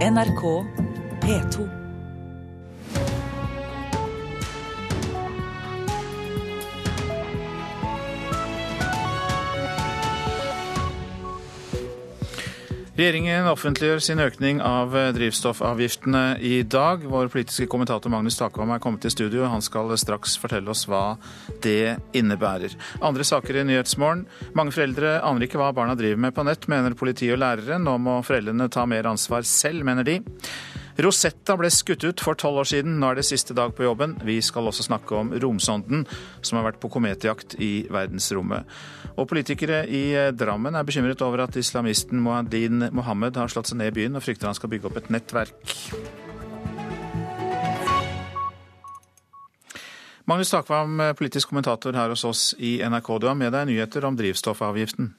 NRK P2. Regjeringen offentliggjør sin økning av drivstoffavgiftene i dag. Vår politiske kommentator Magnus Takvam er kommet til studio. Han skal straks fortelle oss hva det innebærer. Andre saker i Nyhetsmorgen. Mange foreldre aner ikke hva barna driver med på nett, mener politi og lærere. Nå må foreldrene ta mer ansvar selv, mener de. Rosetta ble skutt ut for tolv år siden. Nå er det siste dag på jobben. Vi skal også snakke om romsonden, som har vært på kometjakt i verdensrommet. Og politikere i Drammen er bekymret over at islamisten Moadin Mohammed har slått seg ned i byen, og frykter han skal bygge opp et nettverk. Magnus Takvam, politisk kommentator her hos oss i NRK. Du har med deg nyheter om drivstoffavgiften.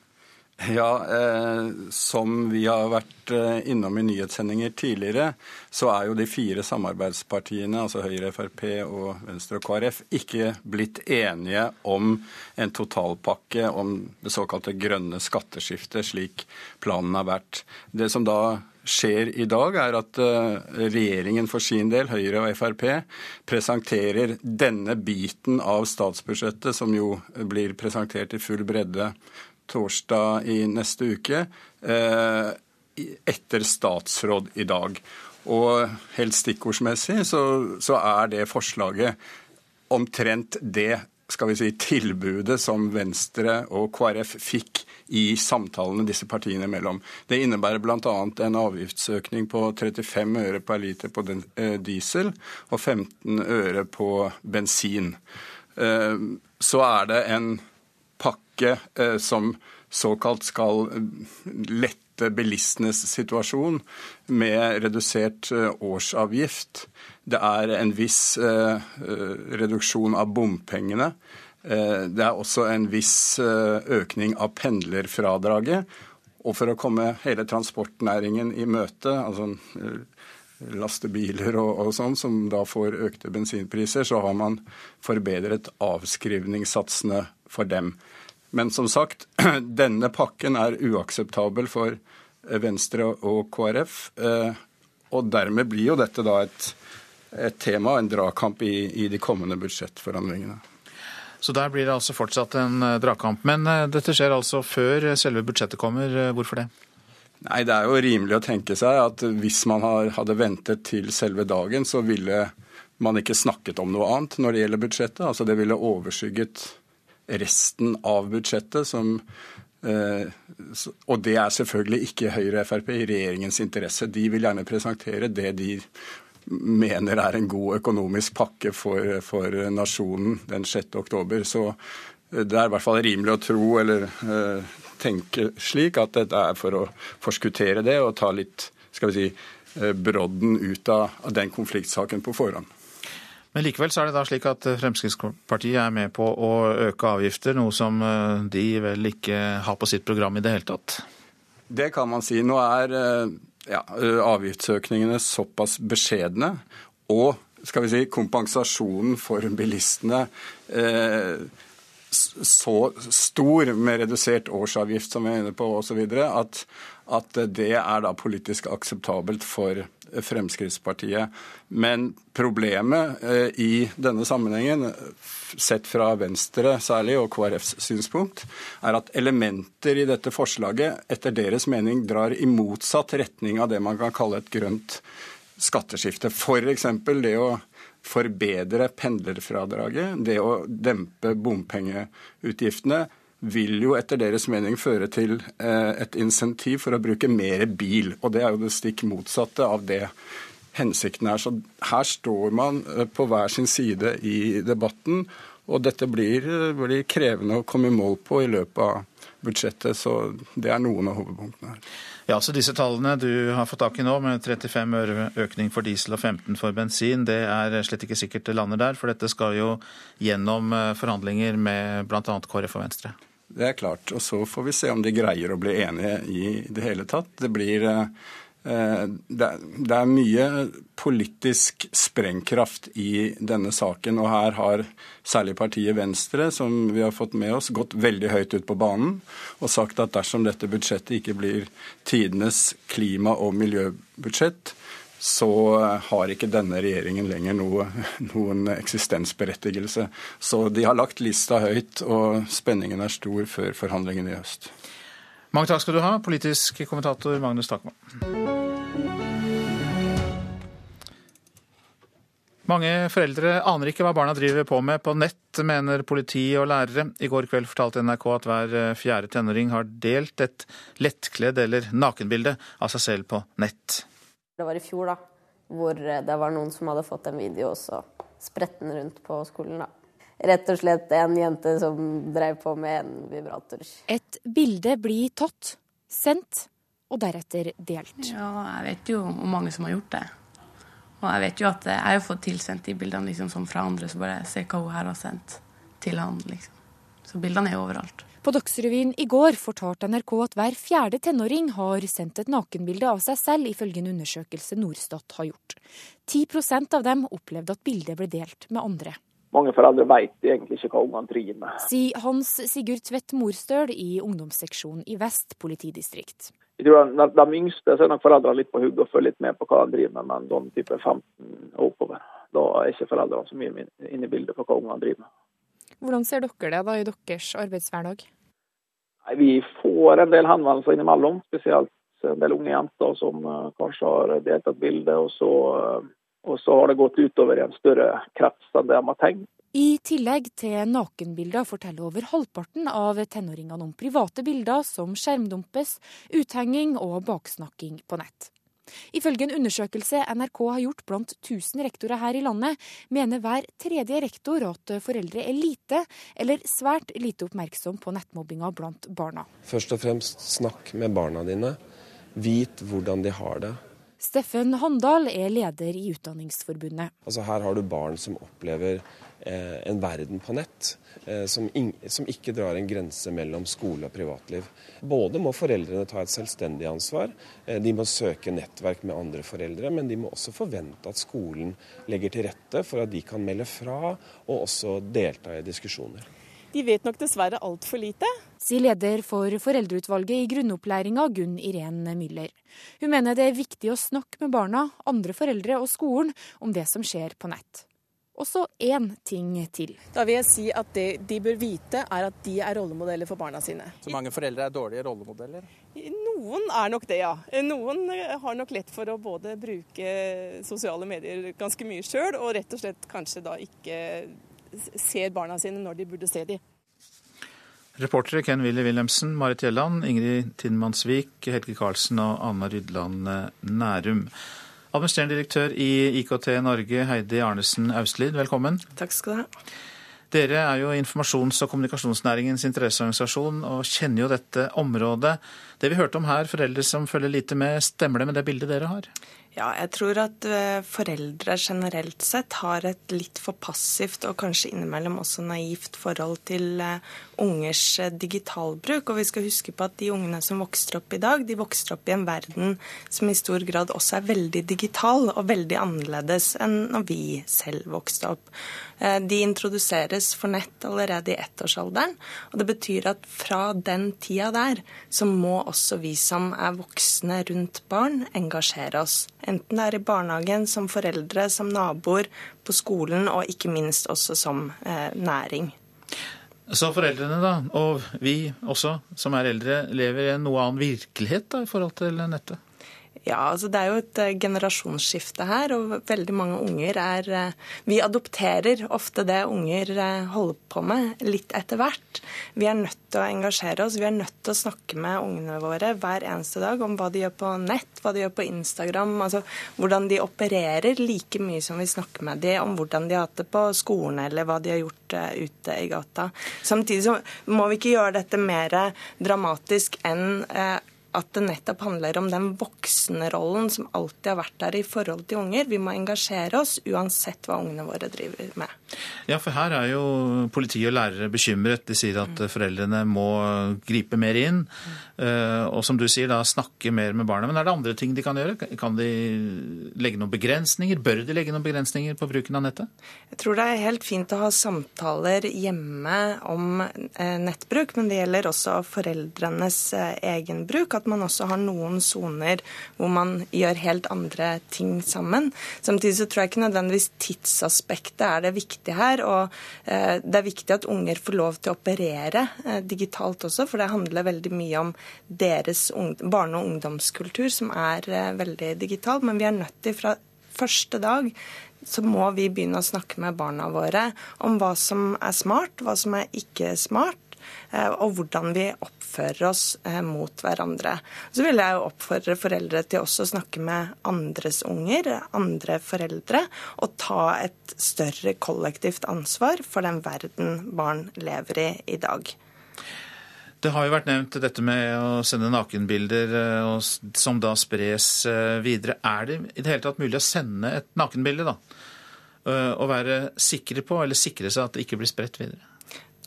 Ja, eh, som vi har vært eh, innom i nyhetssendinger tidligere, så er jo de fire samarbeidspartiene, altså Høyre, Frp og Venstre og KrF, ikke blitt enige om en totalpakke om det såkalte grønne skatteskiftet, slik planen har vært. Det som da skjer i dag, er at eh, regjeringen for sin del, Høyre og Frp, presenterer denne biten av statsbudsjettet, som jo blir presentert i full bredde torsdag i neste uke, eh, etter statsråd i dag. Og helt stikkordsmessig så, så, er det forslaget omtrent det skal vi si, tilbudet som Venstre og KrF fikk i samtalene disse partiene imellom. Det innebærer bl.a. en avgiftsøkning på 35 øre per liter på eh, diesel og 15 øre på bensin. Eh, så er det en pakke eh, som såkalt skal eh, lette bilistenes situasjon med redusert eh, årsavgift. Det er en viss reduksjon av bompengene. Det er også en viss økning av pendlerfradraget. Og for å komme hele transportnæringen i møte, altså lastebiler og, og, sånn, som da får økte bensinpriser, så har man forbedret avskrivningssatsene for dem. Men som sagt, denne pakken er uakseptabel for eh, Venstre og KrF. Eh, og dermed blir jo dette da et, et tema, en dragkamp i, i de kommende budsjettforhandlingene. Så der blir det altså fortsatt en eh, dragkamp. Men dette skjer altså før selve budsjettet kommer. Hvorfor det? Nei, Det er jo rimelig å tenke seg at hvis man hadde ventet til selve dagen, så ville man ikke snakket om noe annet når det gjelder budsjettet. Altså Det ville overskygget resten av budsjettet som eh, og det er selvfølgelig ikke Høyre og Frp i regjeringens interesse. De vil gjerne presentere det de mener er en god økonomisk pakke for, for nasjonen den 6. oktober. Så eh, det er i hvert fall rimelig å tro eller uh, tenke slik at dette er for å forskuttere det og ta litt skal vi si, brodden ut av den konfliktsaken på forhånd. Men likevel så er det da slik at Fremskrittspartiet er med på å øke avgifter, noe som eh, de vel ikke har på sitt program i det hele tatt? Det kan man si. Nå er eh, ja, avgiftsøkningene såpass beskjedne. Og skal vi si, kompensasjonen for bilistene eh, så stor med redusert årsavgift, som vi er inne på, osv., at, at det er da politisk akseptabelt for Fremskrittspartiet. Men problemet eh, i denne sammenhengen, sett fra Venstre særlig, og KrFs synspunkt, er at elementer i dette forslaget etter deres mening drar i motsatt retning av det man kan kalle et grønt skatteskifte. F.eks. det å forbedre pendlerfradraget, det å dempe bompengeutgiftene vil jo etter deres mening føre til eh, et insentiv for å bruke mer bil. Og det er jo det stikk motsatte av det hensikten er. Så her står man eh, på hver sin side i debatten, og dette blir, eh, blir krevende å komme i mål på i løpet av budsjettet. Så det er noen av hovedpunktene her. Ja, så Disse tallene du har fått tak i nå, med 35 øre økning for diesel og 15 for bensin, det er slett ikke sikkert det lander der. For dette skal jo gjennom forhandlinger med bl.a. KrF og Venstre. Det er klart. Og så får vi se om de greier å bli enige i det hele tatt. Det blir eh, det er mye politisk sprengkraft i denne saken. Og her har særlig partiet Venstre, som vi har fått med oss, gått veldig høyt ut på banen og sagt at dersom dette budsjettet ikke blir tidenes klima- og miljøbudsjett, så har ikke denne regjeringen lenger noe, noen eksistensberettigelse. Så de har lagt lista høyt, og spenningen er stor før forhandlingene i høst. Mange takk skal du ha, politisk kommentator Magnus Takman. Mange foreldre aner ikke hva barna driver på med på nett, mener politi og lærere. I går kveld fortalte NRK at hver fjerde tenåring har delt et lettkledd eller nakenbilde av seg selv på nett. Det var i fjor, da, hvor det var noen som hadde fått en video, og så spredte den rundt på skolen. da rett og slett en jente som drev på med en vibrator. Et bilde blir tatt, sendt og deretter delt. Ja, jeg vet jo hvor mange som har gjort det. Og jeg vet jo at jeg har fått tilsendt de bildene liksom, som fra andre, så bare se hva hun her har sendt til han. liksom. Så bildene er jo overalt. På Dagsrevyen i går fortalte NRK at hver fjerde tenåring har sendt et nakenbilde av seg selv, ifølge en undersøkelse Norstat har gjort. 10% av dem opplevde at bildet ble delt med andre. Mange foreldre vet egentlig ikke hva ungene driver med. Sier Hans Sigurd Tvedt Morstøl i ungdomsseksjonen i Vest politidistrikt. Jeg tror at De yngste så er nok foreldrene litt på hugget og følger litt med på hva de driver med, men de type 15 og oppover, da er ikke foreldrene så mye inne i bildet på hva ungene driver med. Hvordan ser dere det da i deres arbeidshverdag? Nei, vi får en del henvendelser innimellom, spesielt en del unge jenter som uh, kanskje har delt et bilde, og så uh, og så har det gått utover i en større krets enn det de har tenkt. I tillegg til nakenbilder forteller over halvparten av tenåringene om private bilder som skjermdumpes, uthenging og baksnakking på nett. Ifølge en undersøkelse NRK har gjort blant 1000 rektorer her i landet, mener hver tredje rektor at foreldre er lite eller svært lite oppmerksom på nettmobbinga blant barna. Først og fremst snakk med barna dine. Vit hvordan de har det. Steffen Handal er leder i Utdanningsforbundet. Altså her har du barn som opplever eh, en verden på nett eh, som, som, ikke drar en grense mellom skole og privatliv. Både må foreldrene ta et selvstendig ansvar, eh, de må søke nettverk med andre foreldre, men de må også forvente at skolen legger til rette for at de kan melde fra og også delta i diskusjoner. De vet nok dessverre altfor lite. Sier leder for foreldreutvalget i grunnopplæringa, Gunn Irén Müller. Hun mener det er viktig å snakke med barna, andre foreldre og skolen om det som skjer på nett. Og så én ting til. Da vil jeg si at Det de bør vite, er at de er rollemodeller for barna sine. Så mange foreldre er dårlige rollemodeller? Noen er nok det, ja. Noen har nok lett for å både bruke sosiale medier ganske mye sjøl, og rett og slett kanskje da ikke ser barna sine når de burde se dem. Reportere Ken Willy Wilhelmsen, Marit Gjelland, Ingrid Tinnmannsvik, Helge Karlsen og Anna Rydland Nærum. Administrerende direktør i IKT Norge, Heidi Arnesen Auslid, velkommen. Takk skal du ha. Dere er jo informasjons- og kommunikasjonsnæringens interesseorganisasjon og kjenner jo dette området. Det vi hørte om her, foreldre som følger lite med, stemmer det med det bildet dere har? Ja, jeg tror at eh, foreldre generelt sett har et litt for passivt og kanskje innimellom også naivt forhold til eh, ungers eh, digitalbruk. Og vi skal huske på at de ungene som vokser opp i dag, de vokser opp i en verden som i stor grad også er veldig digital og veldig annerledes enn når vi selv vokste opp. De introduseres for nett allerede i ettårsalderen. Og det betyr at fra den tida der så må også vi som er voksne rundt barn, engasjere oss. Enten det er i barnehagen, som foreldre, som naboer, på skolen og ikke minst også som eh, næring. Så foreldrene, da, og vi også, som er eldre, lever i en noe annen virkelighet da, i forhold til nettet? Ja, altså Det er jo et uh, generasjonsskifte her, og veldig mange unger er uh, Vi adopterer ofte det unger uh, holder på med, litt etter hvert. Vi er nødt til å engasjere oss, vi er nødt til å snakke med ungene våre hver eneste dag om hva de gjør på nett, hva de gjør på Instagram, altså hvordan de opererer, like mye som vi snakker med dem om hvordan de har hatt det på skolen, eller hva de har gjort ute i gata. Samtidig så må vi ikke gjøre dette mer dramatisk enn at det nettopp handler om den voksenrollen som alltid har vært der i forhold til unger. Vi må engasjere oss uansett hva ungene våre driver med. Ja, for her er jo politi og lærere bekymret. De sier at foreldrene må gripe mer inn. Eh, og som du sier, da snakke mer med barna. Men er det andre ting de kan gjøre? Kan de legge noen begrensninger? Bør de legge noen begrensninger på bruken av nettet? Jeg tror det er helt fint å ha samtaler hjemme om eh, nettbruk, men det gjelder også foreldrenes eh, egen bruk. At man også har noen soner hvor man gjør helt andre ting sammen. Samtidig så tror jeg ikke nødvendigvis tidsaspektet er det viktige her. Og det er viktig at unger får lov til å operere digitalt også, for det handler veldig mye om deres barne- og ungdomskultur, som er eh, veldig digital. Men vi er nødt til fra første dag så må vi begynne å snakke med barna våre om hva som er smart, hva som er ikke smart, eh, og hvordan vi oppfører oss eh, mot hverandre. Så vil jeg jo oppfordre foreldre til også å snakke med andres unger, andre foreldre, og ta et større kollektivt ansvar for den verden barn lever i i dag. Det har jo vært nevnt dette med å sende nakenbilder eh, som da spres eh, videre. Er det i det hele tatt mulig å sende et nakenbilde, da? Eh, og være sikre på, eller sikre seg at det ikke blir spredt videre?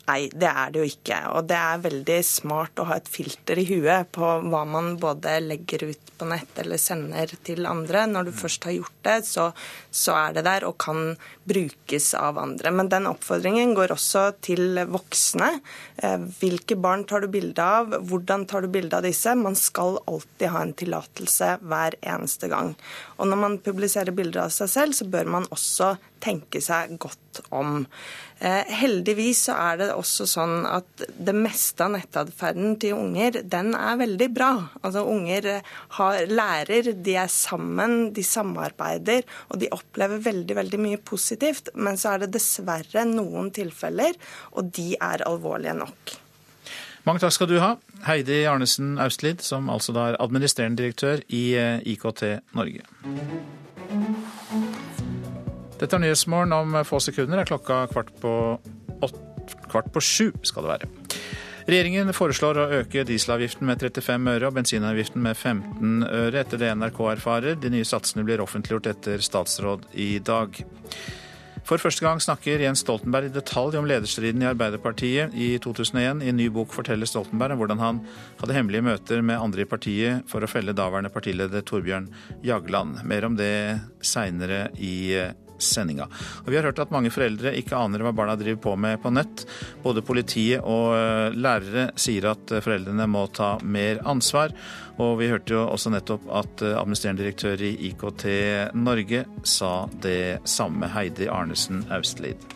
Nei, det er det jo ikke. Og det er veldig smart å ha et filter i huet på hva man både legger ut på nett eller sender til andre. Når du først har gjort det, så, så er det der og kan brukes av andre. Men den oppfordringen går også til voksne. Eh, hvilke barn tar du bilde av? Hvordan tar du bilde av disse? Man skal alltid ha en tillatelse hver eneste gang. Og når man publiserer bilder av seg selv, så bør man også tenke seg godt om. Eh, heldigvis så er det også sånn at det meste av nettadferden til unger, den er veldig bra. Altså Unger har, lærer, de er sammen, de samarbeider, og de opplever veldig, veldig mye positivt. Men så er det dessverre noen tilfeller, og de er alvorlige nok. Mange takk skal du ha, Heidi Arnesen Austlid, som altså da er administrerende direktør i eh, IKT Norge. Dette er Nyhetsmorgen om få sekunder. er klokka kvart på, åtte, kvart på sju skal det være. Regjeringen foreslår å øke dieselavgiften med 35 øre og bensinavgiften med 15 øre, etter det NRK erfarer. De nye satsene blir offentliggjort etter statsråd i dag. For første gang snakker Jens Stoltenberg i detalj om lederstriden i Arbeiderpartiet. I 2001 i en ny bok forteller Stoltenberg om hvordan han hadde hemmelige møter med andre i partiet for å felle daværende partileder Torbjørn Jagland. Mer om det seinere i sendinga. Og vi har hørt at mange foreldre ikke aner hva barna driver på med på nett. Både politiet og eh, lærere sier at eh, foreldrene må ta mer ansvar. Og vi hørte jo også nettopp at eh, administrerende direktør i IKT Norge sa det samme, Heidi Arnesen Austlid.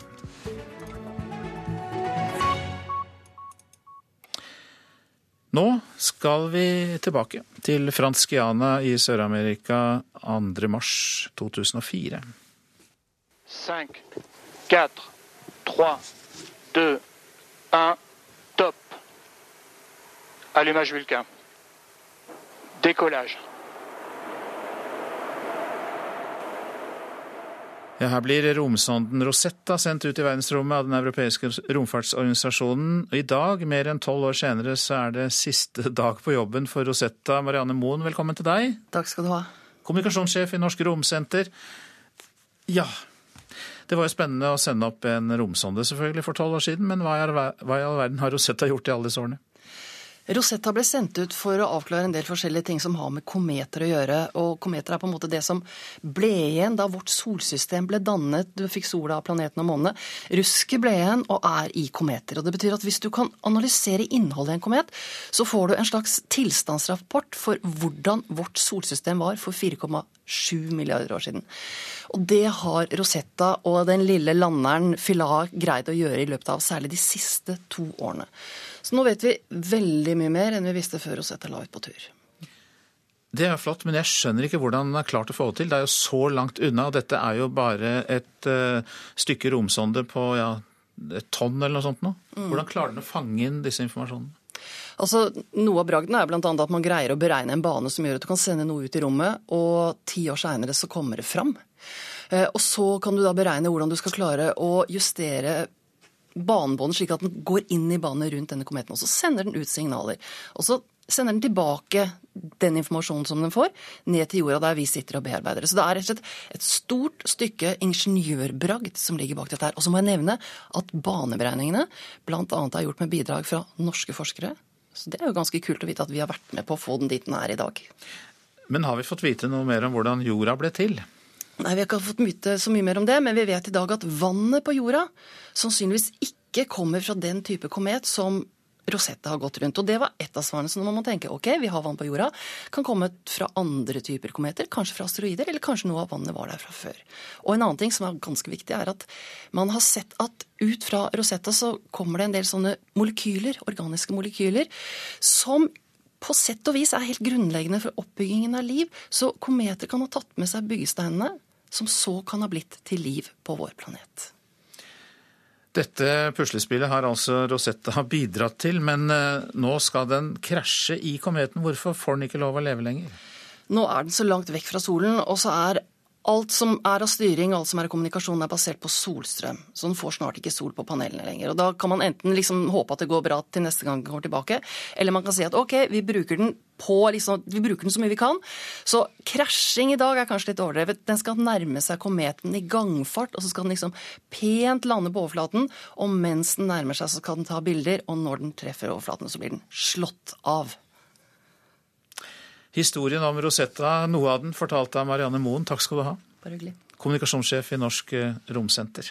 Nå skal vi tilbake til Fransk Guyana i Sør-Amerika 2.3.2004. 5, 4, 3, 2, 1, top. Allumage Vulcain. Décollage. Ja, her blir romsonden Rosetta sendt ut i verdensrommet av den europeiske romfartsorganisasjonen. I dag, mer enn tolv år senere, så er det siste dag på jobben for Rosetta. Marianne Moen, velkommen til deg. Takk skal du ha. Kommunikasjonssjef i Norsk Romsenter. Ja, det var jo spennende å sende opp en romsonde selvfølgelig for tolv år siden, men hva i all verden har Rosetta gjort i alle disse årene? Rosetta ble sendt ut for å avklare en del forskjellige ting som har med kometer å gjøre. Og kometer er på en måte det som ble igjen da vårt solsystem ble dannet. Du fikk sola, av planeten og månene. Rusket ble igjen og er i kometer. Og det betyr at hvis du kan analysere innholdet i en komet, så får du en slags tilstandsrapport for hvordan vårt solsystem var for 4,7 milliarder år siden. Og det har Rosetta og den lille landeren Filar greid å gjøre i løpet av særlig de siste to årene. Så nå vet vi veldig mye mer enn vi visste før Rosetta la ut på tur. Det er flott, men jeg skjønner ikke hvordan den er klart å få det til. Det er jo så langt unna, og dette er jo bare et uh, stykke romsonde på ja, et tonn eller noe sånt nå. Mm. Hvordan klarer den å fange inn disse informasjonene? Altså, Noe av bragden er bl.a. at man greier å beregne en bane som gjør at du kan sende noe ut i rommet, og ti år seinere så kommer det fram. Eh, og så kan du da beregne hvordan du skal klare å justere banebåndet slik at den går inn i banen rundt denne kometen. Og så sender den ut signaler. Og så sender den tilbake den informasjonen som den får, ned til jorda der vi sitter og bearbeider det. Så det er rett og slett et stort stykke ingeniørbragd som ligger bak dette her. Og så må jeg nevne at baneberegningene bl.a. er gjort med bidrag fra norske forskere. Så det er jo ganske kult å vite at vi har vært med på å få den dit den er i dag. Men har vi fått vite noe mer om hvordan jorda ble til? Nei, Vi har ikke fått myte så mye mer om det, men vi vet i dag at vannet på jorda sannsynligvis ikke kommer fra den type komet som Rosetta har gått rundt. Og det var ett av svarene. Så man må tenke ok, vi har vann på jorda, kan komme fra andre typer kometer, kanskje fra asteroider, eller kanskje noe av vannet var der fra før. Og en annen ting som er ganske viktig, er at man har sett at ut fra Rosetta så kommer det en del sånne molekyler, organiske molekyler, som på sett og vis er helt grunnleggende for oppbyggingen av liv. Så kometer kan ha tatt med seg byggesteinene som så kan ha blitt til liv på vår planet. Dette puslespillet har altså Rosetta bidratt til, men eh, nå skal den krasje i kometen. Hvorfor får den ikke lov å leve lenger? Nå er den så langt vekk fra solen, og så er Alt som er av styring, alt som er av kommunikasjon, er basert på solstrøm. Så den får snart ikke sol på panelene lenger. Og Da kan man enten liksom håpe at det går bra til neste gang den kommer tilbake, eller man kan si at ok, vi bruker den på liksom, vi bruker den så mye vi kan. Så krasjing i dag er kanskje litt overdrevet. Den skal nærme seg kometen i gangfart, og så skal den liksom pent lande på overflaten. Og mens den nærmer seg, så skal den ta bilder, og når den treffer overflaten, så blir den slått av. Historien om Rosetta, noe av den fortalt av Marianne Moen. Takk skal du ha. Bare hyggelig. Kommunikasjonssjef i Norsk eh, Romsenter.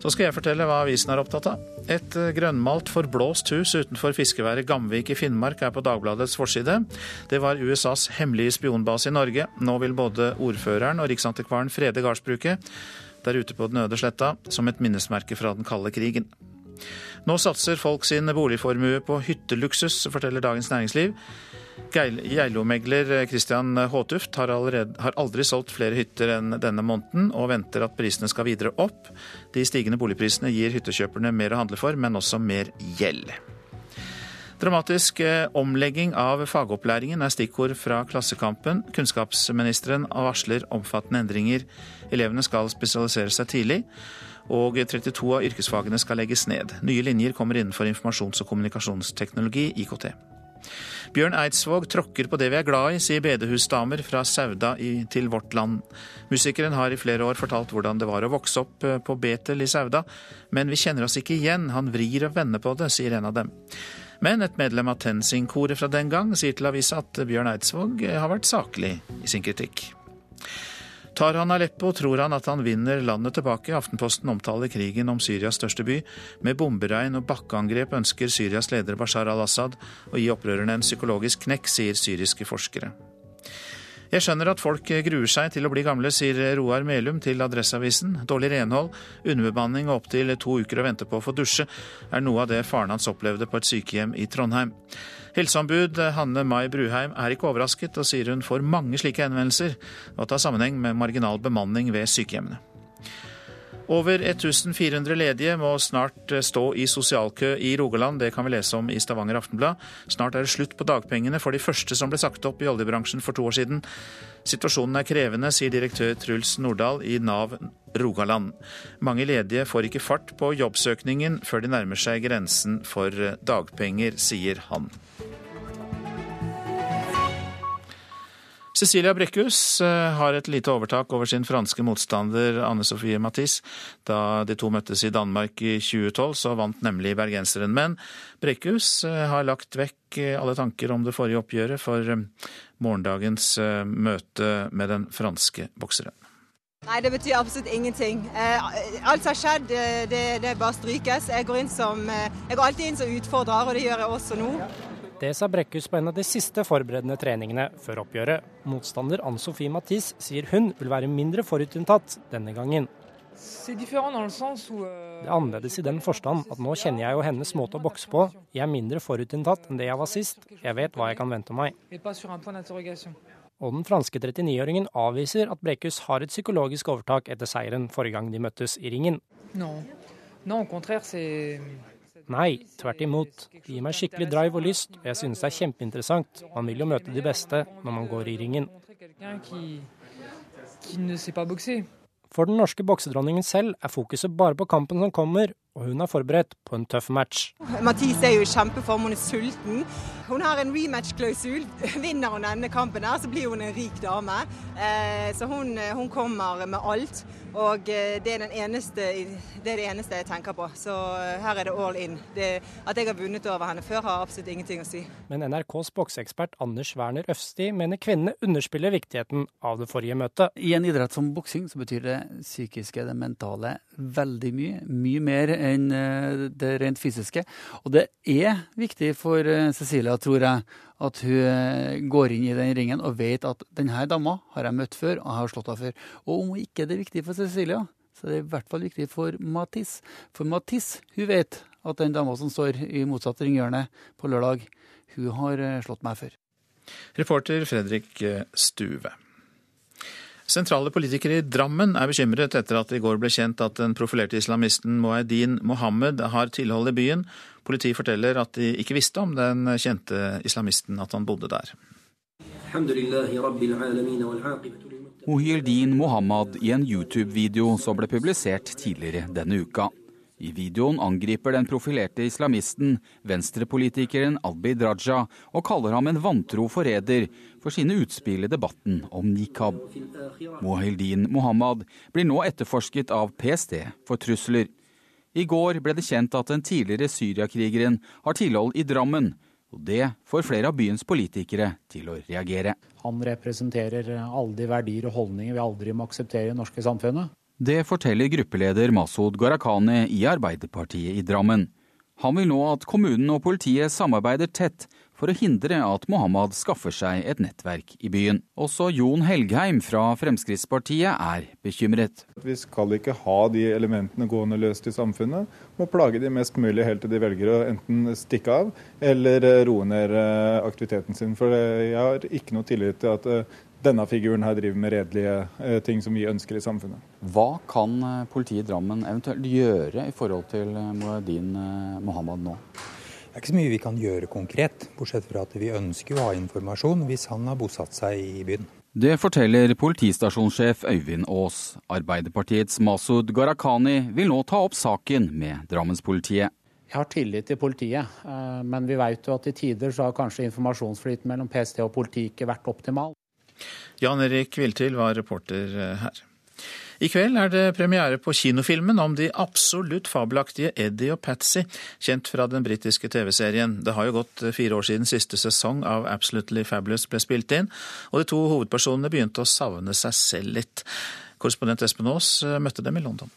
Så skal jeg fortelle hva avisen er opptatt av. Et eh, grønnmalt forblåst hus utenfor fiskeværet Gamvik i Finnmark er på Dagbladets forside. Det var USAs hemmelige spionbase i Norge. Nå vil både ordføreren og riksantikvaren frede gardsbruket der ute på den øde sletta som et minnesmerke fra den kalde krigen. Nå satser folk sin boligformue på hytteluksus, forteller Dagens Næringsliv. Geilo-megler Christian Håtuft har, allerede, har aldri solgt flere hytter enn denne måneden, og venter at prisene skal videre opp. De stigende boligprisene gir hyttekjøperne mer å handle for, men også mer gjeld. Dramatisk eh, omlegging av fagopplæringen er stikkord fra Klassekampen. Kunnskapsministeren varsler omfattende endringer. Elevene skal spesialisere seg tidlig og 32 av yrkesfagene skal legges ned. Nye linjer kommer innenfor informasjons- og kommunikasjonsteknologi, IKT. Bjørn Eidsvåg tråkker på det vi er glad i, sier bedehusdamer fra Sauda i, til Vårt Land. Musikeren har i flere år fortalt hvordan det var å vokse opp eh, på Betel i Sauda, men vi kjenner oss ikke igjen, han vrir og vender på det, sier en av dem. Men et medlem av Tenzing-koret fra den gang sier til avisa at Bjørn Eidsvåg har vært saklig i sin kritikk. Tar han Aleppo, tror han at han vinner landet tilbake. Aftenposten omtaler krigen om Syrias største by. Med bomberegn og bakkeangrep ønsker Syrias leder Bashar al-Assad å gi opprørerne en psykologisk knekk, sier syriske forskere. Jeg skjønner at folk gruer seg til å bli gamle, sier Roar Melum til Adresseavisen. Dårlig renhold, underbemanning og opptil to uker å vente på å få dusje er noe av det faren hans opplevde på et sykehjem i Trondheim. Helseombud Hanne Mai Bruheim er ikke overrasket, og sier hun får mange slike henvendelser, og at det har sammenheng med marginal bemanning ved sykehjemmene. Over 1400 ledige må snart stå i sosialkø i Rogaland. Det kan vi lese om i Stavanger Aftenblad. Snart er det slutt på dagpengene for de første som ble sagt opp i oljebransjen for to år siden. Situasjonen er krevende, sier direktør Truls Nordahl i Nav Rogaland. Mange ledige får ikke fart på jobbsøkningen før de nærmer seg grensen for dagpenger, sier han. Cecilia Brekkhus eh, har et lite overtak over sin franske motstander Anne Sofie Matisse. Da de to møttes i Danmark i 2012, så vant nemlig bergenseren. Men Brekkhus eh, har lagt vekk eh, alle tanker om det forrige oppgjøret for morgendagens møte med den franske bokseren. Nei, det betyr absolutt ingenting. alt som har skjedd, det, det bare strykes. Jeg går, som, jeg går alltid inn som utfordrer, og det gjør jeg også nå. Det sa Brekkhus på en av de siste forberedende treningene før oppgjøret. Motstander Ann Sofie Mathis sier hun vil være mindre forutinntatt denne gangen. Euh, det er annerledes i den forstand at nå kjenner jeg jo hennes måte å bokse på. Jeg er mindre forutinntatt enn det jeg var sist. Jeg vet hva jeg kan vente meg. Og den franske 39-åringen avviser at Brekkhus har et psykologisk overtak etter seieren forrige gang de møttes i ringen. Contraire, c'est Nei, tvert imot. Det gir meg skikkelig drive og lyst, og jeg synes det er kjempeinteressant. Man vil jo møte de beste når man går i ringen. For den norske boksedronningen selv er fokuset bare på kampen som kommer, og hun er forberedt på en tøff match. Mathis er jo i kjempeform, hun er sulten. Hun har en rematch-klausul. Vinner hun denne kampen, her, så blir hun en rik dame. Eh, så hun, hun, kommer med alt. Og det er, eneste, det er, det eneste, jeg tenker på. Så her er det all in. Det, at jeg har vunnet over henne før, har absolutt ingenting å si. Men NRKs bokseekspert Anders Werner Øfsti mener kvinnene underspiller viktigheten av det forrige møtet. I en idrett som boksing så betyr det psykiske, det mentale, veldig mye. Mye mer enn det rent fysiske. Og det er viktig for Cecilia, tror jeg, at hun går inn i den ringen og vet at denne dama har jeg møtt før og har slått henne før. Og om ikke det er viktig for Cecilia, så er det i hvert fall viktig for Matisse. For Matisse hun vet at den dama som står i motsatt ringhjørne på lørdag, hun har slått meg før. Reporter Fredrik Stuve. Sentrale politikere i Drammen er bekymret etter at det i går ble kjent at den profilerte islamisten Moedin Mohammed har tilhold i byen. Politiet forteller at de ikke visste om den kjente islamisten, at han bodde der. Mohyeldin Mohammed i en YouTube-video som ble publisert tidligere denne uka. I videoen angriper den profilerte islamisten venstrepolitikeren Abid Raja og kaller ham en vantro forræder for sine utspill i debatten om nikab. Mohildin Mohammad blir nå etterforsket av PST for trusler. I går ble det kjent at den tidligere Syriakrigeren har tilhold i Drammen. Og det får flere av byens politikere til å reagere. Han representerer alle de verdier og holdninger vi aldri må akseptere i det norske samfunnet. Det forteller gruppeleder Masud Gharahkhani i Arbeiderpartiet i Drammen. Han vil nå at kommunen og politiet samarbeider tett for å hindre at Mohammed skaffer seg et nettverk i byen. Også Jon Helgheim fra Fremskrittspartiet er bekymret. Vi skal ikke ha de elementene gående løst i samfunnet. Må plage de mest mulig helt til de velger å enten stikke av eller roe ned aktiviteten sin. For jeg har ikke noe tillit til at denne figuren her driver med redelige ting som vi ønsker i samfunnet. Hva kan politiet i Drammen eventuelt gjøre i forhold til Moedin Mohammed nå? Det er ikke så mye vi kan gjøre konkret, bortsett fra at vi ønsker å ha informasjon hvis han har bosatt seg i byen. Det forteller politistasjonssjef Øyvind Aas. Arbeiderpartiets Masud Gharahkhani vil nå ta opp saken med Drammenspolitiet. Jeg har tillit til politiet, men vi vet jo at i tider så har kanskje informasjonsflyten mellom PST og politiet ikke vært optimal. Jan Erik Viltil var reporter her. I kveld er det premiere på kinofilmen om de absolutt fabelaktige Eddie og Patsy, kjent fra den britiske TV-serien. Det har jo gått fire år siden siste sesong av Absolutely Fabulous ble spilt inn, og de to hovedpersonene begynte å savne seg selv litt. Korrespondent Espen Aas møtte dem i London.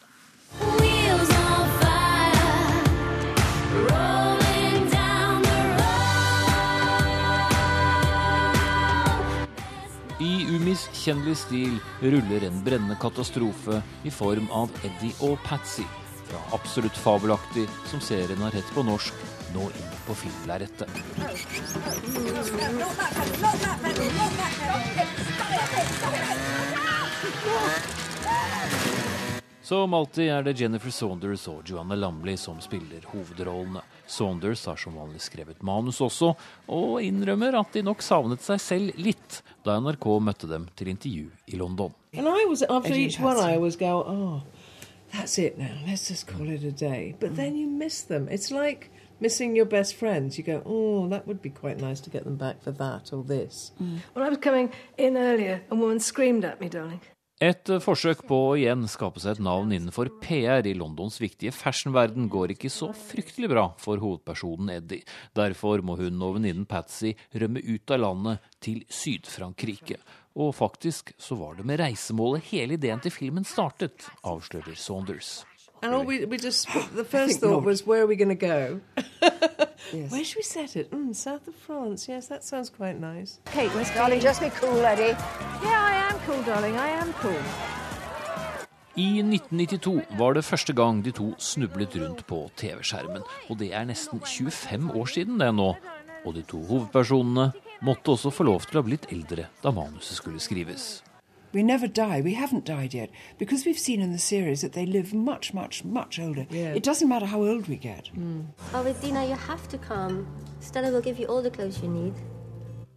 Umiskjennelig stil ruller en brennende katastrofe i form av Eddie og Patsy. Fra absolutt fabelaktig, som serien har hett på norsk, nå inn på filmlerretet. Som alltid er det Jennifer Saunders og Joanna Lambley som spiller hovedrollene. Saunders har som vanlig skrevet manus også, og innrømmer at de nok savnet seg selv litt da NRK møtte dem til intervju i London. And I was, after each one, I always go, oh, that's it now. Let's just call it a day. But then you miss them. It's like missing your best friends. You go, oh, that would be quite nice to get them back for that or this. Mm. When I was coming in earlier, a woman screamed at me, darling. Et forsøk på å igjen skape seg et navn innenfor PR i Londons viktige fashionverden går ikke så fryktelig bra for hovedpersonen Eddie. Derfor må hun og venninnen Patsy rømme ut av landet til Syd-Frankrike. Og faktisk så var det med reisemålet hele ideen til filmen startet, avslører Saunders. And all we, we just, the first thought was, where are we going to go? yes. Where should we set it? Mm, south of France. Yes, that sounds quite nice. Kate, where's Darling, just be cool, Eddie. Yeah, I am cool, darling. I am cool. I 1992 var det første gang de to snublet rundt på TV-skjermen. Og det er nesten 25 år siden det nå. Og de to hovedpersonene måtte også få lov til å ha blitt eldre da manuset skulle skrives. We never die. We haven't died yet. Because we've seen in the series that they live much, much, much older. Yeah. It doesn't matter how old we get. Mm. Oh, with Dina, you have to come. Stella will give you all the clothes you need.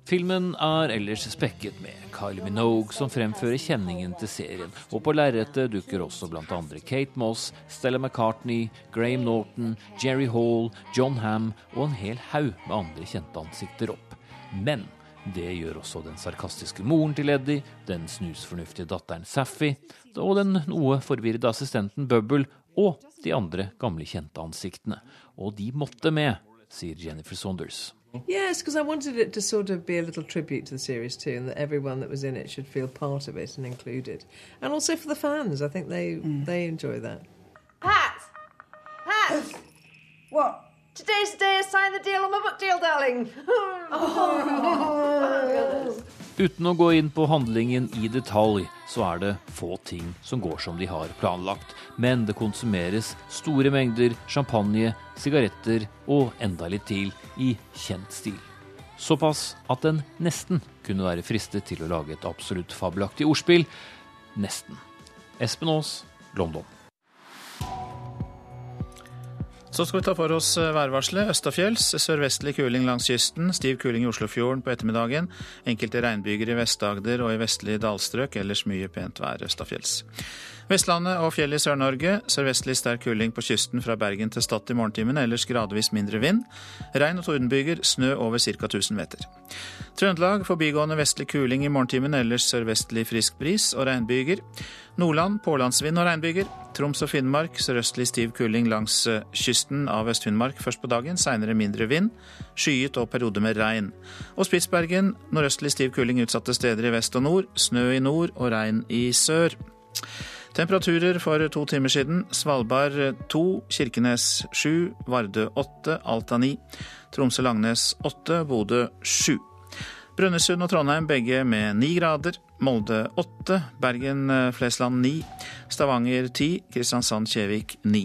Filmen er ellers spekket med Kylie Minogue, som fremfører kjenningen til serien. Og på lerretet dukker også bl.a. Kate Moss, Stella McCartney, Graham Norton, Jerry Hall, John Ham og en hel haug med andre kjente ansikter opp. Men det gjør også den sarkastiske moren til Eddie, den snusfornuftige datteren Saffy og den noe forvirrede assistenten Bubble og de andre gamle kjente ansiktene. Og de måtte med, sier Jennifer Saunders. Yes, because I wanted it to sort of be a little tribute to the series too, and that everyone that was in it should feel part of it and included. And also for the fans, I think they they enjoy that. Pat! Pat! what? Today's the day I sign the deal on my book deal, darling. Uten å gå inn på handlingen i detalj, så er det få ting som går som de har planlagt. Men det konsumeres store mengder champagne, sigaretter og enda litt til i kjent stil. Såpass at en nesten kunne være fristet til å lage et absolutt fabelaktig ordspill. Nesten. Espen Aas, London. Så skal vi ta for oss eh, værvarselet. Østafjells sørvestlig kuling langs kysten. Stiv kuling i Oslofjorden på ettermiddagen. Enkelte regnbyger i Vest-Agder og i vestlige dalstrøk. Ellers mye pent vær østafjells. Vestlandet og fjellet i Sør-Norge. Sørvestlig sterk kuling på kysten fra Bergen til Stad i morgentimene. Ellers gradvis mindre vind. Regn og tordenbyger. Snø over ca. 1000 meter. Trøndelag forbigående vestlig kuling i morgentimene. Ellers sørvestlig frisk bris og regnbyger. Nordland pålandsvind og regnbyger. Troms og Finnmark sørøstlig stiv kuling langs eh, kysten av Øst-Finnmark først på dagen. Seinere mindre vind. Skyet og perioder med regn. Og Spitsbergen nordøstlig stiv kuling utsatte steder i vest og nord. Snø i nord og regn i sør. Temperaturer for to timer siden. Svalbard 2, Kirkenes 7, Vardø 8, Alta 9, Tromsø-Langnes 8, Bodø 7. Brønnøysund og Trondheim begge med 9 grader. Molde 8, Bergen-Flesland 9, Stavanger 10, Kristiansand-Kjevik 9.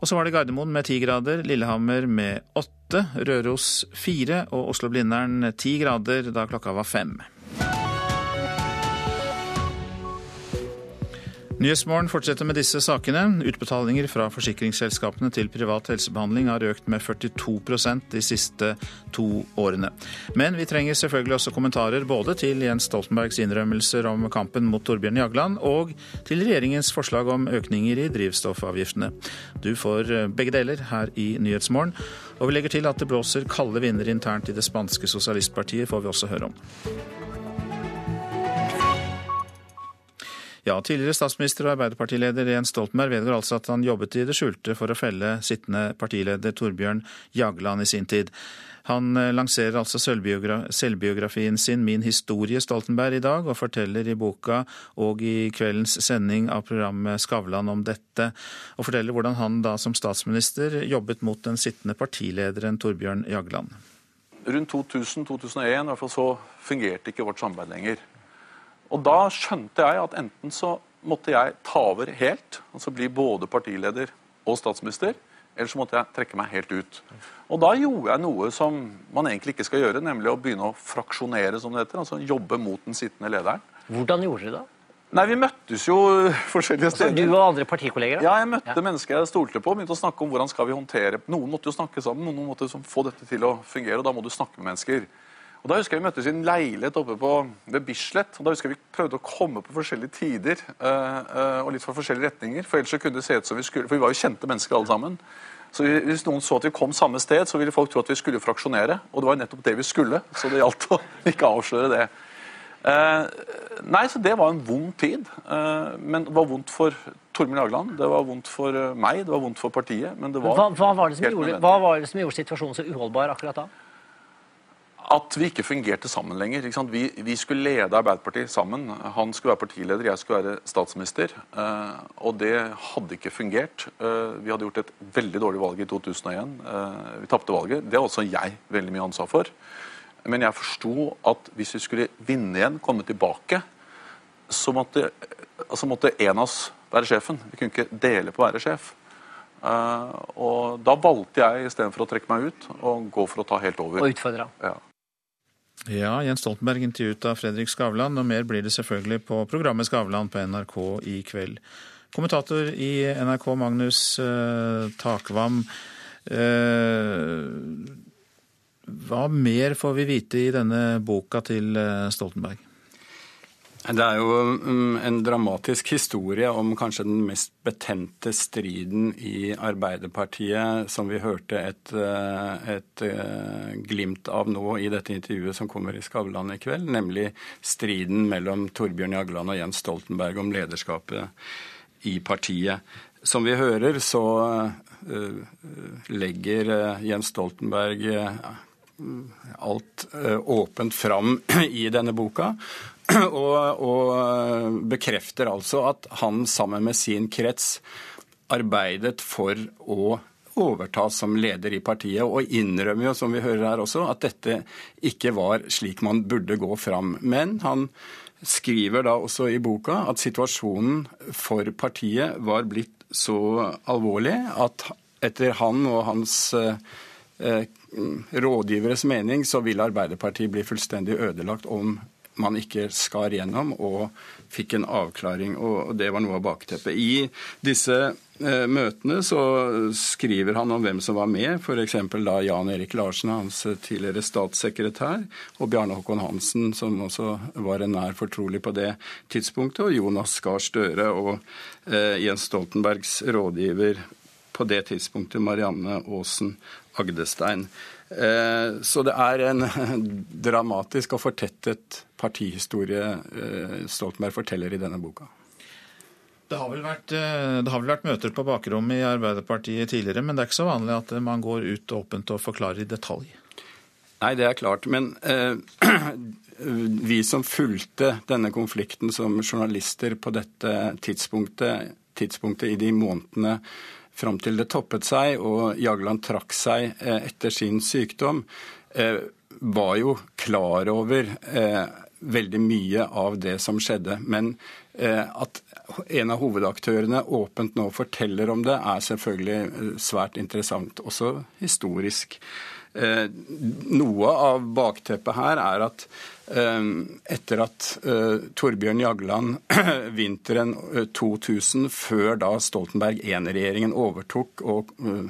Og så var det Gardermoen med 10 grader, Lillehammer med 8, Røros 4 og Oslo-Blindern 10 grader da klokka var fem. Nyhetsmorgen fortsetter med disse sakene. Utbetalinger fra forsikringsselskapene til privat helsebehandling har økt med 42% de siste to årene. Men vi trenger selvfølgelig også kommentarer både til Jens Stoltenbergs innrømmelser om kampen mot Torbjørn Jagland, og til regjeringens forslag om økninger i drivstoffavgiftene. Du får begge deler her i Nyhetsmorgen. Og vi legger til at det blåser kalde vinder internt i det spanske sosialistpartiet, får vi også høre om. Ja, Tidligere statsminister og Arbeiderpartileder Jens Stoltenberg vedgår altså at han jobbet i det skjulte for å felle sittende partileder Torbjørn Jagland i sin tid. Han eh, lanserer altså selvbiografien sin Min historie Stoltenberg i dag, og forteller i boka og i kveldens sending av programmet Skavlan om dette, og forteller hvordan han da som statsminister jobbet mot den sittende partilederen Torbjørn Jagland. Rundt 2000-2001 så fungerte ikke vårt samarbeid lenger. Og da skjønte jeg at enten så måtte jeg ta over helt, altså bli både partileder og statsminister, eller så måtte jeg trekke meg helt ut. Og da gjorde jeg noe som man egentlig ikke skal gjøre, nemlig å begynne å fraksjonere, som det heter. Altså jobbe mot den sittende lederen. Hvordan gjorde dere det? Nei, Vi møttes jo forskjellige steder. Altså, du og andre partikolleger? da? Ja, jeg møtte mennesker jeg stolte på. begynte å snakke om hvordan skal vi håndtere Noen måtte jo snakke sammen, noen måtte få dette til å fungere, og da må du snakke med mennesker. Og Da husker jeg Vi møttes i en leilighet oppe på, ved Bislett. og da husker jeg Vi prøvde å komme på forskjellige tider eh, eh, og litt fra forskjellige retninger. for ellers så kunne det se ut som vi skulle, for vi var jo kjente mennesker alle sammen. Så Hvis noen så at vi kom samme sted, så ville folk tro at vi skulle fraksjonere. Og det var jo nettopp det vi skulle, så det gjaldt å ikke avsløre det. Eh, nei, så det var en vond tid. Eh, men det var vondt for Torbjørn Jagland, det var vondt for eh, meg, det var vondt for partiet. Men det var Hva, hva, var det som gjorde, hva var det som gjorde situasjonen så uholdbar akkurat da? At vi ikke fungerte sammen lenger. Ikke? Vi, vi skulle lede Arbeiderpartiet sammen. Han skulle være partileder, jeg skulle være statsminister. Eh, og det hadde ikke fungert. Eh, vi hadde gjort et veldig dårlig valg i 2001. Eh, vi tapte valget. Det har også jeg veldig mye ansvar for. Men jeg forsto at hvis vi skulle vinne igjen, komme tilbake, så måtte, altså måtte en av oss være sjefen. Vi kunne ikke dele på å være sjef. Uh, og da valgte jeg istedenfor å trekke meg ut, å gå for å ta helt over. Og utfordre. Ja. Ja, Jens Stoltenberg intervjuet av Fredrik Skavlan, og mer blir det selvfølgelig på programmet Skavlan på NRK i kveld. Kommentator i NRK, Magnus eh, Takvam. Eh, Hva mer får vi vite i denne boka til eh, Stoltenberg? Det er jo mm, en dramatisk historie om kanskje den mest betente striden i Arbeiderpartiet, som vi hørte et, eh, et eh, glimt av nå i dette intervjuet som kommer i Skavlan i kveld, nemlig striden mellom Torbjørn Jagland og Jens Stoltenberg om lederskapet i partiet. Som vi hører, så legger Jens Stoltenberg alt åpent fram i denne boka. Og, og, bekrefter altså at han sammen med sin krets arbeidet for å overta som leder i partiet, og innrømmer jo, som vi hører her også, at dette ikke var slik man burde gå fram. Men han skriver da også i boka at situasjonen for partiet var blitt så alvorlig at etter han og hans eh, rådgiveres mening så vil Arbeiderpartiet bli fullstendig ødelagt om man ikke skar gjennom og fikk en avklaring. og Det var noe av bakteppet. I disse eh, møtene så skriver han om hvem som var med, f.eks. da Jan Erik Larsen, hans tidligere statssekretær, og Bjarne Håkon Hansen, som også var en nær fortrolig på det tidspunktet, og Jonas Gahr Støre og eh, Jens Stoltenbergs rådgiver på det tidspunktet, Marianne Aasen Agdestein. Eh, så det er en dramatisk og fortettet partihistorie eh, Stoltenberg forteller i denne boka. Det har, vært, eh, det har, vel vært, møter på bakrommet i Arbeiderpartiet tidligere, men det er ikke så vanlig at man går ut åpent og forklarer i detalj? Nei, det er klart. Men eh, vi som fulgte denne konflikten som journalister på dette tidspunktet, tidspunktet i de månedene fram til det toppet seg og Jagland trakk seg eh, etter sin sykdom, eh, var jo klar over eh, veldig mye av det som skjedde. Men at en av hovedaktørene åpent nå forteller om det, er selvfølgelig svært interessant, også historisk. Noe av bakteppet her er at etter at uh, Torbjørn Jagland vinteren 2000, eh, før da Stoltenberg I-regjeringen overtok og uh,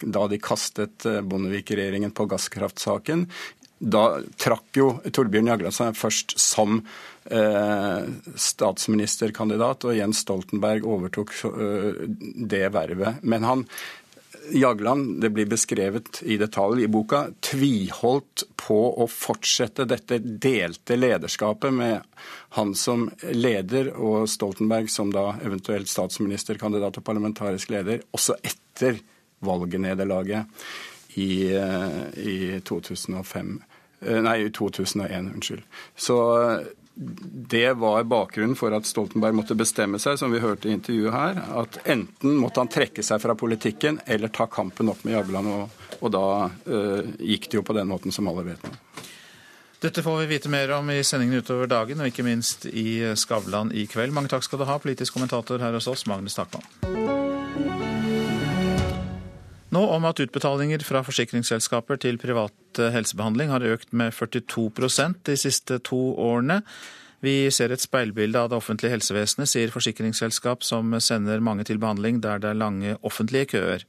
da de kastet Bondevik-regjeringen på gasskraftsaken, da trakk jo Torbjørn Jagland seg først som statsministerkandidat, og Jens Stoltenberg overtok det vervet. Men han Jagland, det blir beskrevet i detalj i boka, tviholdt på å fortsette dette delte lederskapet med han som leder og Stoltenberg som da eventuelt statsministerkandidat og parlamentarisk leder, også etter valgnederlaget i, eh, i 2005. Eh, nei, 2001, unnskyld. Så det var bakgrunnen for at Stoltenberg måtte bestemme seg, som vi hørte i intervjuet her, at enten måtte han trekke seg fra politikken eller ta kampen opp med Jagland. Og, og da uh, gikk det jo på den måten som alle vet nå. Dette får vi vite mer om i sendingen utover dagen, og ikke minst i Skavlan i kveld. Mange takk skal du ha, politisk kommentator her hos oss, Magnus Takman. Nå om at utbetalinger fra forsikringsselskaper til privat eh, helsebehandling har økt med 42% de siste to årene. Vi ser et speilbilde av det offentlige helsevesenet, sier forsikringsselskap som sender mange til behandling der det er lange offentlige køer.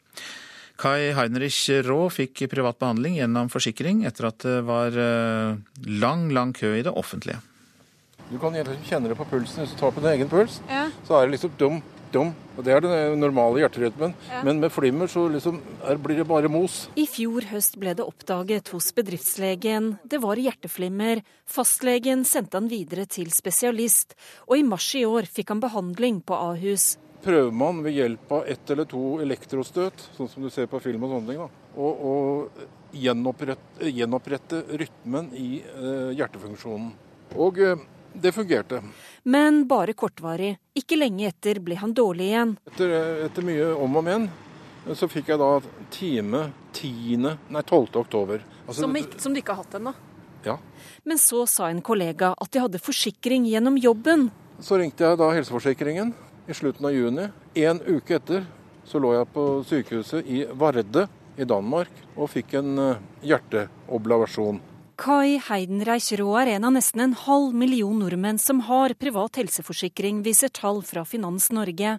Kai Heinrich Raa fikk privat behandling gjennom forsikring etter at det var eh, lang, lang kø i det offentlige. Du kan kjenne det på pulsen hvis du tar på din egen puls. Ja. Så er det liksom dum, Og Det er den normale hjerterytmen. Ja. Men med flimmer så liksom blir det bare mos. I fjor høst ble det oppdaget hos bedriftslegen. Det var hjerteflimmer. Fastlegen sendte han videre til spesialist. Og i mars i år fikk han behandling på Ahus. Prøver man ved hjelp av ett eller to elektrostøt, sånn som du ser på film og sånne ting, da, og, gjenopprette, gjenopprette, rytmen i eh, hjertefunksjonen. Og uh, det fungerte. Men bare kortvarig. Ikke lenge etter ble han dårlig igjen. Etter, etter mye om og men, så fikk jeg da time 10. Nei, 12. oktober. Altså, som, som, du ikke har hatt ennå? Ja. Men så sa en kollega at de hadde forsikring gjennom jobben. Så ringte jeg da helseforsikringen i slutten av juni. En uke etter så lå jeg på sykehuset i Varde i Danmark og fikk en eh, hjerteoblavasjon. Kai Heidenreich Raa er en av nesten en halv million nordmenn som har privat helseforsikring, viser tall fra Finans Norge.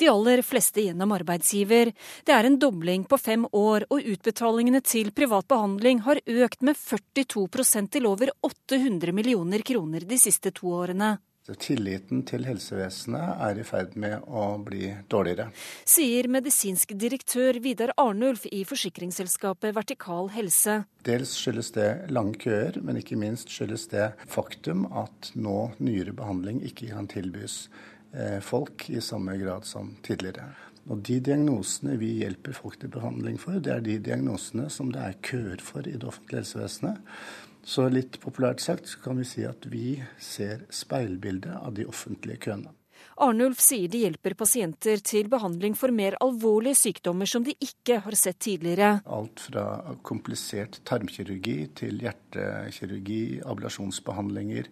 De aller fleste gjennom arbeidsgiver. Det er en dobling på fem år, og utbetalingene til privat behandling har økt med 42% til over 800 millioner kroner de siste to årene. Tilliten til helsevesenet er i ferd med å bli dårligere. Sier medisinsk direktør Vidar Arnulf i forsikringsselskapet Vertikal Helse. Dels skyldes det lange køer, men ikke minst skyldes det faktum at nå nyere behandling ikke kan tilbys eh, folk i samme grad som tidligere. Og De diagnosene vi hjelper folk til behandling for, det er de diagnosene som det er køer for i det offentlige helsevesenet. Så litt populært sagt kan vi si at vi ser speilbildet av de offentlige køene. Arnulf sier de hjelper pasienter til behandling for mer alvorlige sykdommer som de ikke har sett tidligere. Alt fra komplisert tarmkirurgi til hjertekirurgi, ablasjonsbehandlinger,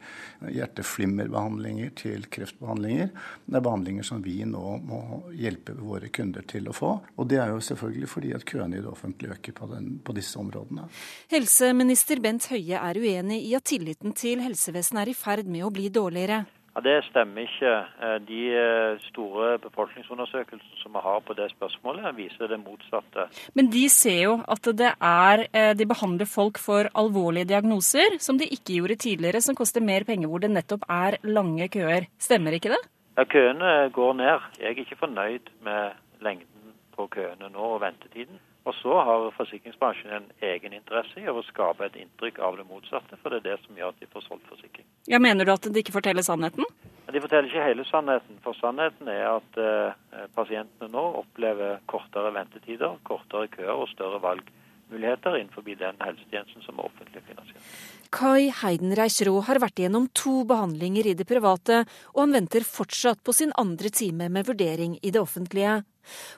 hjerteflimmerbehandlinger til kreftbehandlinger. Det er behandlinger som vi nå må hjelpe våre kunder til å få. Og det er jo selvfølgelig fordi at køene i det offentlige øker på, den, på disse områdene. Helseminister Bent Høie er uenig i at tilliten til helsevesenet er i ferd med å bli dårligere. Ja, Det stemmer ikke. Eh, de eh, store befolkningsundersøkelsene som vi har på det spørsmålet, viser det motsatte. Men de ser jo at det er, eh, de behandler folk for alvorlige diagnoser, som de ikke gjorde tidligere, som koster mer penger, hvor det nettopp er lange køer. Stemmer ikke det? Ja, Køene går ned. Jeg er ikke fornøyd med lengden på køene nå og ventetiden. Og så har forsikringsbransjen en egen interesse i å skape et inntrykk av det motsatte, for det er det som gjør at de får solgt forsikring. Ja, Mener du at de ikke forteller sannheten? De forteller ikke hele sannheten, for sannheten er at eh, pasientene nå opplever kortere ventetider, kortere køer og større valgmuligheter innenfor den helsetjenesten som er offentlig finansiert. Kai Heidenreich Raa har vært igjennom to behandlinger i det private, og han venter fortsatt på sin andre time med vurdering i det offentlige.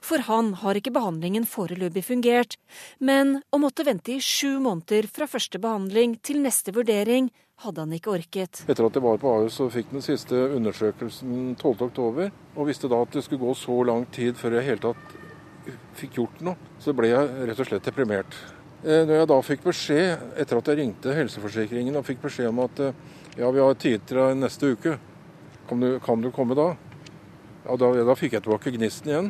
For han har ikke behandlingen foreløpig fungert, men å måtte vente i sju måneder fra første behandling til neste vurdering hadde han ikke orket. Etter at jeg var på Ahus og fikk den siste undersøkelsen 12.10, og visste da at det skulle gå så lang tid før jeg i hele tatt fikk gjort noe, så ble jeg rett og slett deprimert. Eh, når jeg da fikk beskjed, etter at jeg ringte helseforsikringen og fikk beskjed om at eh, ja, vi har tid til deg neste uke, kan du, kan du komme da? Ja, da? Da fikk jeg tilbake gnisten igjen.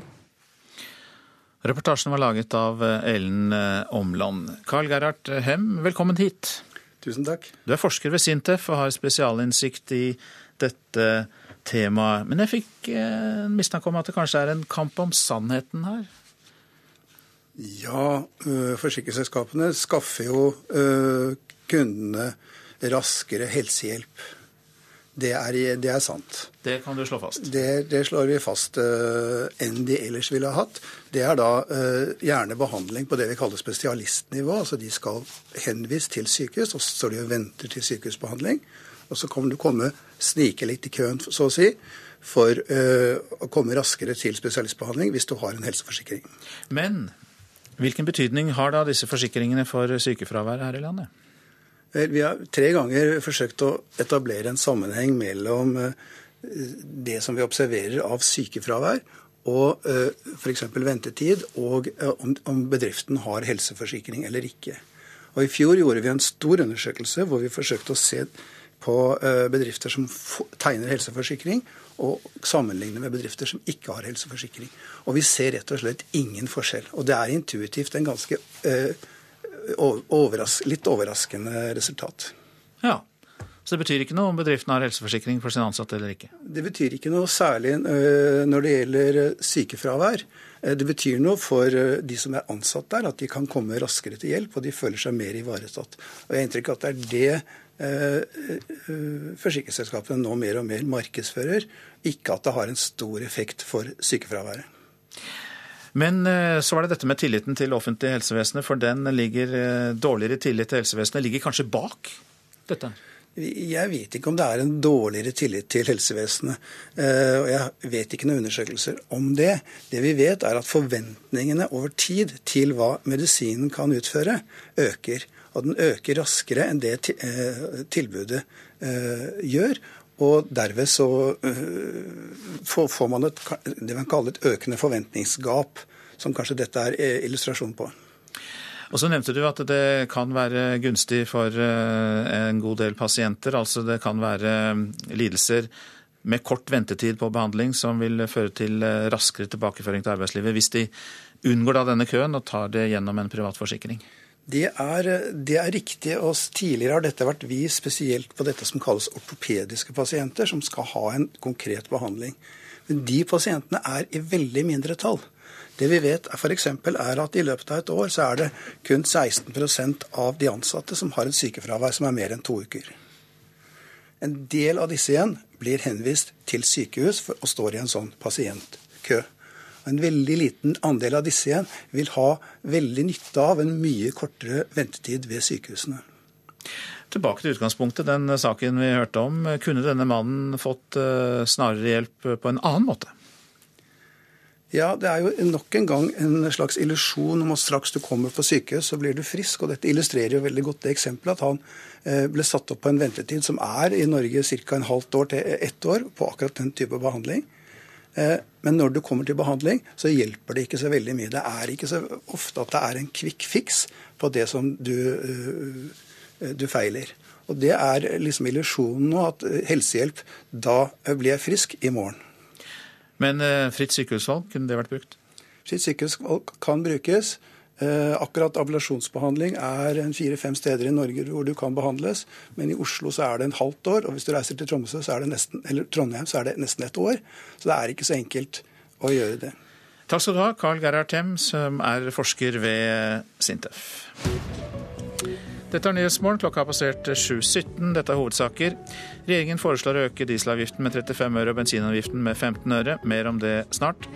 Reportasjen var laget av eh, Ellen Omland. Carl Gerhard Hem, velkommen hit. Tusen takk. Du er forsker ved Sintef og har spesialinnsikt i dette temaet. Men jeg fikk en mistanke om at det kanskje er en kamp om sannheten her? Ja, forsikringsselskapene skaffer jo kundene raskere helsehjelp. Det er, det er, sant. Det kan du slå fast? Det, det slår vi fast uh, enn de ellers ville ha hatt. Det er da uh, gjerne behandling på det vi kaller spesialistnivå. altså De skal henvist til sykehus, og så står de og venter til sykehusbehandling. Og så kan du komme snike litt i køen, så å si, for uh, å komme raskere til spesialistbehandling hvis du har en helseforsikring. Men hvilken betydning har da disse forsikringene for sykefraværet her i landet? Vi har tre ganger forsøkt å etablere en sammenheng mellom eh, det som vi observerer av sykefravær, og eh, f.eks. ventetid, og eh, om bedriften har helseforsikring eller ikke. Og I fjor gjorde vi en stor undersøkelse hvor vi forsøkte å se på bedrifter som tegner helseforsikring, og sammenligne med bedrifter som ikke har helseforsikring. Og vi ser rett og slett ingen forskjell. Og det er intuitivt en ganske overras litt overraskende resultat. Ja, Så det betyr ikke noe om bedriften har helseforsikring for sin ansatte eller ikke? Det betyr ikke noe særlig når det gjelder sykefravær. Det betyr noe for de som er ansatt der, at de kan komme raskere til hjelp, og de føler seg mer ivaretatt. Og Jeg har inntrykk av at det er det forsikringsselskapene nå mer og mer markedsfører, ikke at det har en stor effekt for sykefraværet. Men eh, så var det dette med tilliten til offentlig helsevesenet, for den ligger eh, dårligere tillit til helsevesenet ligger kanskje bak dette? Jeg vet ikke om det er en dårligere tillit til helsevesenet. Eh, og jeg vet ikke noen undersøkelser om det. Det vi vet, er at forventningene over tid til hva medisinen kan utføre, øker. Og den øker raskere enn det tilbudet gjør. Og derved så får man et, det man kaller et økende forventningsgap, som kanskje dette er illustrasjon på. Og så nevnte du at det kan være gunstig for eh, en god del pasienter. Altså det kan være eh, lidelser med kort ventetid på behandling som vil føre til eh, raskere tilbakeføring til arbeidslivet, hvis de unngår da denne køen og tar det gjennom en privat forsikring. Det er, det er, riktig. og Tidligere har dette vært vist spesielt på dette som kalles ortopediske pasienter, som skal ha en konkret behandling. Men de pasientene er i veldig mindre tall. Det vi vet f.eks. er at i løpet av et år så er det kun 16% av de ansatte som har et sykefravær som er mer enn to uker. En del av disse igjen blir henvist til sykehus og står i en sånn pasientkø. En veldig liten andel av disse igjen vil ha veldig nytte av en mye kortere ventetid ved sykehusene. Tilbake til utgangspunktet, den saken vi hørte om. Kunne denne mannen fått eh, snarere hjelp på en annen måte? Ja, det er jo nok en gang en slags illusjon om at straks du kommer på sykehus, så blir du frisk. Og dette illustrerer jo veldig godt det eksempelet at han eh, ble satt opp på en ventetid som er i Norge ca. en halvt år til ett år på akkurat den type behandling. Eh, men når du kommer til behandling, så hjelper det ikke så veldig mye. Det er ikke så ofte at det er en quick fix på det som du, eh, du feiler. Og det er liksom illusjonen nå, at helsehjelp, da blir jeg frisk i morgen. Men eh, fritt sykehusvalg, kunne det vært brukt? Fritt sykehusvalg kan brukes. Eh, akkurat ablasjonsbehandling er fire-fem steder i Norge hvor du kan behandles. Men i Oslo så er det en halvt år, og hvis du reiser til Tromsø, så er det nesten, eller Trondheim så er det nesten et år. Så det er ikke så enkelt å gjøre det. Takk skal du ha, Carl Gerhard Them, som er forsker ved Sintef. Dette er Nyhetsmorgen. Klokka har passert 7.17. Dette er hovedsaker. Regjeringen foreslår å øke dieselavgiften med 35 øre og bensinavgiften med 15 øre. Mer om det snart.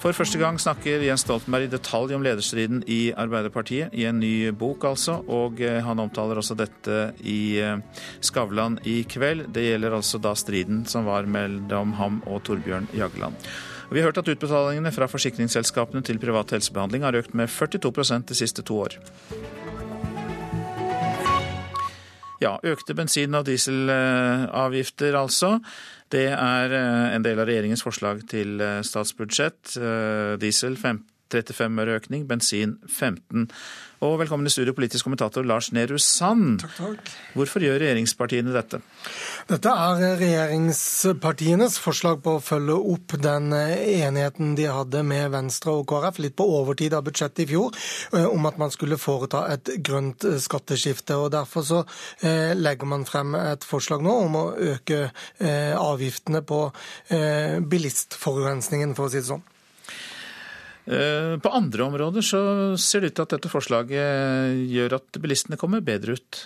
For første gang snakker Jens Stoltenberg i detalj om lederstriden i Arbeiderpartiet, i en ny bok altså, og eh, han omtaler også dette i eh, Skavlan i kveld. Det gjelder altså da striden som var mellom ham og Torbjørn Jagland. Vi har hørt at utbetalingene fra forsikringsselskapene til privat helsebehandling har økt med 42% de siste to år. Ja, økte bensin- og dieselavgifter altså. Det er eh, en del av regjeringens forslag til eh, statsbudsjett. Diesel diesel 35 øre økning, bensin 15 og velkommen i studio, politisk kommentator Lars Nehru Sand. Takk, takk. Hvorfor gjør regjeringspartiene dette? Dette er regjeringspartienes forslag på å følge opp den enigheten de hadde med Venstre og KrF, litt på overtid av budsjettet i fjor, eh, om at man skulle foreta et grønt skatteskifte. og Derfor så eh, legger man frem et forslag nå om å øke eh, avgiftene på bilistforurensningen, for å si det sånn. Eh, på andre områder så ser det ut til at dette forslaget gjør at bilistene kommer bedre ut.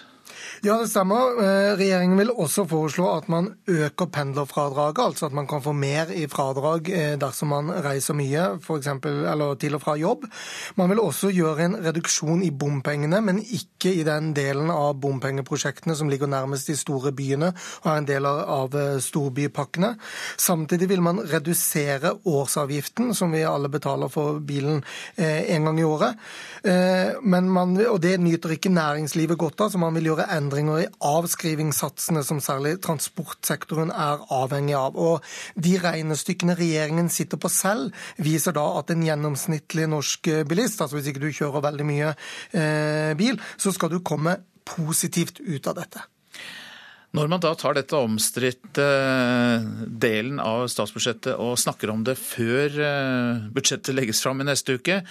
Ja, det stemmer. Eh, regjeringen vil også foreslå at man øker pendlerfradraget, altså at man kan få mer i fradrag eh, dersom man reiser mye, for eksempel, eller til og fra jobb. Man vil også gjøre en reduksjon i bompengene, men ikke i den delen av bompengeprosjektene som ligger nærmest de store byene og er en del av eh, storbypakkene. Samtidig vil man redusere årsavgiften, som vi alle betaler for bilen en gang i året. Man, og det nyter ikke næringslivet godt av, så man vil gjøre endringer endringer i avskrivingssatsene som særlig transportsektoren er avhengig av. Og de regnestykkene regjeringen sitter på selv, viser da at en gjennomsnittlig norsk bilist, altså hvis ikke du kjører veldig mye eh, bil, så skal du komme positivt ut av dette. Når man da tar dette omstridte eh, delen av statsbudsjettet og snakker om det før eh, budsjettet legges fram i neste uke,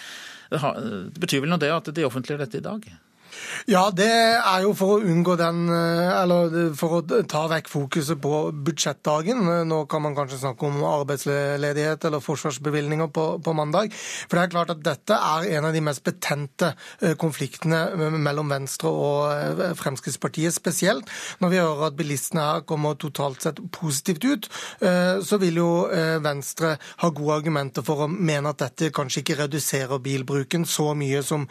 det betyr vel nå det at de offentliggjør dette i dag? Ja, det er jo for å unngå den eh, Eller for å ta vekk fokuset på budsjettdagen. Nå kan man kanskje snakke om arbeidsledighet eller forsvarsbevilgninger på, på, mandag. For det er klart at dette er en av de mest betente eh, konfliktene mellom Venstre og eh, Fremskrittspartiet spesielt. Når vi hører at bilistene her kommer totalt sett positivt ut, så vil jo Venstre ha gode argumenter for å mene at dette kanskje ikke reduserer bilbruken så mye som,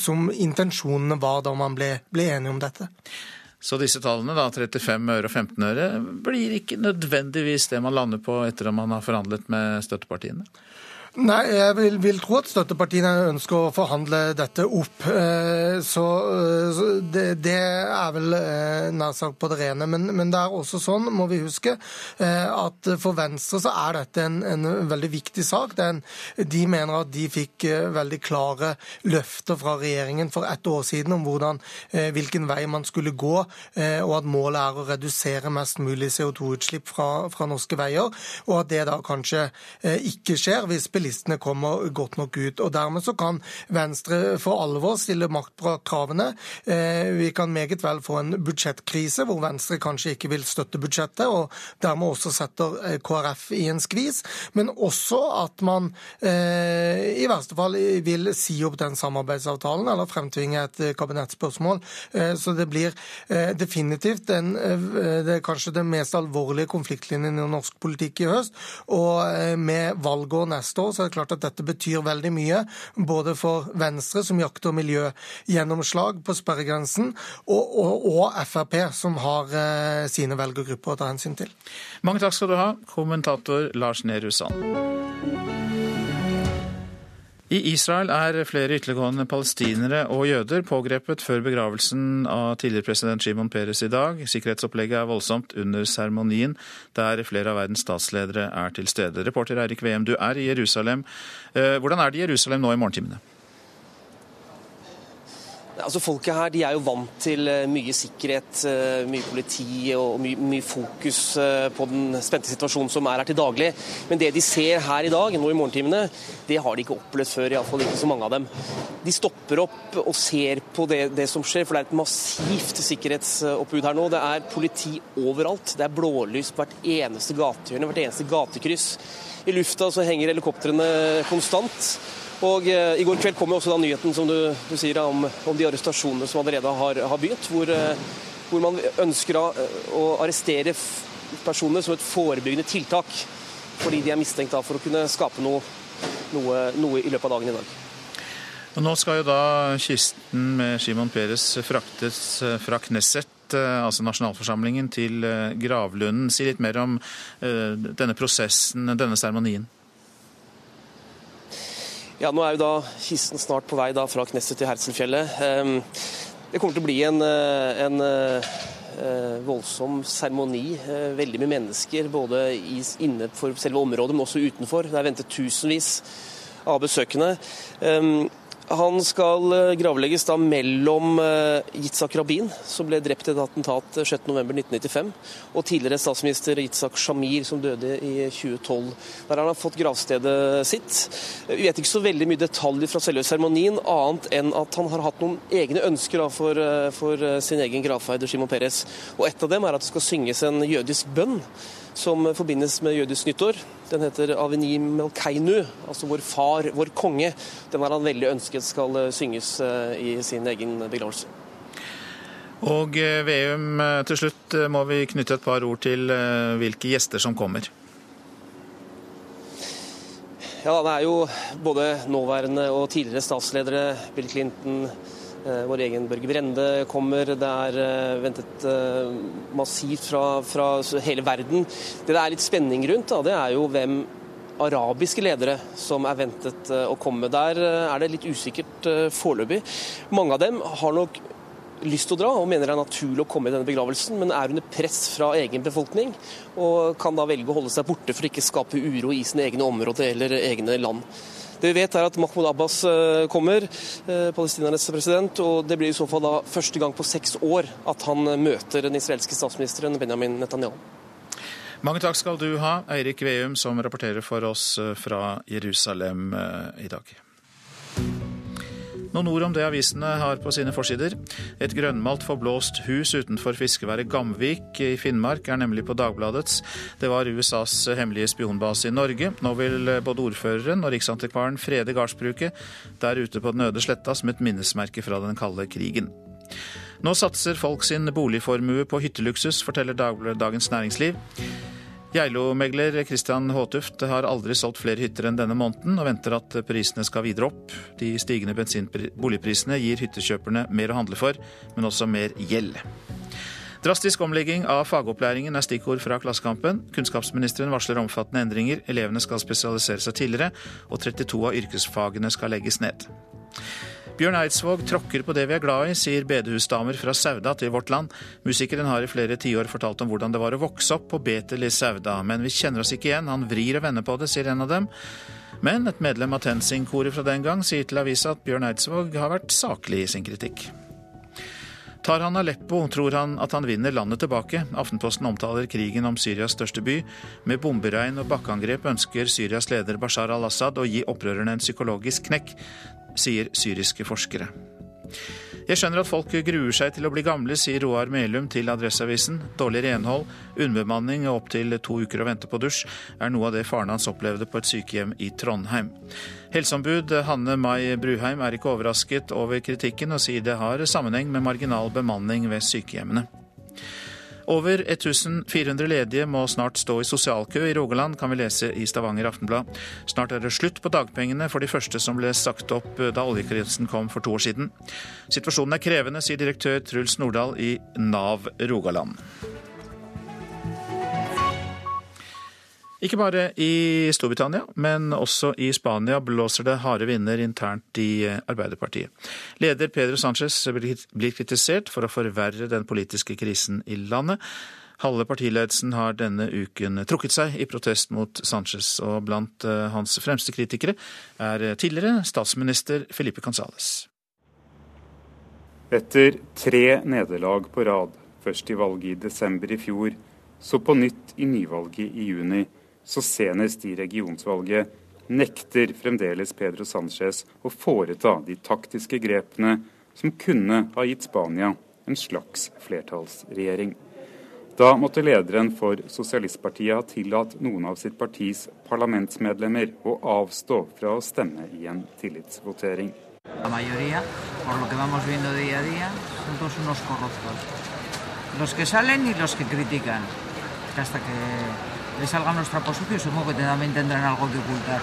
som intensjonen intensjonene var da man ble, ble enige om dette. Så disse tallene, da, 35 øre og 15 øre, blir ikke nødvendigvis det man lander på etter at man har forhandlet med støttepartiene? Nei, jeg vil, vil, tro at støttepartiene ønsker å forhandle dette opp. Eh, så, så det, det, er vel eh, nær sagt på det rene. Men, men, det er også sånn, må vi huske, eh, at for Venstre så er dette en, en veldig viktig sak. En, de mener at de fikk veldig klare løfter fra regjeringen for ett år siden om hvordan, hvilken vei man skulle gå, og at målet er å redusere mest mulig CO2-utslipp fra, fra norske veier. Og at det da kanskje ikke skjer hvis bilistene listene kommer godt nok ut. og Dermed så kan Venstre for alvor stille makt på kravene. Eh, vi kan meget vel få en budsjettkrise hvor Venstre kanskje ikke vil støtte budsjettet, og dermed også setter eh, KrF i en skvis. Men også at man eh, i verste fall vil si opp den samarbeidsavtalen eller fremtvinge et kabinettspørsmål. Så det blir definitivt den, det kanskje den mest alvorlige konfliktlinjen i norsk politikk i høst. Og med valgår neste år så er det klart at dette betyr veldig mye. Både for Venstre, som jakter miljøgjennomslag på sperregrensen, og, og, og Frp, som har eh, sine velgergrupper å ta hensyn til. Mange takk skal du ha, kommentator Lars Nehru Sand. I Israel er flere ytterliggående palestinere og jøder pågrepet før begravelsen av tidligere president Shimon Peres i dag. Sikkerhetsopplegget er voldsomt under seremonien, der flere av verdens statsledere er til stede. Reporter Eirik Veum, du er i Jerusalem. Eh, hvordan er det i Jerusalem nå i morgentimene? Altså Folket her de er jo vant til eh, mye sikkerhet, eh, mye politi og mye, mye, fokus eh, på den spente situasjonen som er her til daglig. Men det de ser her i dag, nå i morgentimene, det har de ikke opplevd før. Iallfall ikke så mange av dem. De stopper opp og ser på det, det som skjer, for det er et massivt sikkerhetsoppbud her nå. Det er politi overalt. Det er blålys på hvert eneste gatehjørne, hvert eneste gatekryss. I lufta så henger helikoptrene konstant. Og eh, I går kveld kom også da nyheten som du, du sier om, om, de arrestasjonene som allerede har, har begynt. Hvor, eh, hvor, man ønsker å, å arrestere personer som et forebyggende tiltak. Fordi de er mistenkt da, for å kunne skape noe, noe, noe i løpet av dagen i dag. Og nå skal jo da kisten med Shimon Peres fraktes eh, fra Knesset altså nasjonalforsamlingen, til gravlunden. Si litt mer om denne prosessen, denne seremonien. Ja, Nå er jo da kisten snart på vei fra Knesset til Herselfjellet. Ehm, det kommer til å bli en, eh, en eh, voldsom seremoni. Eh, veldig mye mennesker både inne for selve området, men også utenfor. Det er ventet tusenvis av besøkende. Han skal eh, gravlegges da mellom eh, Yitzhak Rabin, som ble drept i et attentat 6.11.1995, og tidligere statsminister Yitzhak Shamir, som døde i 2012. Der har han fått gravstedet sitt. Vi vet ikke så veldig mye detaljer fra selve seremonien, annet enn at han har hatt noen egne ønsker for, eh, for, sin egen gravferd, Shimon Peres. Og et av dem er at det skal synges en jødisk bønn som forbindes med jødisk nyttår. Den heter Aveni Melkeinu, altså vår far, vår konge. Den har han veldig ønsket skal eh, synges eh, i sin egen begravelse. Og eh, Veum, til slutt må vi knytte et par ord til hvilke gjester som kommer. Ja, Det er jo både nåværende og tidligere statsledere. Bill Clinton, vår egen Børge Brende kommer. Det er eh, ventet eh, massivt fra, fra hele verden. Det det er litt spenning rundt, da, det er jo hvem arabiske ledere som er ventet å komme. Der er det litt usikkert foreløpig. Mange av dem har nok lyst til å dra og mener det er naturlig å komme i denne begravelsen, men er under press fra egen befolkning og kan da velge å holde seg borte for å ikke skape uro i sine egne områder eller egne land. Det vi vet er at Mahmoud Abbas eh, kommer, eh, palestinernes president, og det blir i så fall da første gang på seks år at han møter den israelske statsministeren Benjamin Netanyahu. Mange takk skal du ha, Eirik Veum, som rapporterer for oss eh, fra Jerusalem i dag. Noen ord om det avisene har på sine forsider. Et grønnmalt forblåst hus utenfor fiskeværet Gamvik i Finnmark er nemlig på Dagbladets. Det var USAs hemmelige spionbase i Norge. Nå vil både ordføreren og Riksantikvaren frede gardsbruket der ute på den øde sletta som et minnesmerke fra den kalde krigen. Nå satser folk sin boligformue på hytteluksus, forteller Dagens Næringsliv. Geilo-megler Christian Håtuft har aldri solgt flere hytter enn denne måneden, og venter at prisene skal videre opp. De stigende boligprisene gir hyttekjøperne mer å handle for, men også mer gjeld. Drastisk omlegging av fagopplæringen er stikkord fra Klassekampen. Kunnskapsministeren varsler omfattende endringer. Elevene skal spesialisere seg tidligere, og 32 av yrkesfagene skal legges ned. Bjørn Eidsvåg tråkker på det vi er glad i, sier bedehusdamer fra Sauda til Vårt Land. Musikeren har i flere tiår fortalt om hvordan det var å vokse opp på Betel i Sauda, men vi kjenner oss ikke igjen, han vrir og vender på det, sier en av dem. Men et medlem av Tenzing-koret fra den gang sier til avisa at Bjørn Eidsvåg har vært saklig i sin kritikk. Tar han Aleppo, tror han at han vinner landet tilbake. Aftenposten omtaler krigen om Syrias største by. Med bomberegn og bakkeangrep ønsker Syrias leder Bashar al-Assad å gi opprørerne en psykologisk knekk, sier syriske forskere. Jeg skjønner at folk gruer seg til å bli gamle, sier Roar Melum til Adresseavisen. Dårlig renhold, underbemanning og opptil to uker å vente på dusj er noe av det faren hans opplevde på et sykehjem i Trondheim. Helseombud Hanne Mai Bruheim er ikke overrasket over kritikken, og sier det har sammenheng med marginal bemanning ved sykehjemmene. Over 1400 ledige må snart stå i sosialkø i Rogaland, kan vi lese i Stavanger Aftenblad. Snart er det slutt på dagpengene for de første som ble sagt opp da oljekrisen kom for to år siden. Situasjonen er krevende, sier direktør Truls Nordahl i Nav Rogaland. Ikke bare i Storbritannia, men også i Spania blåser det harde vinder internt i Arbeiderpartiet. Leder Pedro Sánchez blir kritisert for å forverre den politiske krisen i landet. Halve partiledelsen har denne uken trukket seg i protest mot Sánchez, og blant hans fremste kritikere er tidligere statsminister Felipe Gonzales. Etter tre nederlag på rad, først i valget i desember i fjor, så på nytt i nyvalget i juni, så senest i regionsvalget, nekter fremdeles Pedro Sánchez å foreta de taktiske grepene som kunne ha gitt Spania en slags flertallsregjering. Da måtte lederen for Sosialistpartiet ha tillatt noen av sitt partis parlamentsmedlemmer å avstå fra å stemme i en tillitsvotering. Los que salen y los que critican. Hasta que les salga nuestra posición, supongo que también tendrán algo que ocultar.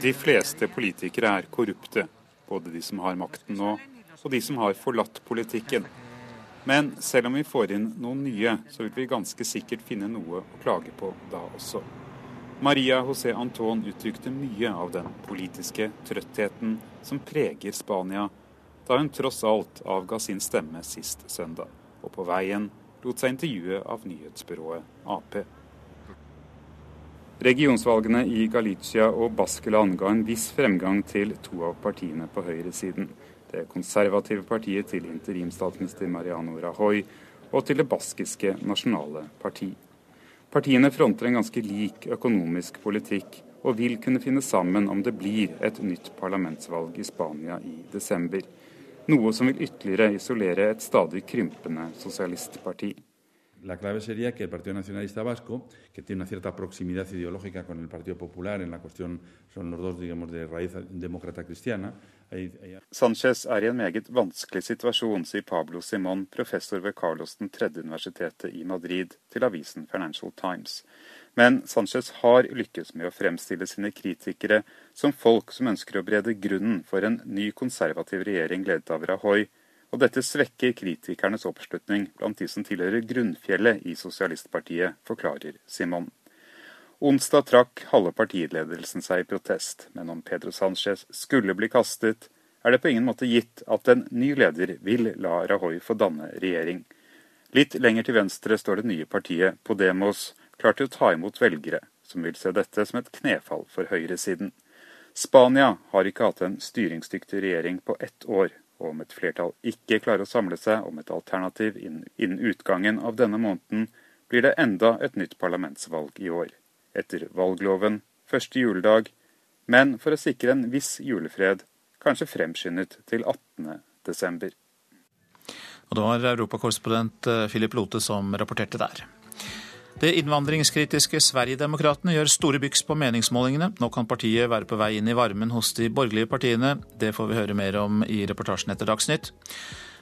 De fleste politikere er korrupte, både de som har makten nå, og de som har forlatt politikken. Men selv om vi får inn noen nye, så vil vi ganske sikkert finne noe å klage på da også. Maria José Anton uttrykte mye av den politiske trøttheten som preger Spania, da hun tross alt avga sin stemme sist søndag, og på veien lot seg intervjue av nyhetsbyrået Ap. Regionsvalgene i Galicia og Baskeland ga en viss fremgang til to av partiene på høyresiden. Det konservative partiet til interimstatsminister Mariano Rajoy og til det baskiske nasjonale parti. Partiene fronter en ganske lik økonomisk politikk og vil kunne finne sammen om det blir et nytt parlamentsvalg i Spania i desember. Noe som vil ytterligere isolere et stadig krympende sosialistparti. La clave sería que el Partido Nacionalista Vasco, que tiene una cierta proximidad ideológica con el Partido Popular en la cuestión, son los dos, digamos, de raíz demócrata cristiana. Sanchez er i en meget vanskelig situasjon, sier Pablo Simón, professor ved Carlos 3. universitetet i Madrid, til avisen Financial Times. Men Sánchez har lykkes med å fremstille sine kritikere som folk som ønsker å brede grunnen for en ny konservativ regjering ledet av Rajoy, og dette svekker kritikernes oppslutning blant de som tilhører grunnfjellet i sosialistpartiet, forklarer Simon. Onsdag trakk halve partiledelsen seg i protest, men om Pedro Sánchez skulle bli kastet, er det på ingen måte gitt at en ny leder vil la Rajoy få danne regjering. Litt lenger til venstre står det nye partiet Podemos, klar til å ta imot velgere, som vil se dette som et knefall for høyresiden. Spania har ikke hatt en styringsdyktig regjering på ett år, og om et flertall ikke klarer å samle seg om et alternativ innen utgangen av denne måneden, blir det enda et nytt parlamentsvalg i år. Etter valgloven første juledag, men for å sikre en viss julefred, kanskje fremskyndet til 18. desember. Og det var europakorrespondent Philip Lote som rapporterte der. Det innvandringskritiske Sverigedemokraterna gjør store byks på meningsmålingene. Nå kan partiet være på vei inn i varmen hos de borgerlige partiene. Det får vi høre mer om i reportasjen etter Dagsnytt.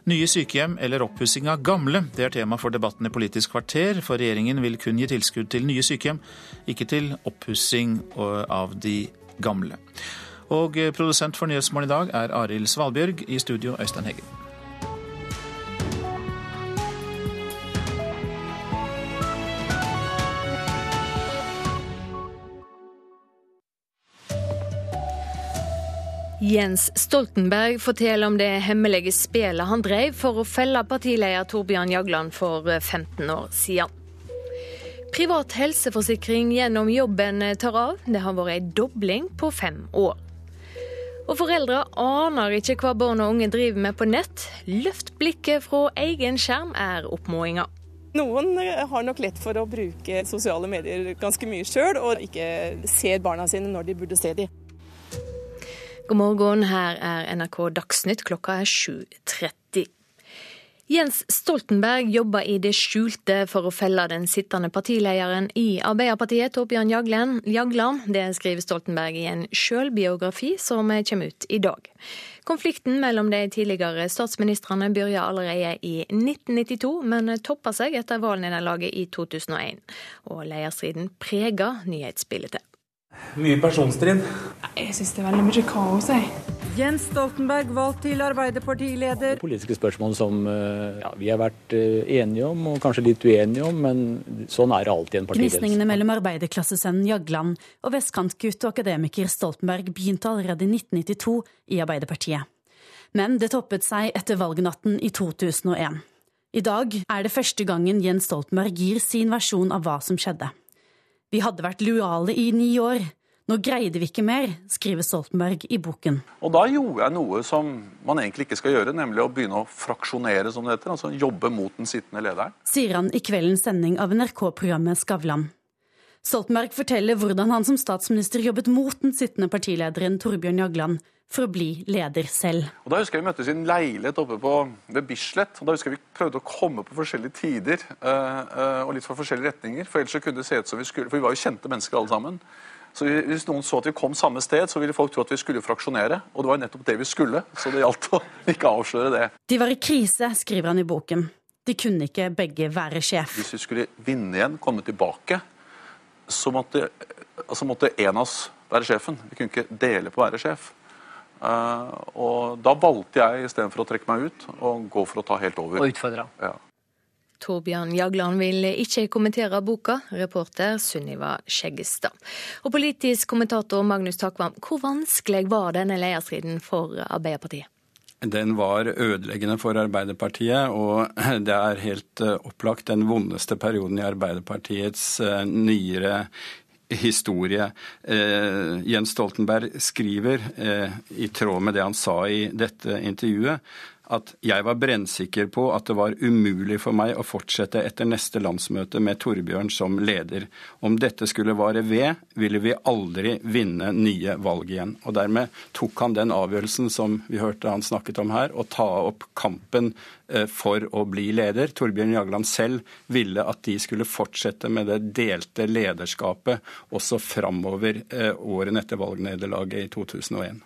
Nye sykehjem eller oppussing av gamle, det er tema for debatten i Politisk kvarter. For regjeringen vil kun gi tilskudd til nye sykehjem, ikke til oppussing av de gamle. Og produsent for Nyhetsmorgen i dag er Arild Svalbjørg. I studio Øystein Heggen. Jens Stoltenberg forteller om det hemmelige spelet han drev for å felle partileder Torbjørn Jagland for 15 år siden. Privat helseforsikring gjennom jobben tar av. Det har vært en dobling på fem år. Og foreldre aner ikke hva barn og unge driver med på nett. Løft blikket fra egen skjerm er oppfordringa. Noen har nok lett for å bruke sosiale medier ganske mye sjøl, og ikke ser barna sine når de burde se dem. God morgen, her er NRK Dagsnytt. Klokka er 7.30. Jens Stoltenberg jobber i det skjulte for å felle den sittende partilederen i Arbeiderpartiet, Torbjørn Jagland. Det skriver Stoltenberg i en sjølbiografi som kommer ut i dag. Konflikten mellom de tidligere statsministrene begynte allerede i 1992, men toppa seg etter valgnederlaget i 2001. Og lederstriden preger nyhetsbildet. Mye personstrid. Jeg syns det er veldig mye kaos, jeg. Jens Stoltenberg valgt til Arbeiderpartileder. Politiske spørsmål som eh, ja, vi har vært eh, enige om, og kanskje litt uenige om, men sånn er det alltid i en partiledelse. Gnisningene mellom arbeiderklassesønnen Jagland og vestkantgutt og akademiker Stoltenberg begynte allerede i 1992 i Arbeiderpartiet. Men det toppet seg etter valgnatten i 2001. I dag er det første gangen Jens Stoltenberg gir sin versjon av hva som skjedde. Vi hadde vært lojale i ni år. Nå greide vi ikke mer, skriver Stoltenberg i boken. Og da gjorde jeg noe som man egentlig ikke skal gjøre, nemlig å begynne å fraksjonere, som det heter. Altså jobbe mot den sittende lederen. Sier han i kveldens sending av NRK-programmet Skavlan. Stoltenberg forteller hvordan han som statsminister jobbet mot den sittende partilederen Torbjørn Jagland for å bli leder selv. Og Da husker jeg Vi møttes i en leilighet oppe på, ved Bislett. og da husker jeg Vi prøvde å komme på forskjellige tider uh, uh, og litt fra forskjellige retninger. For ellers så kunne det se ut som vi skulle, for vi var jo kjente mennesker alle sammen. Så Hvis noen så at vi kom samme sted, så ville folk tro at vi skulle fraksjonere. Og det var nettopp det vi skulle, så det gjaldt å ikke avsløre det. De var i krise, skriver han i boken. De kunne ikke begge være sjef. Hvis vi skulle vinne igjen, komme tilbake, så måtte, altså måtte en av oss være sjefen. Vi kunne ikke dele på å være sjef. Uh, og da valgte jeg istedenfor å trekke meg ut, å gå for å ta helt over. Og utfordre. Ja. Torbjørn Jagland vil ikke kommentere boka, reporter Sunniva Skjeggestad. Og politisk kommentator Magnus Takvam, hvor vanskelig var denne lederstriden for Arbeiderpartiet? Den var ødeleggende for Arbeiderpartiet, og det er helt opplagt den vondeste perioden i Arbeiderpartiets nyere historie. Eh, Jens Stoltenberg skriver, eh, i tråd med det han sa i dette intervjuet, at jeg var brennsikker på at det var umulig for meg å fortsette etter neste landsmøte med Torbjørn som leder. Om dette skulle vare ved, ville vi aldri vinne nye valg igjen. Og dermed tok han den avgjørelsen som vi hørte han snakket om her, å ta opp kampen eh, for å bli leder. Torbjørn Jagland selv ville at de skulle fortsette med det delte lederskapet også framover eh, årene etter valgnederlaget i 2001.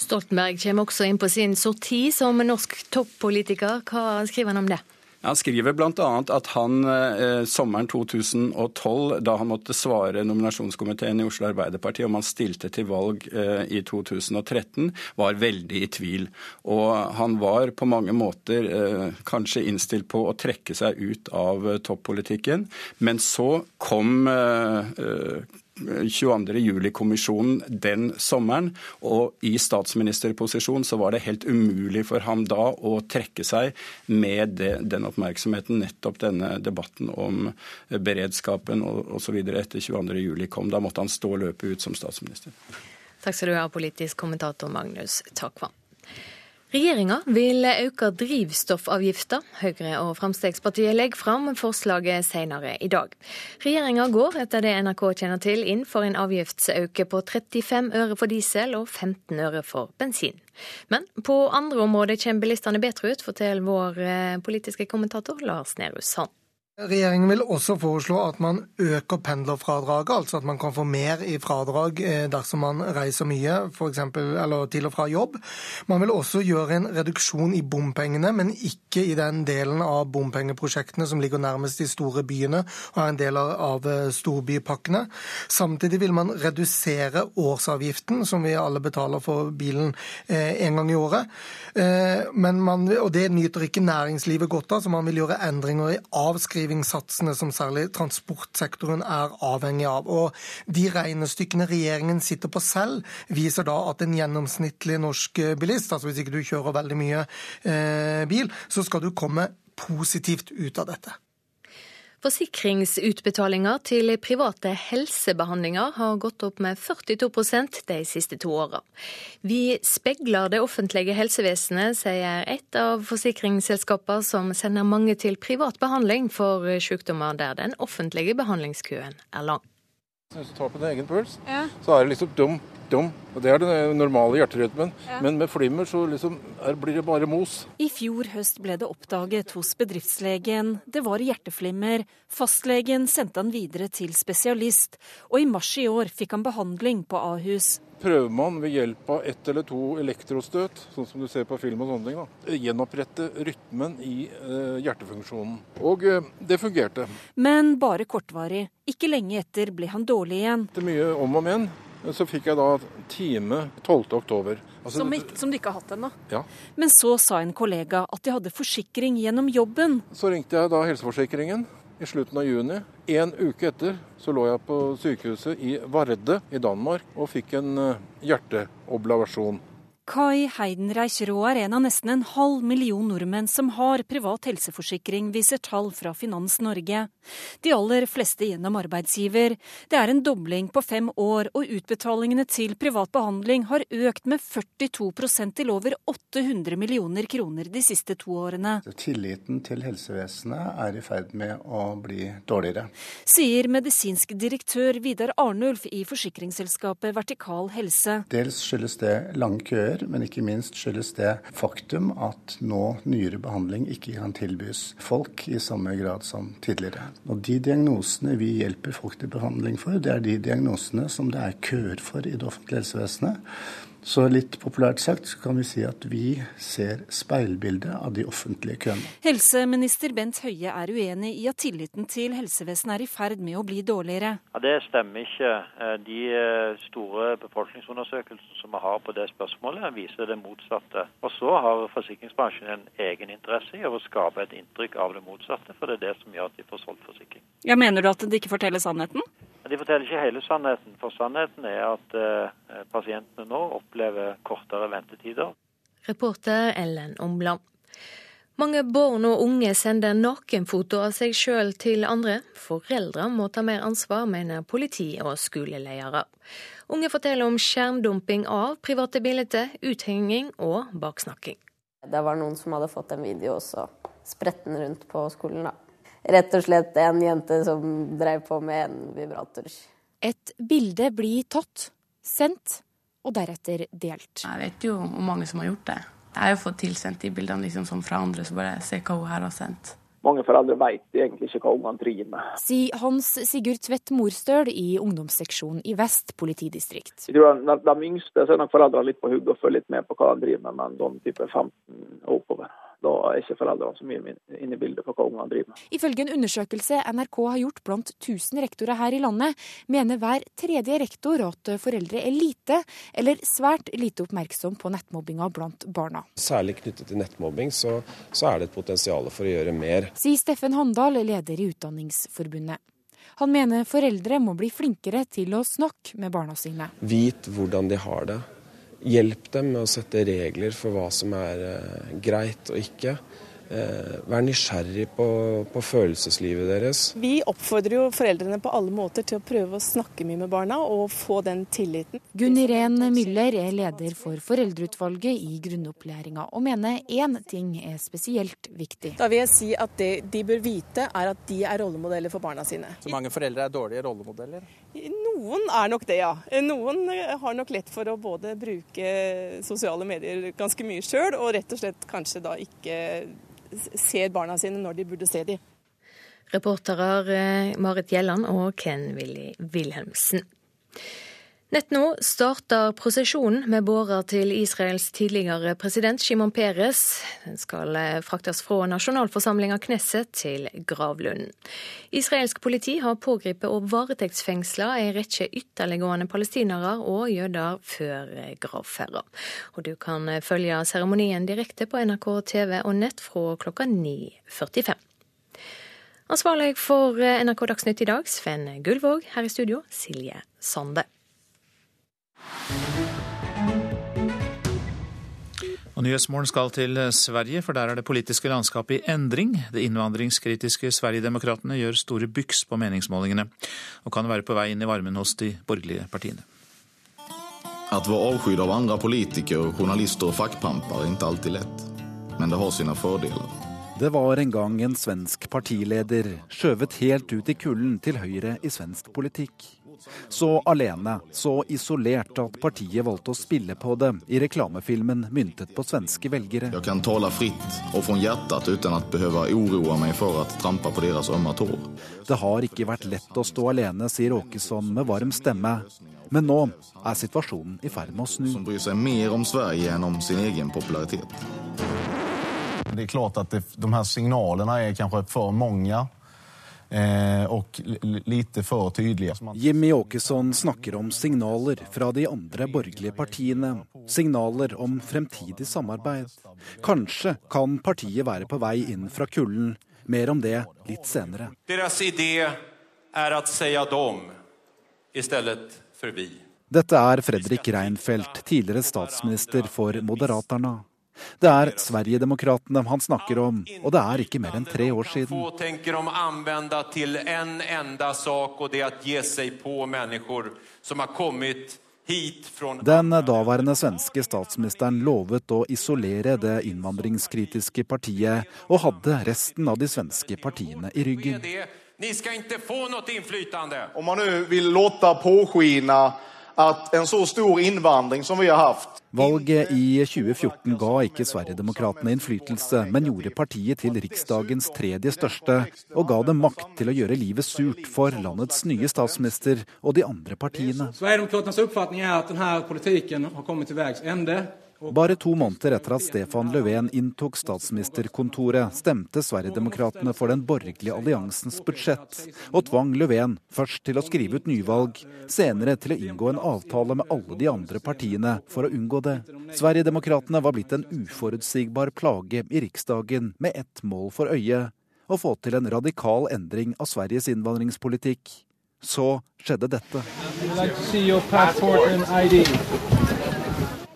Stoltenberg kommer også inn på sin sorti som norsk toppolitiker. Hva skriver han om det? Han skriver bl.a. at han eh, sommeren 2012, da han måtte svare nominasjonskomiteen i Oslo Arbeiderparti om han stilte til valg eh, i 2013, var veldig i tvil. Og han var på mange måter eh, kanskje innstilt på å trekke seg ut av eh, toppolitikken. Men så kom eh, 22.07-kommisjonen den sommeren, og i statsministerposisjon så var det helt umulig for ham da å trekke seg med det, den oppmerksomheten nettopp denne debatten om beredskapen og osv. etter 22.07 kom. Da måtte han stå og løpe ut som statsminister. Takk skal du ha, politisk kommentator Magnus Takvam. Regjeringa vil øke drivstoffavgifta. Høyre og Fremskrittspartiet legger fram forslaget senere i dag. Regjeringa går, etter det NRK kjenner til, inn for en avgiftsøke på 35 øre for diesel og 15 øre for bensin. Men på andre områder kommer bilistene bedre ut, forteller vår eh, politiske kommentator Lars Nehru Sand. Regjeringen vil også foreslå at man øker pendlerfradraget, altså at man kan få mer i fradrag eh, dersom man reiser mye, f.eks. eller til og fra jobb. Man vil også gjøre en reduksjon i bompengene, men ikke i den delen av bompengeprosjektene som ligger nærmest de store byene og er en del av eh, storbypakkene. Samtidig vil man redusere årsavgiften, som vi alle betaler for bilen eh, en gang i året. Man, og det nyter ikke næringslivet godt av, så man vil gjøre endringer i avskrivning kollektivinnsatsene som særlig transportsektoren er avhengig av. Og De regnestykkene regjeringen sitter på selv, viser da at en gjennomsnittlig norsk bilist, altså hvis ikke du kjører veldig mye eh, bil, så skal du komme positivt ut av dette. Forsikringsutbetalinger til private helsebehandlinger har gått opp med 42% de siste to åra. Vi speiler det offentlige helsevesenet, sier et av forsikringsselskapene som sender mange til privat behandling for sykdommer der den offentlige behandlingskøen er lang. Hvis du tar på din egen puls, ja. så er det liksom dum, dum. Og Det er den normale hjerterytmen. Ja. Men med flimmer så liksom er, blir det bare mos. I fjor høst ble det oppdaget hos bedriftslegen. Det var hjerteflimmer. Fastlegen sendte han videre til spesialist. Og i mars i år fikk han behandling på Ahus. Prøver man ved hjelp av ett eller to elektrostøt, sånn som du ser på film og sånne ting, da, gjenopprette rytmen i eh, hjertefunksjonen. Og eh, det fungerte. Men bare kortvarig. Ikke lenge etter ble han dårlig igjen. Etter mye om og men så fikk jeg da time 12.10. Altså, som, som, du ikke har hatt ennå? Ja. Men så sa en kollega at de hadde forsikring gjennom jobben. Så ringte jeg da helseforsikringen i slutten av juni. En uke etter så lå jeg på sykehuset i Varde i Danmark og fikk en eh, hjerteoblavasjon. Kai Heidenreich Raa er en av nesten en halv million nordmenn som har privat helseforsikring, viser tall fra Finans Norge. De aller fleste gjennom arbeidsgiver. Det er en dobling på fem år, og utbetalingene til privat behandling har økt med 42% til over 800 millioner kroner de siste to årene. Tilliten til helsevesenet er i ferd med å bli dårligere. Sier medisinsk direktør Vidar Arnulf i forsikringsselskapet Vertikal Helse. Dels skyldes det lange køer før, men ikke minst skyldes det faktum at nå nyere behandling ikke kan tilbys folk i samme grad som tidligere. Og De diagnosene vi hjelper folk til behandling for, det er de diagnosene som det er køer for i det offentlige helsevesenet. Så litt populært sagt så kan vi si at vi ser speilbildet av de offentlige køene. Helseminister Bent Høie er uenig i at tilliten til helsevesenet er i ferd med å bli dårligere. Ja, Det stemmer ikke. Eh, de eh, store befolkningsundersøkelsene som vi har på det spørsmålet, viser det motsatte. Og så har forsikringsbransjen en egen interesse i å skape et inntrykk av det motsatte, for det er det som gjør at de får solgt forsikring. Ja, Mener du at det ikke forteller sannheten? De forteller ikke hele sannheten, for sannheten er at eh, pasientene nå opplever kortere ventetider. Reporter Ellen Omland. Mange barn og unge sender nakenfoto av seg sjøl til andre. Foreldre må ta mer ansvar, mener politi og skoleledere. Unge forteller om skjermdumping av private bilder, uthenging og baksnakking. Det var noen som hadde fått en video og så spredt rundt på skolen. da rett og slett en jente som drev på med en vibrator. Et bilde blir tatt, sendt og deretter delt. Jeg vet jo hvor mange som har gjort det. Jeg har jo fått tilsendt de bildene liksom som fra andre, så bare se hva hun her har sendt. Mange foreldre vet egentlig ikke hva ungene driver med. Sier Hans Sigurd Tvedt Morstøl i ungdomsseksjonen i Vest politidistrikt. Jeg tror de, de yngste så er nok foreldrene litt på hugget og følger litt med på hva de driver med, men de type 15 og oppover da er ikke foreldrene så mye inne i bildet på hva ungene driver med. Ifølge en undersøkelse NRK har gjort blant 1000 rektorer her i landet, mener hver tredje rektor at foreldre er lite eller svært lite oppmerksom på nettmobbinga blant barna. Særlig knyttet til nettmobbing så, så er det et potensial for å gjøre mer. Sier Steffen Handal, leder i Utdanningsforbundet. Han mener foreldre må bli flinkere til å snakke med barna sine. Vit hvordan de har det. Hjelp dem med å sette regler for hva som er eh, greit og ikke. Eh, vær nysgjerrig på, på, følelseslivet deres. Vi oppfordrer jo foreldrene på alle måter til å prøve å snakke mye med barna og få den tilliten. Gunn Irén Müller er leder for foreldreutvalget i grunnopplæringa, og mener én ting er spesielt viktig. Da vil jeg si at det de bør vite, er at de er rollemodeller for barna sine. Så mange foreldre er dårlige rollemodeller? Noen er nok det, ja. Noen har nok lett for å både bruke sosiale medier ganske mye sjøl, og rett og slett kanskje da ikke ser barna sine når de burde se dem. Reportere eh, Marit Gjelland og Ken Willy Wilhelmsen. Nett nå starter prosesjonen med bårer til Israels tidligere president Shimon Peres. Den skal eh, fraktes fra nasjonalforsamlinga Knesset til gravlunden. Israelsk politi har pågrepet og varetektsfengsla ei rekke ytterliggående palestinere og jøder før eh, gravferda. Og du kan eh, følge seremonien direkte på NRK TV og nett fra klokka 9.45. Ansvarlig for NRK Dagsnytt i dag, Sven Gullvåg. Her i studio, Silje Sande. Og Nyhetsmorgen skal til Sverige, for der er det politiske landskapet i endring. Det innvandringskritiske Sverigedemokraterna gjør store byks på meningsmålingene, og kan være på vei inn i varmen hos de borgerlige partiene. Att være avskydd av andre politikere, journalister og fagpamper er ikke alltid lett. Men det har sine fordeler. Det var en gang en svensk partileder skjøvet helt ut i kulden til høyre i svensk politikk. Så alene, så isolert at partiet valgte å spille på det i reklamefilmen myntet på svenske velgere. Jeg kan tale fritt og fra hjertet uten å behøve uroe meg for å trampe på deres ømme tår. Det har ikke vært lett å stå alene, sier Åkesson med varm stemme. Men nå er situasjonen i ferd med å snu. Som bryr seg mer om Sverige enn om sin egen popularitet. Det er klart at det, de her signalene er kanskje for mange. Eh, og lite for tydelige. Jimmy Åkesson snakker om signaler fra de andre borgerlige partiene. Signaler om fremtidig samarbeid. Kanskje kan partiet være på vei inn fra kulden. Mer om det litt senere. Deres idé er å si dem i stedet for vi. Dette er Fredrik Reinfeldt, tidligere statsminister for Moderaterna. Det er Sverigedemokraterna han snakker om, og det er ikke mer enn tre år siden. Få tenker de anvende til en enda sak, og det er å gi seg på mennesker som har kommet Den daværende svenske statsministeren lovet å isolere det innvandringskritiske partiet, og hadde resten av de svenske partiene i ryggen. Om man nå vil låte påskine at en så stor innvandring som vi har hatt Valget i 2014 ga ikke Sverigedemokraterna innflytelse, men gjorde partiet til riksdagens tredje største, og ga dem makt til å gjøre livet surt for landets nye statsminister og de andre partiene. Sverigedemokraternas oppfatning er at denne politikken har kommet til veis ende. Bare to måneder etter at Stefan Löfven inntok statsministerkontoret, stemte Sverigedemokraterna for den borgerlige alliansens budsjett, og tvang Löfven først til å skrive ut nyvalg, senere til å inngå en avtale med alle de andre partiene for å unngå det. Sverigedemokraterna var blitt en uforutsigbar plage i Riksdagen med ett mål for øye å få til en radikal endring av Sveriges innvandringspolitikk. Så skjedde dette.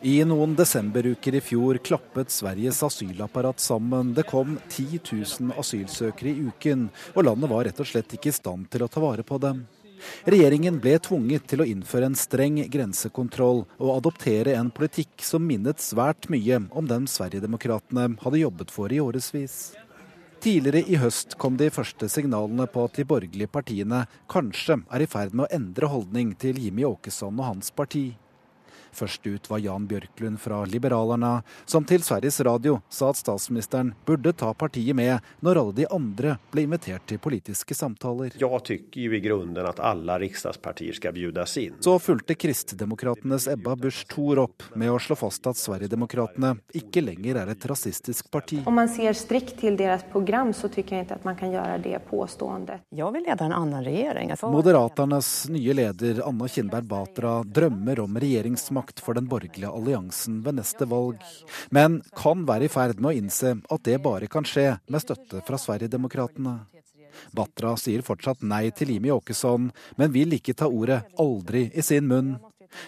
I noen desemberuker i fjor klappet Sveriges asylapparat sammen. Det kom 10 000 asylsøkere i uken, og landet var rett og slett ikke i stand til å ta vare på dem. Regjeringen ble tvunget til å innføre en streng grensekontroll og adoptere en politikk som minnet svært mye om den Sverigedemokraterna hadde jobbet for i årevis. Tidligere i høst kom de første signalene på at de borgerlige partiene kanskje er i ferd med å endre holdning til Jimmy Åkesson og hans parti. Først ut var Jan Bjørklund fra Liberalerna, som til Sveriges Radio sa at statsministeren burde ta partiet med når alle de andre ble invitert til politiske samtaler. Jeg syns jo i grunnen at alle riksdagspartier skal bjudes inn. Så fulgte Kristdemokratenes Ebba Busch Thor opp med å slå fast at Sverigedemokraterna ikke lenger er et rasistisk parti. Om man ser strikt til deres program, så syns jeg ikke at man kan gjøre det påståendet. Jeg vil lede en annen regjering. Moderaternes nye leder Anna Kinberg Batra drømmer om regjeringsmakt makt for den borgerlige alliansen ved neste valg, men kan være i ferd med å innse at det bare kan skje med støtte fra Sverigedemokraterna. Batra sier fortsatt nei til Jimmy Åkesson, men vil ikke ta ordet 'aldri' i sin munn.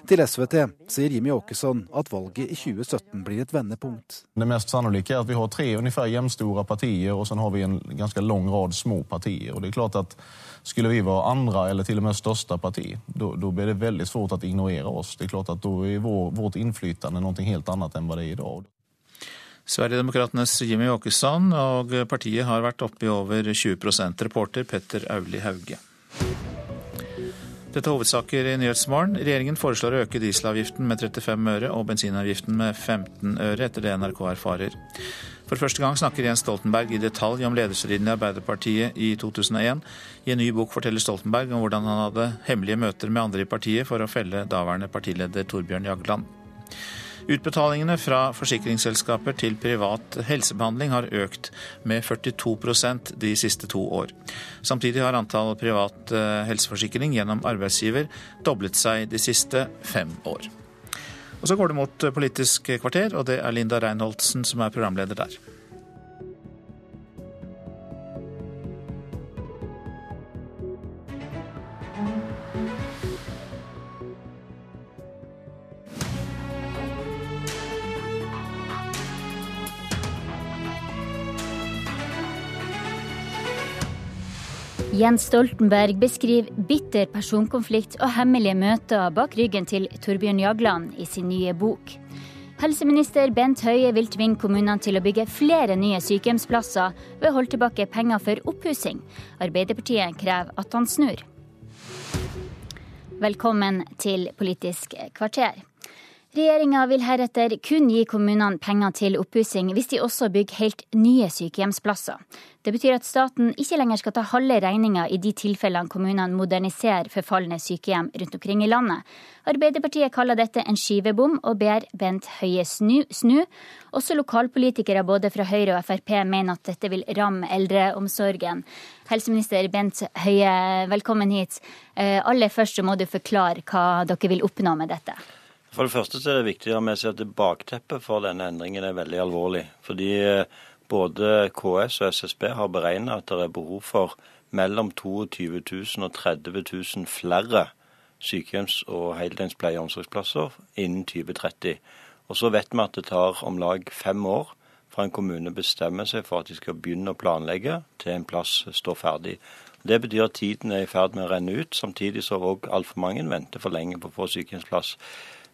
Til SVT sier Jimmy Åkesson at valget i 2017 blir et vendepunkt. Det mest sannolike er at vi har tre omtrent jevnstore partier, og så har vi en ganske lang rad små partier. Og det er klart at skulle vi være andre eller til og med største parti, da blir det veldig svårt å ignorere oss. Det er klart at Da er vår, vårt innflytende noe helt annet enn hva det i dag. Sverigedemokratenes Jimmy Åkesson og partiet har vært oppe i over 20% Reporter Petter Auli Hauge. Dette er hovedsaker i Nyhetsmorgen. Regjeringen foreslår å øke dieselavgiften med 35 øre og bensinavgiften med 15 øre, etter det NRK erfarer. For første gang snakker Jens Stoltenberg i detalj om lederstriden i Arbeiderpartiet i 2001. I en ny bok forteller Stoltenberg om hvordan han hadde hemmelige møter med andre i partiet for å felle daværende partileder Torbjørn Jagland. Utbetalingene fra forsikringsselskaper til privat helsebehandling har økt med 42% de siste to år. Samtidig har antall privat eh, helseforsikring gjennom arbeidsgiver doblet seg de siste fem år. Og Så går det mot Politisk kvarter, og det er Linda Reinholdsen som er programleder der. Jens Stoltenberg beskriver bitter personkonflikt og hemmelige møter bak ryggen til Torbjørn Jagland i sin nye bok. Helseminister Bent Høie vil tvinge kommunene til å bygge flere nye sykehjemsplasser ved å holde tilbake penger for oppussing. Arbeiderpartiet krever at han snur. Velkommen til Politisk kvarter. Regjeringa vil heretter kun gi kommunene penger til oppussing hvis de også bygger helt nye sykehjemsplasser. Det betyr at staten ikke lenger skal ta halve regninga i de tilfellene kommunene moderniserer forfalne sykehjem rundt omkring i landet. Arbeiderpartiet kaller dette en skivebom, og ber Bent Høie snu. snu. Også lokalpolitikere både fra Høyre og Frp mener at dette vil ramme eldreomsorgen. Helseminister Bent Høie, velkommen hit. Eh, aller først så må du forklare hva dere vil oppnå med dette. For det første så er det viktig å ha med seg at bakteppet for denne endringen er veldig alvorlig. Fordi eh, både KS og SSB har beregnet at det er behov for mellom 22 000 og 30 000 flere sykehjems- og heldøgns pleie- og omsorgsplasser innen 2030. Og så vet vi at det tar om lag fem år fra en kommune bestemmer seg for at de skal begynne å planlegge, til en plass står ferdig. Det betyr at tiden er i ferd med å renne ut, samtidig som òg altfor mange venter for lenge på å få sykehjemsplass.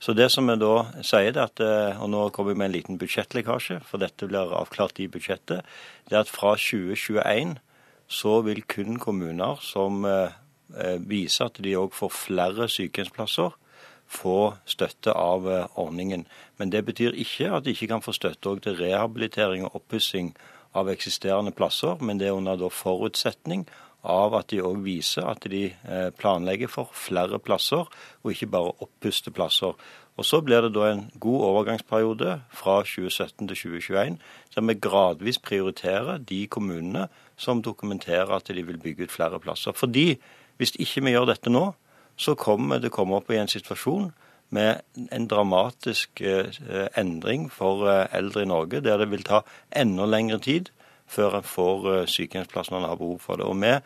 Så det som vi da sier, at, eh, og nå kommer vi med en liten budsjettlekkasje, for dette blir avklart i budsjettet, det er at fra 2021 så vil kun kommuner som eh, eh, viser at de òg får flere sykehjemsplasser, få støtte av ordningen. Men det betyr ikke at de ikke kan få støtte til rehabilitering og oppussing av eksisterende plasser, men det er under forutsetning av at de òg viser at de eh, planlegger for flere plasser, og ikke bare oppuste plasser. Og Så blir det da en god overgangsperiode fra 2017 til 2021, der vi gradvis prioriterer de kommunene som dokumenterer at de vil bygge ut flere plasser. Fordi hvis ikke vi gjør dette nå, så kommer det komme opp i en situasjon med en dramatisk eh, endring for eh, eldre i Norge, der det vil ta enda lengre tid før en får eh, sykehjemsplass når en har behov for det. Og vi,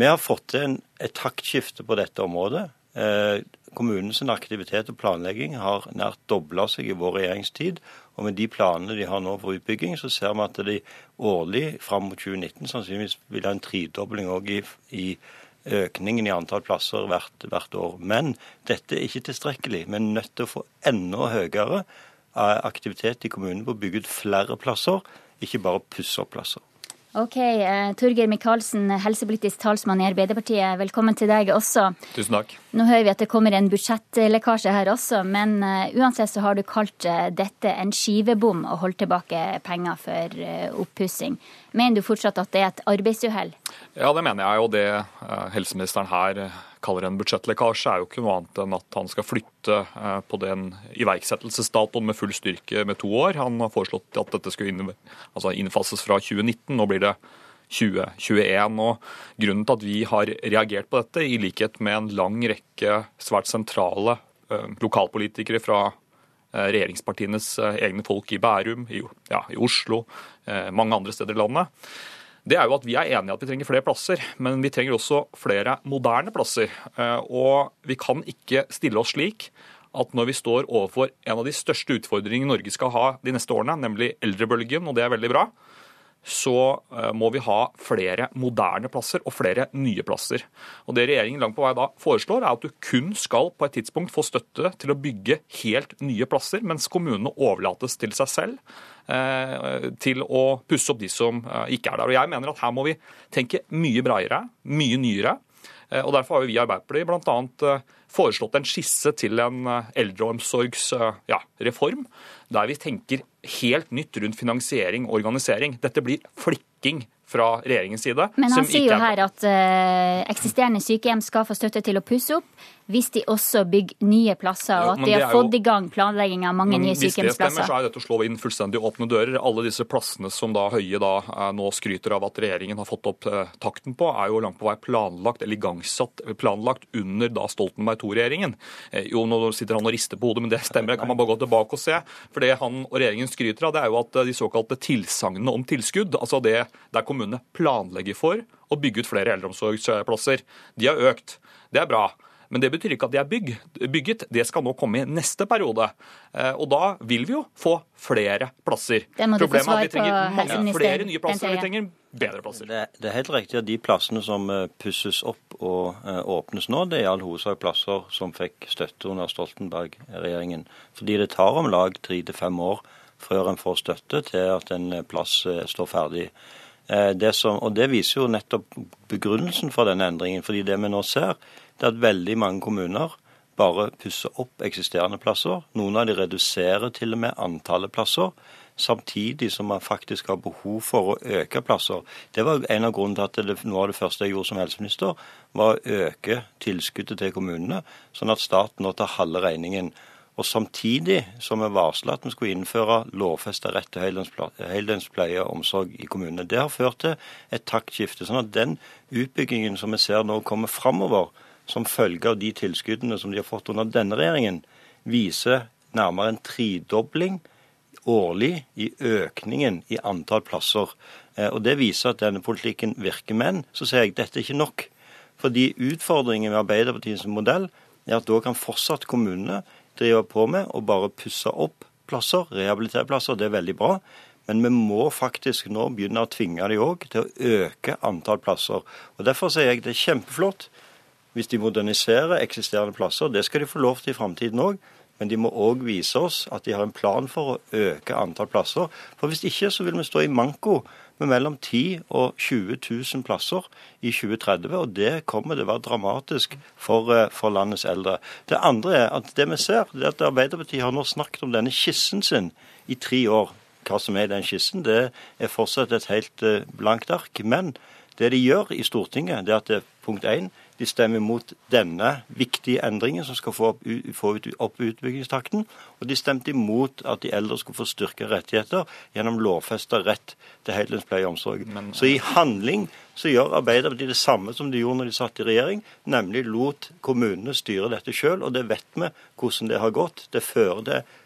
vi har fått til en, et taktskifte på dette området. Eh, Kommunens aktivitet og planlegging har nært dobla seg i vår regjeringstid. Og med de planene de har nå for utbygging, så ser vi at de årlig fram mot 2019 sannsynligvis vil ha en tredobling òg i, i, økningen i antall plasser hvert, hvert, år. Men dette er ikke tilstrekkelig. Vi er nødt til å få enda høyere eh, aktivitet i kommunen på å bygge ut flere plasser ikke bare pusse opp plasser. Ok, uh, Torgeir Micaelsen, helsepolitisk talsmann i Arbeiderpartiet, velkommen til deg også. Tusen takk. Nå hører vi at det kommer en budsjettlekkasje her også, men uh, uansett så har du kalt uh, dette en skivebom og holdt tilbake penger for oppussing. Mener du fortsatt at det er et arbeidsuhell? Ja, det mener jeg. Og det helseministeren her kaller en budsjettlekkasje, er jo ikke noe annet enn at han skal flytte eh, på den iverksettelsesdatoen med full styrke med to år. Han har foreslått at dette skulle altså innfases fra 2019. Nå blir det 2021. og Grunnen til at vi har reagert på dette, i likhet med en lang rekke svært sentrale eh, lokalpolitikere fra eh, regjeringspartienes egne folk i Bærum, i, ja, i Oslo, mange andre steder i landet, det er jo at vi er enige i at vi trenger flere plasser, men vi trenger også flere moderne plasser. Eh, og vi kan ikke stille oss slik at når vi står overfor en av de største utfordringene Norge skal ha de neste årene, nemlig eldrebølgen, og det er veldig bra, så eh, må vi ha flere moderne plasser og flere nye plasser. Og Det regjeringen langt på vei da foreslår, er at du kun skal på et tidspunkt få støtte til å bygge helt nye plasser, mens kommunene overlates til seg selv til å pusse opp de som eh, ikke er der. Og jeg mener at Her må vi tenke mye bredere, mye nyere. og Derfor har vi i Arbeiderpartiet bl.a. foreslått en skisse til en eldreomsorgsreform. Ja, der vi tenker helt nytt rundt finansiering og organisering. Dette blir flikking fra regjeringens side. Men han sier jo her at uh, eksisterende sykehjem skal få støtte til å pusse opp hvis de også bygger nye plasser, og at de har fått i gang planlegging av mange nye sykehjemsplasser. Hvis det stemmer, så er dette å slå inn fullstendig åpne dører. Alle disse plassene som da Høie da eh, nå skryter av at regjeringen har fått opp uh, takten på, er jo langt på vei planlagt eller igangsatt planlagt under da Stoltenberg II-regjeringen. Uh, jo, nå sitter han og rister på hodet, men det stemmer, det kan man bare gå tilbake og se. For det han og regjeringen skryter av, det er jo at de såkalte tilsagnene om tilskudd, altså det der kommunene planlegger for å bygge ut flere eldreomsorgsplasser, de har økt. Det er bra. Men det betyr ikke at de er bygg, bygget. Det skal nå komme i neste periode. Eh, og da vil vi jo få flere plasser. Det må du få Problemet er svar at vi trenger på, mange helseminister flere nye plasser. Vi trenger bedre plasser. Det, det er helt riktig at de plassene som eh, pusses opp og eh, åpnes nå, det er i all hovedsak plasser som fikk støtte under Stoltenberg-regjeringen. Fordi det tar om lag tre til fem år før en får støtte til at en plass står ferdig. Eh, Det som, og Det viser jo nettopp begrunnelsen for denne endringen. fordi det vi nå ser, det er at veldig mange kommuner bare pusser opp eksisterende plasser. Noen av de reduserer til og med antallet plasser. Samtidig som man faktisk har behov for å øke plasser. Det var en av grunnene til at det, noe av det første jeg gjorde som helseminister, var å øke tilskuddet til kommunene, sånn at staten nå tar halve regningen. Og samtidig som vi varsla at vi skulle innføre lovfesta rett til heldøgns- pleie og omsorg i kommunene. Det har ført til et taktskifte. sånn at den utbyggingen som vi ser nå kommer framover, som følge av de tilskuddene som de har fått under denne regjeringen, viser nærmere en tredobling årlig i økningen i antall plasser. Eh, Og Det viser at denne politikken virker. Men så sier jeg dette er ikke nok. Fordi utfordringen med Arbeiderpartiets modell er at da kan fortsatt kommunene drive på med å bare pusse opp plasser, rehabilitere plasser. Det er veldig bra. Men vi må faktisk nå begynne å tvinge de òg til å øke antall plasser. Og Derfor sier jeg det er kjempeflott hvis de moderniserer eksisterende plasser. Det skal de få lov til i framtiden òg. Men de må òg vise oss at de har en plan for å øke antall plasser. For hvis ikke så vil vi stå i manko med mellom 10 og 20 000 plasser i 2030. Og det kommer til å være dramatisk for, eh, for landets eldre. Det andre er at det vi ser, det er at Arbeiderpartiet har nå snakket om denne skissen sin i tre år. Hva som er i den skissen, det er fortsatt et helt eh, blankt ark. Men det de gjør i Stortinget, det er at det, punkt 1, de stemmer mot denne viktige endringen som skal få opp, få opp utbyggingstakten. Og de stemte imot at de eldre skulle få styrka rettigheter gjennom lovfesta rett til heldøgns pleie og omsorg. Så i handling så gjør Arbeiderpartiet det samme som de gjorde når de satt i regjering, nemlig lot kommunene styre dette sjøl. Og det vet vi hvordan det har gått. Det fører til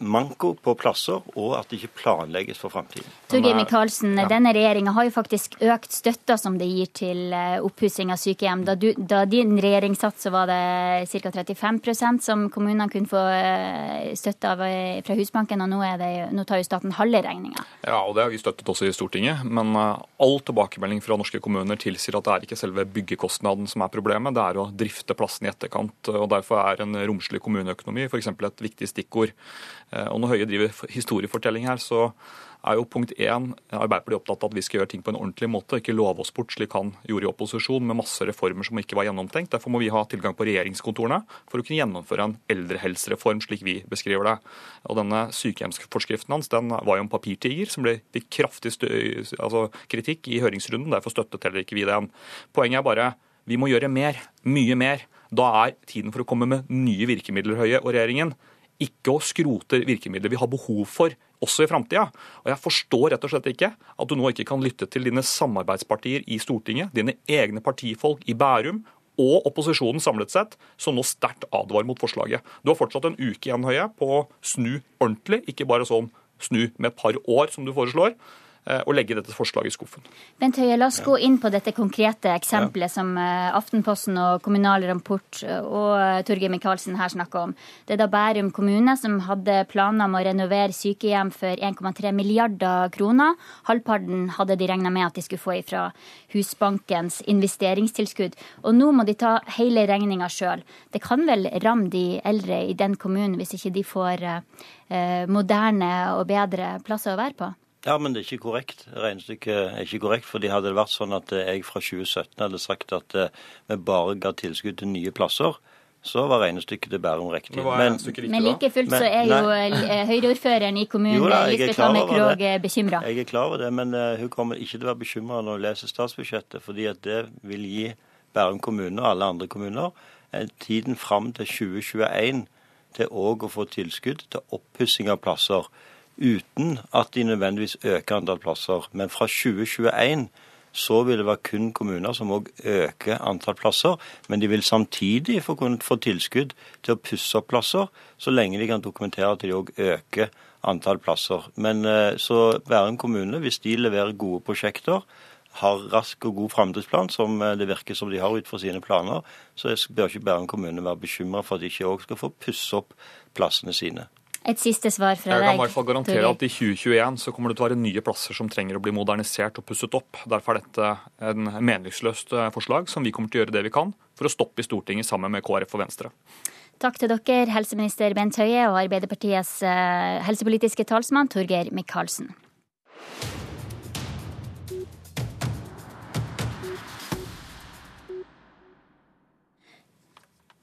manko på plasser, og at det ikke planlegges for framtiden. Torgeir Micaelsen, denne regjeringa har jo faktisk økt støtta som det gir til eh, oppussing av sykehjem. Da, du, da din regjering satt, så var det ca. 35% som kommunene kunne få eh, støtte av eh, fra Husbanken, og nå, er det, nå tar jo staten halve regninga. Ja, og det har vi støttet også i Stortinget. Men eh, all tilbakemelding fra norske kommuner tilsier at det er ikke selve byggekostnaden som er problemet, det er å drifte plassen i etterkant. og Derfor er en romslig kommuneøkonomi f.eks. et viktig stikkord. Eh, Og Når Høie driver historiefortelling her, så er jo punkt én Arbeiderpartiet opptatt av at vi skal gjøre ting på en ordentlig måte, ikke love oss bort slik han gjorde i opposisjon med masse reformer som ikke var gjennomtenkt. Derfor må vi ha tilgang på regjeringskontorene for å kunne gjennomføre en eldrehelsereform slik vi beskriver det. Og denne sykehjemsforskriften hans den var jo en papirtiger som ble, fikk kraftig altså kritikk i høringsrunden. Derfor støttet heller ikke vi den. Poenget er bare vi må gjøre mer, mye mer. Da er tiden for å komme med nye virkemidler, Høie og regjeringen. Ikke å skrote virkemidler vi har behov for også i framtida. Og jeg forstår rett og slett ikke at du nå ikke kan lytte til dine samarbeidspartier i Stortinget, dine egne partifolk i Bærum og opposisjonen samlet sett, som nå sterkt advarer mot forslaget. Du har fortsatt en uke igjen, Høie, på å snu ordentlig, ikke bare sånn snu med et par år, som du foreslår, og legge dette forslaget i skuffen. Bent Høie, la oss gå inn på dette konkrete eksempelet som eh, Aftenposten og Kommunal Rapport eh, og eh, Torgeir Micaelsen her snakker om. Det er da Bærum kommune som hadde planer om å renovere sykehjem for 1,3 milliarder kroner. Halvparten hadde de regna med at de skulle få ifra Husbankens investeringstilskudd. Og nå må de ta hele regninga sjøl. Det kan vel ramme de eldre i den kommunen hvis ikke de får eh, eh, moderne og bedre plasser å være på? Ja, men det er ikke korrekt. Regnestykket er ikke korrekt. fordi Hadde det vært sånn at jeg fra 2017 hadde sagt at eh, vi bare ga tilskudd til nye plasser, så var regnestykket til Bærum riktig. Men Men like fullt så er jo eh, Høyre-ordføreren i kommunen, da, Lisbeth det. Krogh, bekymra. Jeg er klar over det, men eh, hun kommer ikke til å være bekymra når hun leser statsbudsjettet, fordi at det vil gi Bærum kommune og alle andre kommuner tiden fram til 2021 til òg å få tilskudd til oppussing av plasser, uten at de nødvendigvis øker antall plasser. Men fra 2021 så vil det være kun kommuner som òg øker antall plasser, men de vil samtidig få, få tilskudd til å pusse opp plasser, så lenge de kan dokumentere at de òg øker antall plasser. Men eh, så Bærum kommune, hvis de leverer gode prosjekter, har rask og god framdriftsplan, som det virker som de har ut fra sine planer, så bør ikke Bærum kommune være bekymra for at de ikke òg skal få pusse opp plassene sine. Et siste svar fra deg. Jeg kan i hvert fall garantere at i 2021 så kommer det til å være nye plasser som trenger å bli modernisert og pusset opp. Derfor er dette en meningsløst eh, forslag som vi kommer til å gjøre det vi kan for å stoppe i Stortinget sammen med KrF og Venstre. Takk til dere, helseminister Bent Høie og Arbeiderpartiets eh, helsepolitiske talsmann Torgeir Micaelsen.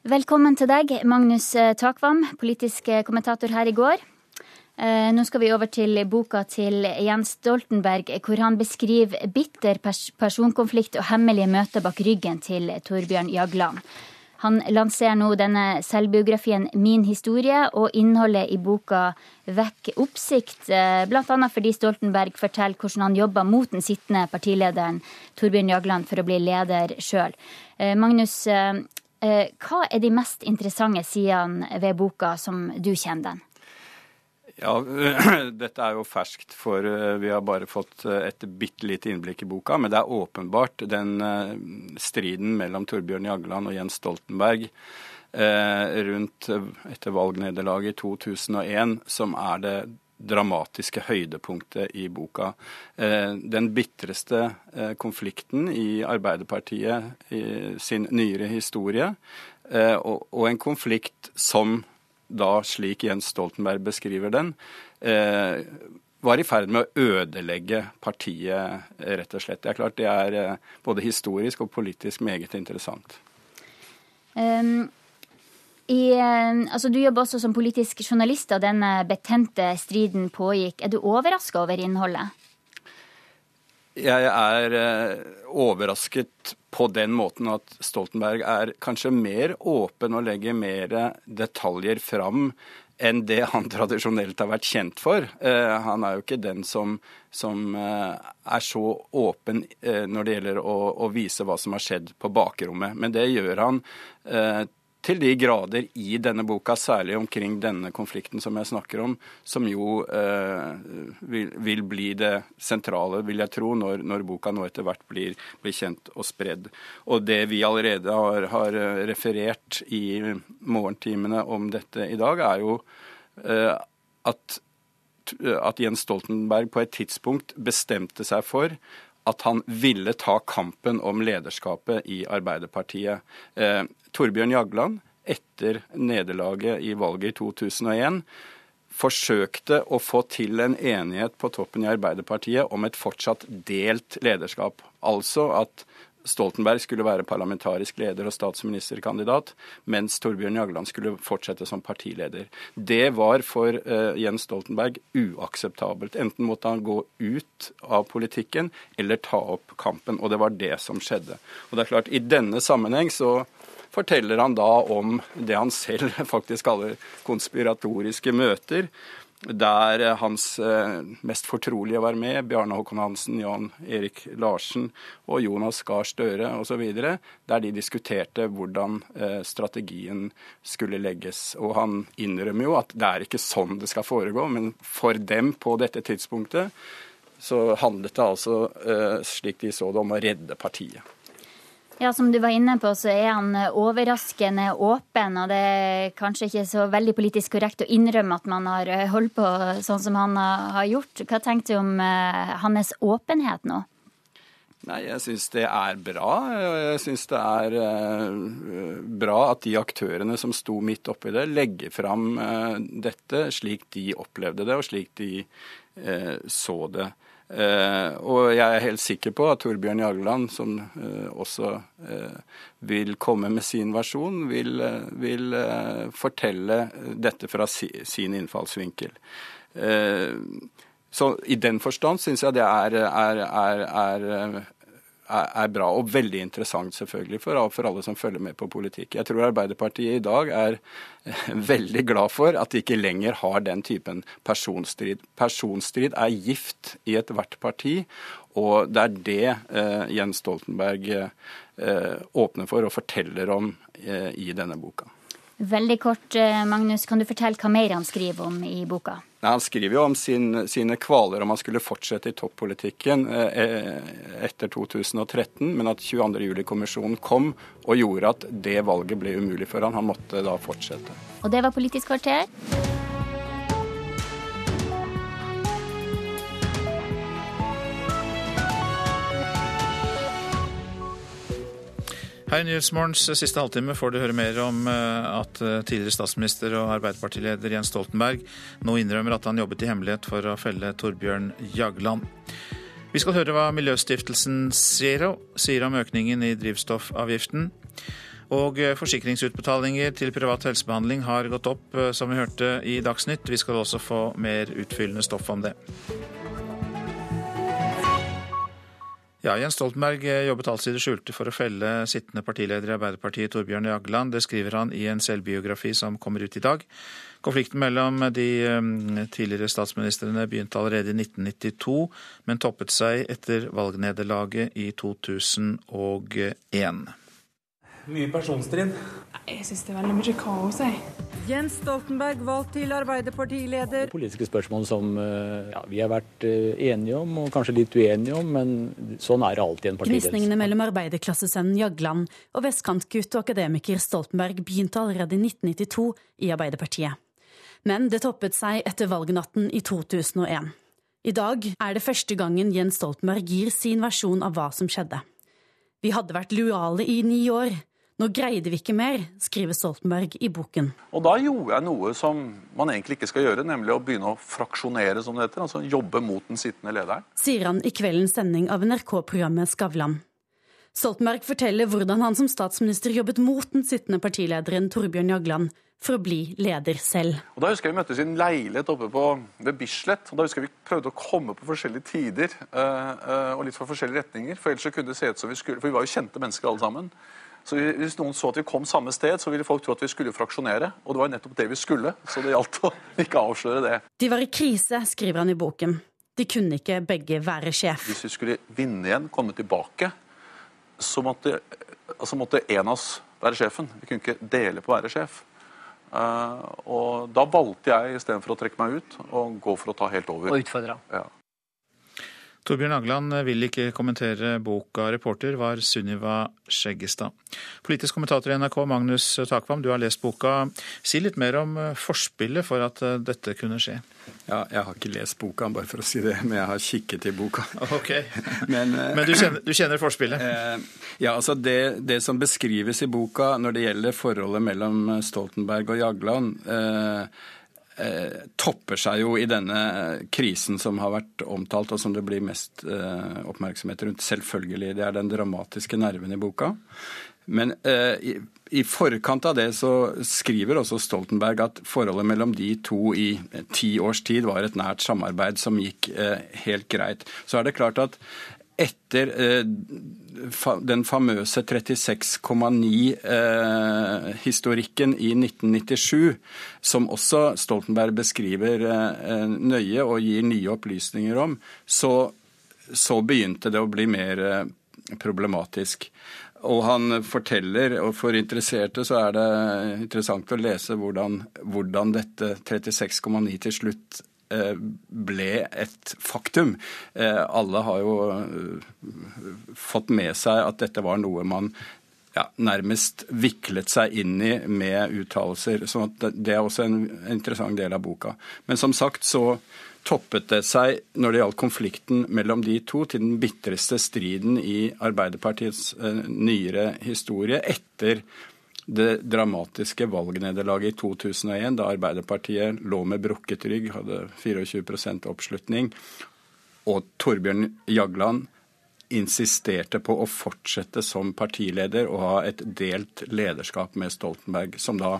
Velkommen til deg, Magnus eh, Takvam, politisk eh, kommentator her i går. Eh, nå skal vi over til boka til Jens Stoltenberg, hvor han beskriver bitter personkonflikt og hemmelige møter bak ryggen til Torbjørn Jagland. Han lanserer nå denne selvbiografien Min historie, og innholdet i boka vekker oppsikt, bl.a. fordi Stoltenberg forteller hvordan han jobba mot den sittende partilederen Torbjørn Jagland for å bli leder sjøl. Magnus, hva er de mest interessante sidene ved boka som du kjenner den? Ja, Dette er jo ferskt, for eh, vi har bare fått eh, et bitte lite innblikk i boka. Men det er åpenbart den striden mellom Torbjørn Jagland og Jens Stoltenberg rundt etter valgnederlaget i 2001 som er det dramatiske høydepunktet i boka. Eh, den bitreste eh, konflikten i Arbeiderpartiet i sin nyere historie, eh, og en konflikt som da, slik Jens Stoltenberg beskriver den, var i ferd med å ødelegge partiet, rett og slett. Det er klart det er både historisk og politisk meget interessant. Um i, eh, altså du jobber også som politisk journalist da denne betente striden pågikk. Er du overraska over innholdet? Jeg er eh, overrasket på den måten at Stoltenberg er kanskje mer åpen og legger mer detaljer fram enn det han tradisjonelt har vært kjent for. Eh, han er jo ikke den som, som er så åpen når det gjelder å, å, vise hva som har skjedd på bakrommet. Men det gjør han til de grader i denne boka, særlig omkring denne konflikten som jeg snakker om, som jo eh, vil, vil, bli det sentrale, vil jeg tro, når, når boka nå etter hvert blir, blir, kjent og spredd. Og det vi allerede har, har referert i morgentimene om dette i dag, er jo eh, at, at Jens Stoltenberg på et tidspunkt bestemte seg for at han ville ta kampen om lederskapet i Arbeiderpartiet. Eh, Torbjørn Jagland, etter nederlaget i valget i 2001, forsøkte å få til en enighet på toppen i Arbeiderpartiet om et fortsatt delt lederskap. Altså at Stoltenberg skulle være parlamentarisk leder og statsministerkandidat, mens Torbjørn Jagland skulle fortsette som partileder. Det var for uh, Jens Stoltenberg uakseptabelt. Enten måtte han gå ut av politikken eller ta opp kampen. Og det var det som skjedde. Og det er klart, i denne sammenheng så forteller han da om det han selv faktisk kaller konspiratoriske møter der eh, hans eh, mest fortrolige var med, Bjarne Håkon Hansen, Jan Erik Larsen og Jonas Gahr Støre osv., der de diskuterte hvordan eh, strategien skulle legges. Og han innrømmer jo at det er ikke sånn det skal foregå, men for dem på dette tidspunktet så handlet det altså, slik de så det, om å redde partiet. Ja, Som du var inne på, så er han overraskende åpen. Og det er kanskje ikke så veldig politisk korrekt å innrømme at man har eh, holdt på sånn som han har gjort. Hva tenker du om uh, hans åpenhet nå? Nei, Jeg syns det er bra. Jeg syns det er bra at de aktørene som sto midt oppi det, legger fram dette slik de opplevde det, og slik de så det. Uh, og jeg er helt sikker på at Torbjørn Jagland, som uh, også uh, vil komme med sin versjon, vil, vil fortelle dette fra si, sin innfallsvinkel. så i den forstand syns jeg det er, er, er, er er bra, og veldig interessant selvfølgelig for, for, alle som følger med på politikk. Jeg tror Arbeiderpartiet i dag er eh, veldig glad for at de ikke lenger har den typen personstrid. Personstrid er gift i ethvert parti, og det er det eh, Jens Stoltenberg eh, åpner for og forteller om eh, i denne boka. Veldig kort, eh, Magnus, kan du fortelle hva mer han skriver om i boka? Nei, Han skriver jo om sin, sine kvaler om han skulle fortsette i toppolitikken eh, etter 2013, men at 22. juli-kommisjonen kom og gjorde at det valget ble umulig for han. Han måtte da fortsette. Og det var Politisk kvarter. Her i Nyhetsmorgens siste halvtime får du høre mer om eh, at eh, tidligere statsminister og Arbeiderpartileder Jens Stoltenberg nå innrømmer at han jobbet i hemmelighet for å felle Torbjørn Jagland. Vi skal høre hva Miljøstiftelsen Zero sier om økningen i drivstoffavgiften. Og eh, forsikringsutbetalinger til privat helsebehandling har gått opp, som vi hørte i Dagsnytt. Vi skal også få mer utfyllende stoff om det. Ja, Jens Stoltenberg eh, jobbet altså i det skjulte for å felle sittende partileder i Arbeiderpartiet, Torbjørn Jagland. Det skriver han i en selvbiografi som kommer ut i dag. Konflikten mellom de eh, tidligere statsministrene begynte allerede i 1992, men toppet seg etter valgnederlaget i 2001. Mye personstrid. Jeg syns det er veldig mye kaos, jeg. Jens Stoltenberg valgt til Arbeiderpartileder. Politiske spørsmål som eh, ja, vi har vært eh, enige om, og kanskje litt uenige om, men sånn er det alltid i en partiledelse. Gnisningene mellom arbeiderklassesønnen Jagland og vestkantgutt og akademiker Stoltenberg begynte allerede i 1992 i Arbeiderpartiet. Men det toppet seg etter valgnatten i 2001. I dag er det første gangen Jens Stoltenberg gir sin versjon av hva som skjedde. Vi hadde vært lojale i ni år. Nå greide vi ikke mer, skriver Stoltenberg i boken. Og da gjorde jeg noe som man egentlig ikke skal gjøre, nemlig å begynne å fraksjonere, som det heter. Altså jobbe mot den sittende lederen. Sier han i kveldens sending av NRK-programmet Skavlan. Stoltenberg forteller hvordan han som statsminister jobbet mot den sittende partilederen Torbjørn Jagland for å bli leder selv. Og Da husker jeg Vi møttes i en leilighet oppe på, ved Bislett. og da husker jeg Vi prøvde å komme på forskjellige tider øh, øh, og litt fra forskjellige retninger. For ellers så kunne det se ut som vi skulle, for vi var jo kjente mennesker alle sammen. Så Hvis noen så at vi kom samme sted, så ville folk tro at vi skulle fraksjonere. Og det var nettopp det vi skulle, så det gjaldt å ikke avsløre det. De var i krise, skriver han i boken. De kunne ikke begge være sjef. Hvis vi skulle vinne igjen, komme tilbake, så måtte, altså måtte en av oss være sjefen. Vi kunne ikke dele på å være sjef. Uh, og da valgte jeg istedenfor å trekke meg ut, å gå for å ta helt over. Og utfordre. Ja. Torbjørn Agland vil ikke kommentere boka. Reporter var Sunniva Skjeggestad. Politisk kommentator i NRK, Magnus Takvam, du har lest boka. Si litt mer om eh, forspillet for at eh, dette kunne skje. Ja, jeg har ikke lest boka, bare for å si det, men jeg har kikket i boka. Ok, Men, men du, kjenner, du, kjenner, forspillet? ja, altså det, det, som beskrives i boka når det gjelder forholdet mellom Stoltenberg og Jagland, eh, eh, topper seg jo i denne krisen som har vært omtalt, og som det blir mest eh, oppmerksomhet rundt. Selvfølgelig. Det er den dramatiske nerven i boka. Men eh, i, forkant av det så skriver også Stoltenberg at forholdet mellom de to i ti års tid var et nært samarbeid som gikk eh, helt greit. Så er det klart at etter eh, den famøse 36,9-historikken eh, i 1997, som også Stoltenberg beskriver eh, nøye og gir nye opplysninger om, så, så begynte det å bli mer problematisk. Og han forteller, og for interesserte så er det interessant å lese hvordan, hvordan dette 36,9 til slutt ble et faktum. Eh, alle har jo eh, fått med seg at dette var noe man ja, nærmest viklet seg inn i med uttalelser. Så det er også en interessant del av boka. Men som sagt så toppet det seg når det gjaldt konflikten mellom de to, til den bitreste striden i Arbeiderpartiets nyere historie etter det dramatiske valgnederlaget i 2001, da Arbeiderpartiet lå med brukket rygg, hadde 24% oppslutning, og Torbjørn Jagland insisterte på å fortsette som partileder og ha et delt lederskap med Stoltenberg, som da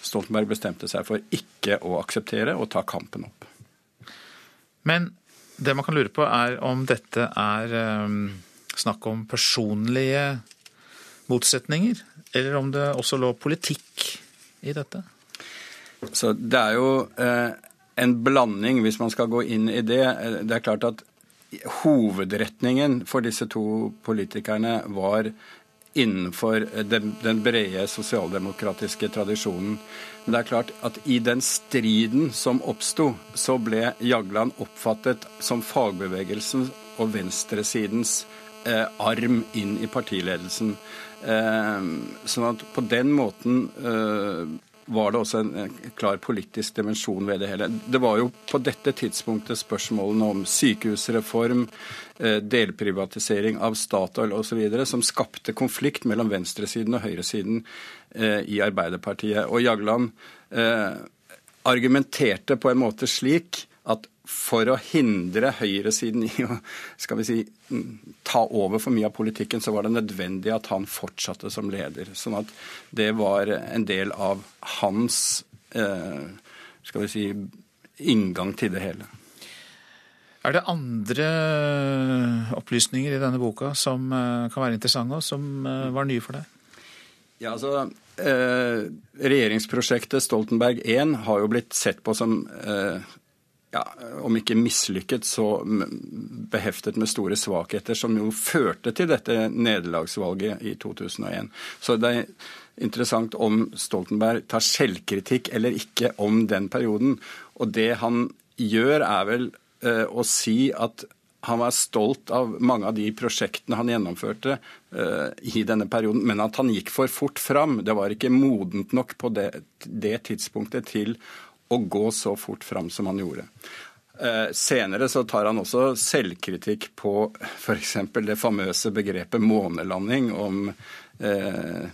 Stoltenberg bestemte seg for ikke å akseptere og ta kampen opp. Men det man kan lure på, er om dette er um, snakk om personlige motsetninger? Eller om det også lå politikk i dette? Så Det er jo eh, en blanding, hvis man skal gå inn i det. Det er klart at hovedretningen for disse to politikerne var innenfor den, den brede sosialdemokratiske tradisjonen. Men det er klart at i den striden som oppsto, så ble Jagland oppfattet som fagbevegelsen og venstresidens eh, arm inn i partiledelsen. Eh, sånn at på den måten eh, var det også en klar politisk dimensjon ved det hele. Det var jo på dette tidspunktet spørsmålene om sykehusreform, eh, delprivatisering av Statoil osv. som skapte konflikt mellom venstresiden og høyresiden eh, i Arbeiderpartiet. Og Jagland argumenterte på en måte slik at for å hindre høyresiden i å skal vi si, ta over for mye av politikken, så var det nødvendig at han fortsatte som leder. Sånn at det var en del av hans eh, skal vi si, inngang til det hele. Er det andre opplysninger i denne boka som eh, kan være interessante, og som eh, var nye for deg? Ja, altså, eh, Regjeringsprosjektet Stoltenberg 1 har jo blitt sett på som eh, ja, om ikke mislykket, så beheftet med store svakheter, som jo førte til dette nederlagsvalget i 2001. Så det er interessant om Stoltenberg tar selvkritikk eller ikke om den perioden. Og det han gjør, er vel eh, å si at han var stolt av mange av de prosjektene han gjennomførte uh, i denne perioden, men at han gikk for fort fram. Det var ikke modent nok på det, det tidspunktet til å gå så fort fram som han gjorde. Eh, senere så tar han også selvkritikk på f.eks. det famøse begrepet månelanding om eh,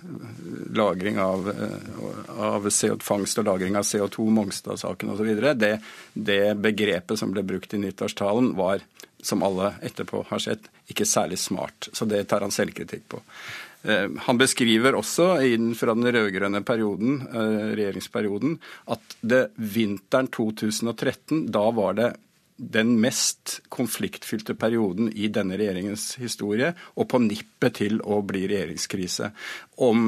lagring av, eh, av CO, fangst og lagring av CO2, Mongstad-saken osv. Det, det begrepet som ble brukt i nyttårstalen, var, som alle etterpå har sett, ikke særlig smart. Så det tar han selvkritikk på. Eh, han beskriver også fra den rød-grønne eh, regjeringsperioden at det vinteren 2013, da var det den mest konfliktfylte perioden i denne regjeringens historie, og på nippet til å bli regjeringskrise. Om,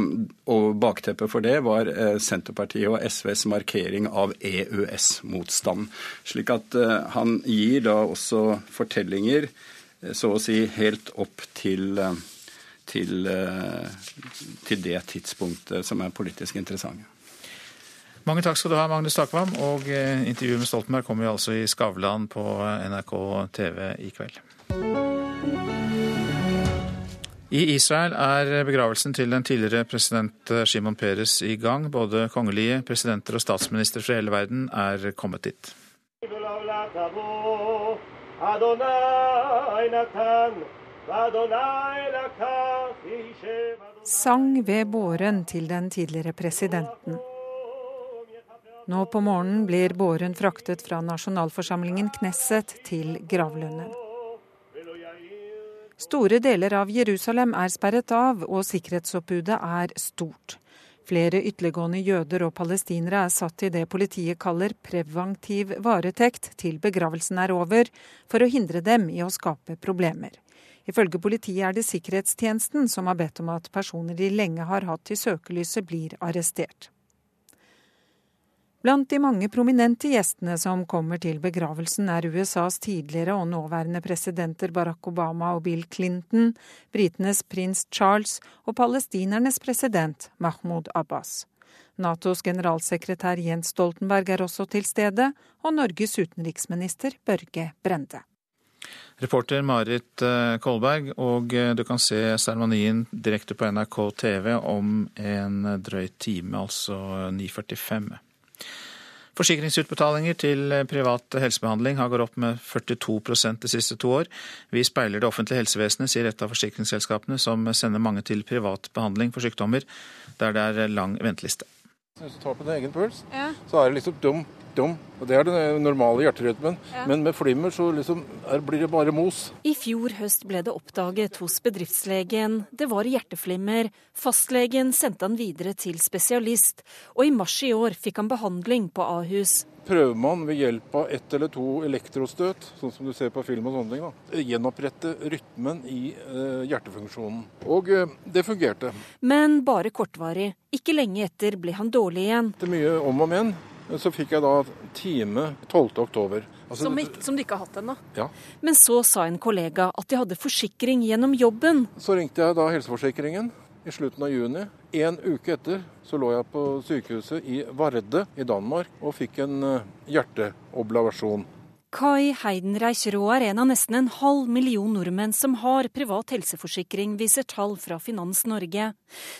og bakteppet for det var eh, Senterpartiet og SVs markering av EØS-motstand. Slik at han gir da også fortellinger, så å si helt opp til til, eh, til det tidspunktet som er politisk interessante. Mange takk skal du ha, Magnus Takvam. Og eh, intervjuet med Stoltenberg kommer jo altså i Skavlan på NRK TV i kveld. I Israel er begravelsen til den tidligere president Shimon Peres i gang. Både kongelige, presidenter og statsminister fra hele verden er kommet dit. Sang ved båren til den tidligere presidenten. Nå på morgenen blir båren fraktet fra nasjonalforsamlingen Knesset til gravlunden. Store deler av Jerusalem er sperret av, og sikkerhetsoppbudet er stort. Flere ytterliggående jøder og palestinere er satt i det politiet kaller preventiv varetekt til begravelsen er over, for å hindre dem i å skape problemer. Ifølge politiet er det sikkerhetstjenesten som har bedt om at personer de lenge har hatt i søkelyset, blir arrestert. Blant de mange prominente gjestene som kommer til begravelsen, er USAs tidligere og nåværende presidenter Barack Obama og Bill Clinton, britenes prins Charles og palestinernes president Mahmoud Abbas. Natos generalsekretær Jens Stoltenberg er også til stede, og Norges utenriksminister Børge Brende. Reporter Marit eh, Kolberg, og eh, du kan se seremonien direkte på NRK TV om en drøy time, altså 9.45. Forsikringsutbetalinger til privat helsebehandling har gått opp med 42% de siste to år. Vi speiler det offentlige helsevesenet, sier et av forsikringsselskapene, som sender mange til privat behandling for sykdommer der det er lang venteliste. Hvis du tar på din egen puls, ja. så er det liksom dum, dum. Og det er den normale hjerterytmen. Ja. Men med flimmer så liksom er, blir det bare mos. I fjor høst ble det oppdaget hos bedriftslegen. Det var hjerteflimmer. Fastlegen sendte han videre til spesialist. Og i mars i år fikk han behandling på Ahus prøver man ved hjelp av ett eller to elektrostøt, sånn som du ser på film og sånne ting, da, gjenopprette rytmen i eh, hjertefunksjonen. Og eh, det fungerte. Men bare kortvarig. Ikke lenge etter ble han dårlig igjen. Etter mye om og men så fikk jeg da time 12.10. Altså, som, som, du ikke har hatt ennå? Ja. Men så sa en kollega at de hadde forsikring gjennom jobben. Så ringte jeg da helseforsikringen i slutten av juni. En uke etter så lå jeg på sykehuset i Varde i Danmark og fikk en eh, hjerteoblavasjon. Kai Heidenreich Raa er en av nesten en halv million nordmenn som har privat helseforsikring, viser tall fra Finans Norge.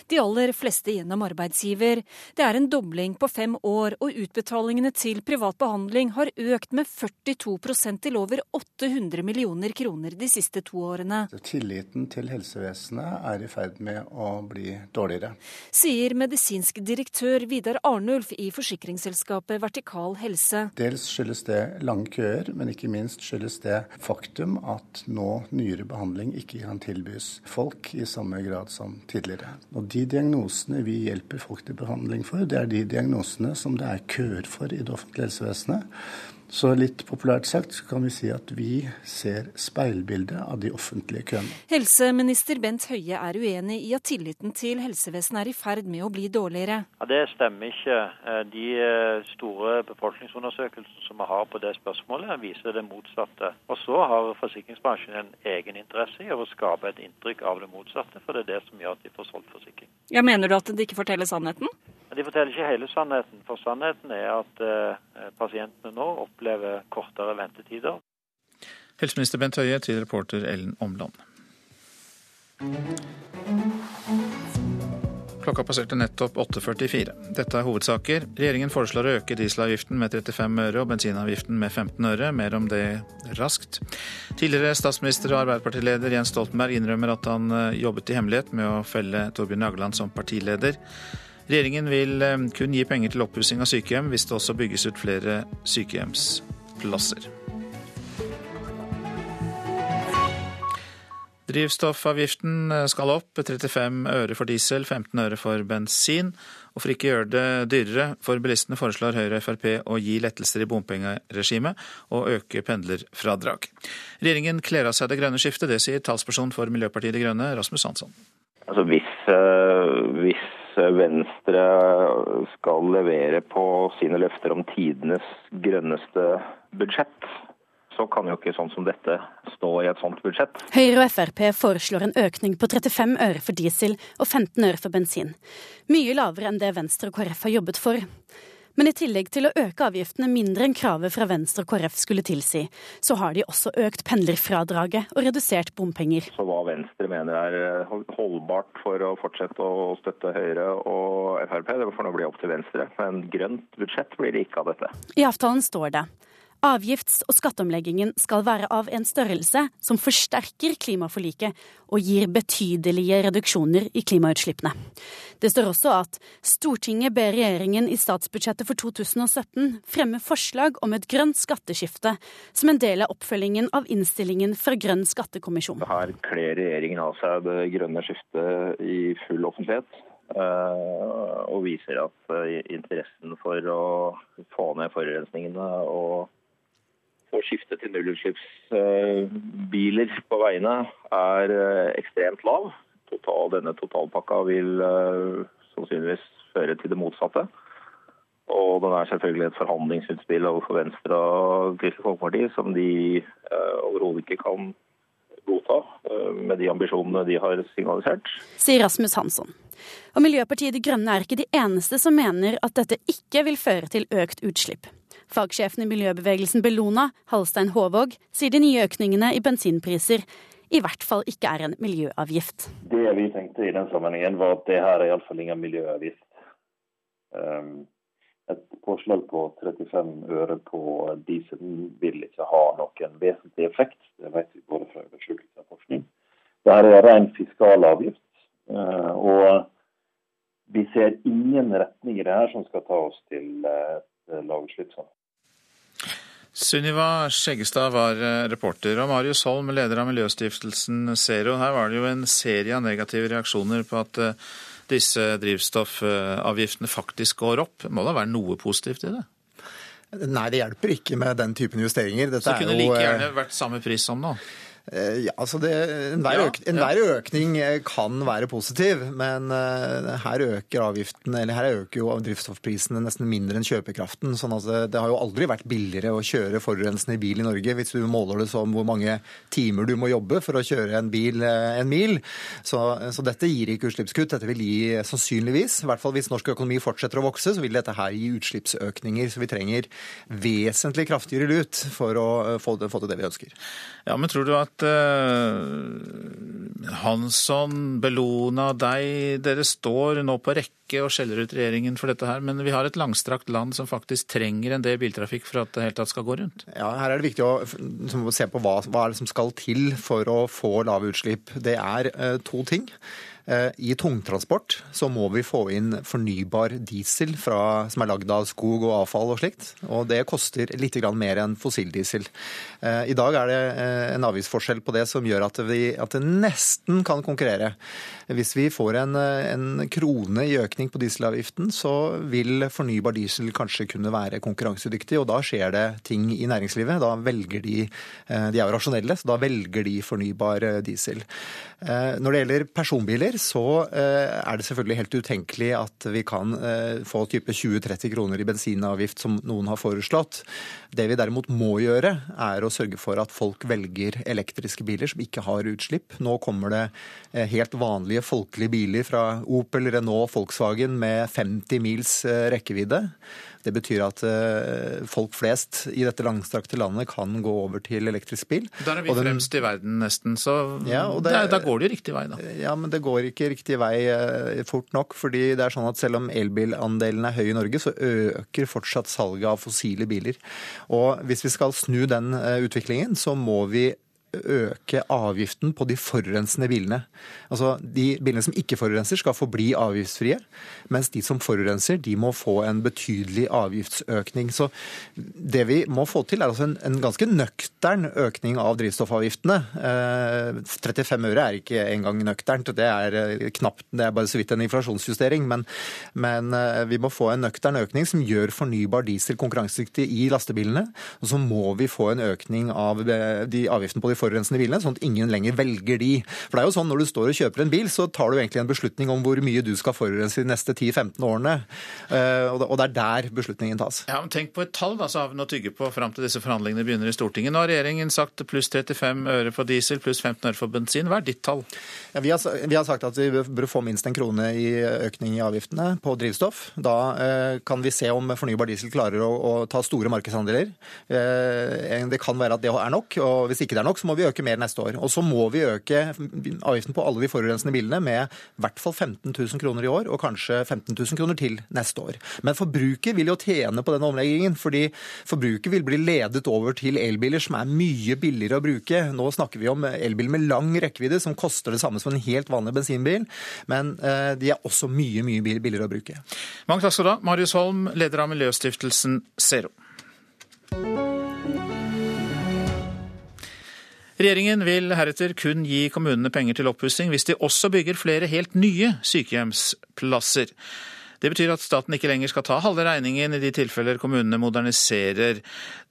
De aller fleste gjennom arbeidsgiver. Det er en dobling på fem år, og utbetalingene til privat behandling har økt med 42% til over 800 millioner kroner de siste to årene. Tilliten til helsevesenet er i ferd med å bli dårligere. Sier medisinsk direktør Vidar Arnulf i forsikringsselskapet Vertikal Helse. Dels skyldes det lange køer gjør, men ikke minst skyldes det faktum at nå nyere behandling ikke kan tilbys folk i samme grad som tidligere. Og De diagnosene vi hjelper folk til behandling for, det er de diagnosene som det er køer for i det offentlige helsevesenet. Så litt populært sagt så kan vi si at vi ser speilbildet av de offentlige køene. Helseminister Bent Høie er uenig i at tilliten til helsevesenet er i ferd med å bli dårligere. Ja, det stemmer ikke. Eh, de eh, store befolkningsundersøkelsene som vi har på det spørsmålet, viser det motsatte. Og så har forsikringsbransjen en egen interesse i å skape et inntrykk av det motsatte, for det er det som gjør at de får solgt forsikring. Ja, Mener du at de ikke forteller sannheten? De forteller ikke hele sannheten, for sannheten er at eh, pasientene nå opplever kortere ventetider. Helseminister Bent Høie til reporter Ellen Omland. Klokka passerte nettopp 8.44. Dette er hovedsaker. Regjeringen foreslår å øke dieselavgiften med 35 øre og bensinavgiften med 15 øre. Mer om det raskt. Tidligere statsminister og Arbeiderpartileder Jens Stoltenberg innrømmer at han eh, jobbet i hemmelighet med å felle Torbjørn Jagland som partileder. Regjeringen vil eh, kun gi penger til oppussing av sykehjem hvis det også bygges ut flere sykehjemsplasser. Drivstoffavgiften eh, skal opp. 35 øre for diesel, 15 øre for bensin. Og for ikke å gjøre det dyrere for bilistene, foreslår Høyre og Frp å gi lettelser i bompengeregimet og øke pendlerfradrag. Regjeringen kler av seg det grønne skiftet, det sier talsperson for Miljøpartiet De Grønne, Rasmus Hansson. Altså hvis, uh, hvis Venstre skal levere på sine løfter om tidenes grønneste budsjett, så kan jo ikke sånn som dette stå i et sånt budsjett. Høyre og Frp foreslår en økning på 35 øre for diesel og 15 øre for bensin. Mye lavere enn det Venstre og KrF har jobbet for. Men i tillegg til å øke avgiftene mindre enn kravet fra Venstre og KrF skulle tilsi, så har de også økt pendlerfradraget og redusert bompenger. Så hva Venstre mener er eh, holdbart for å fortsette å støtte Høyre og Frp, det får nå bli opp til Venstre. Men grønt budsjett blir det ikke av dette. I avtalen står det Avgifts- og skatteomleggingen skal være av en størrelse som forsterker klimaforliket og gir betydelige reduksjoner i klimautslippene. Det står også at Stortinget ber regjeringen i statsbudsjettet for 2017 fremme forslag om et grønt skatteskifte som en del av oppfølgingen av innstillingen fra Grønn skattekommisjon. Her kler regjeringen av seg det grønne skiftet i full offentlighet. Eh, og viser at eh, interessen for å få ned forurensningene og å skifte til nullutslippsbiler på veiene er eh, ekstremt lav. Total, denne totalpakka vil eh, sannsynligvis føre til det motsatte. Og den er selvfølgelig et forhandlingsutspill overfor Venstre og Kristelig Folkeparti som de uh, overhodet ikke kan godta, med de ambisjonene de har signalisert. Sier Rasmus Hansson. Og Miljøpartiet De Grønne er ikke de eneste som mener at dette ikke vil føre til økt utslipp. Fagsjefen i miljøbevegelsen Bellona, Halstein Håvåg, sier de nye økningene i bensinpriser i hvert fall ikke er en miljøavgift. Det vi tenkte i den sammenhengen, var at det her er iallfall ingen miljøavgift. Ehm, et påslag på 35 øre på diesel vil ikke ha noen vesentlig effekt. Det vet vi både fra undersøkelser og forskning. her er ren fiskalavgift. Ehm, og vi ser ingen retning i det her som skal ta oss til et lavutslippssamfunn. Sunniva Skjeggestad var eh, reporter, og Marius Holm, leder av miljøstiftelsen Zero. Her var det jo en serie av negative reaksjoner på at eh, disse drivstoffavgiftene faktisk går opp. Må da være noe positivt i det? Nei, det hjelper ikke med den typen justeringer. Dette Så det jo... like gjerne vært samme pris som nå? Eh, ja, altså det, Enhver øk, en økning eh, kan være positiv, men uh, her øker avgiften, eller her øker jo drivstoffprisene nesten mindre enn kjøpekraften. sånn at det, det har jo aldri vært billigere å kjøre forurensende bil i Norge, hvis du måler det som hvor mange timer du må jobbe for å kjøre en bil en mil. Så, så dette gir ikke utslippskutt. Dette vil gi sannsynligvis, i hvert fall hvis norsk økonomi fortsetter å vokse, så vil dette her gi utslippsøkninger. Så vi trenger vesentlig kraftigere lut for å få, få til det vi ønsker. Ja, men tror du at uh, Hansson, Bellona, deg, dere står nå på rekke og skjeller ut regjeringen for dette her, men vi har et langstrakt land som faktisk trenger en del biltrafikk for at det helt tatt skal gå rundt? Ja, her er det viktig å se på hva, hva som skal til for å få lave utslipp. Det er uh, to ting. Eh, I tungtransport så må vi få inn fornybar diesel fra, som er lagd av skog og avfall og slikt. Og det koster litt mer enn fossildiesel. Eh, I dag er det eh, en avgiftsforskjell på det som gjør at, vi, at det nesten kan konkurrere. Hvis vi får en, en, krone i økning på dieselavgiften, så vil fornybar diesel kanskje kunne være konkurransedyktig. Og da skjer det ting i næringslivet. Da velger de De er jo rasjonelle, så da velger de fornybar diesel. Når det gjelder personbiler, så eh, er det selvfølgelig helt utenkelig at vi kan eh, få type 20-30 kroner i bensinavgift, som noen har foreslått. Det vi derimot må gjøre, er å sørge for at folk velger elektriske biler som ikke har utslipp. Nå kommer det eh, helt vanlige folkelige biler fra Opel, Renault, Volkswagen med 50 mils rekkevidde. Det betyr at eh, folk flest i dette langstrakte landet kan gå over til elektrisk bil. Der er vi den, fremst i verden nesten, så ja, det, da går det jo riktig vei, da. Ja, men det går ikke riktig vei eh, fort nok. fordi det er sånn at selv om elbilandelen er høy i Norge, så øker fortsatt salget av fossile biler. Og hvis vi skal snu den eh, utviklingen, så må vi øke avgiften på de forurensende bilene. Altså, De bilene som ikke forurenser, skal forbli avgiftsfrie, mens de som forurenser, de må få en betydelig avgiftsøkning. Så Det vi må få til, er altså en, en ganske nøktern økning av drivstoffavgiftene. Eh, 35 øre er ikke engang nøkternt, det er eh, knapt, det er bare så vidt en inflasjonsjustering. Men, men eh, vi må få en nøktern økning som gjør fornybar diesel konkurransedyktig i lastebilene. Og så må vi få en økning av eh, de avgiftene på de forurensende bilene, sånn at ingen lenger velger de. For det er jo sånn Når du står og kjøper en bil, så tar du egentlig en beslutning om hvor mye du skal forurense de neste 10-15 årene. Eh, og det er der beslutningen tas. Ja, men Tenk på et tall da, så har vi noe å tygge på fram til disse forhandlingene begynner i Stortinget. Nå har regjeringen sagt pluss 35 øre for diesel, pluss 15 øre for bensin. Hva er ditt tall? Ja, vi, har, vi, har, sagt at vi bør få minst en krone i økning i avgiftene på drivstoff. Da eh, kan vi se om fornybar diesel klarer å, å ta store markedsandeler. Eh, det kan være at det er nok, og hvis ikke det er nok, så må vi øke mer neste år. Og så må vi øke avgiften på alle de forurensende bilene med i hvert fall 15 000 kroner i år, og kanskje 15 000 kroner til neste år. Men forbruker vil jo tjene på den omleggingen, fordi forbruker vil bli ledet over til elbiler som er mye billigere å bruke. Nå snakker vi om elbiler med lang rekkevidde som koster det samme som en helt vanlig bensinbil, men eh, de er også mye, mye billigere å bruke. Mange takk skal du ha, Marius Holm, leder av miljøstiftelsen Zero. Regjeringen vil heretter kun gi kommunene penger til oppussing hvis de også bygger flere helt nye sykehjemsplasser. Det betyr at staten ikke lenger skal ta halve regningen i de tilfeller kommunene moderniserer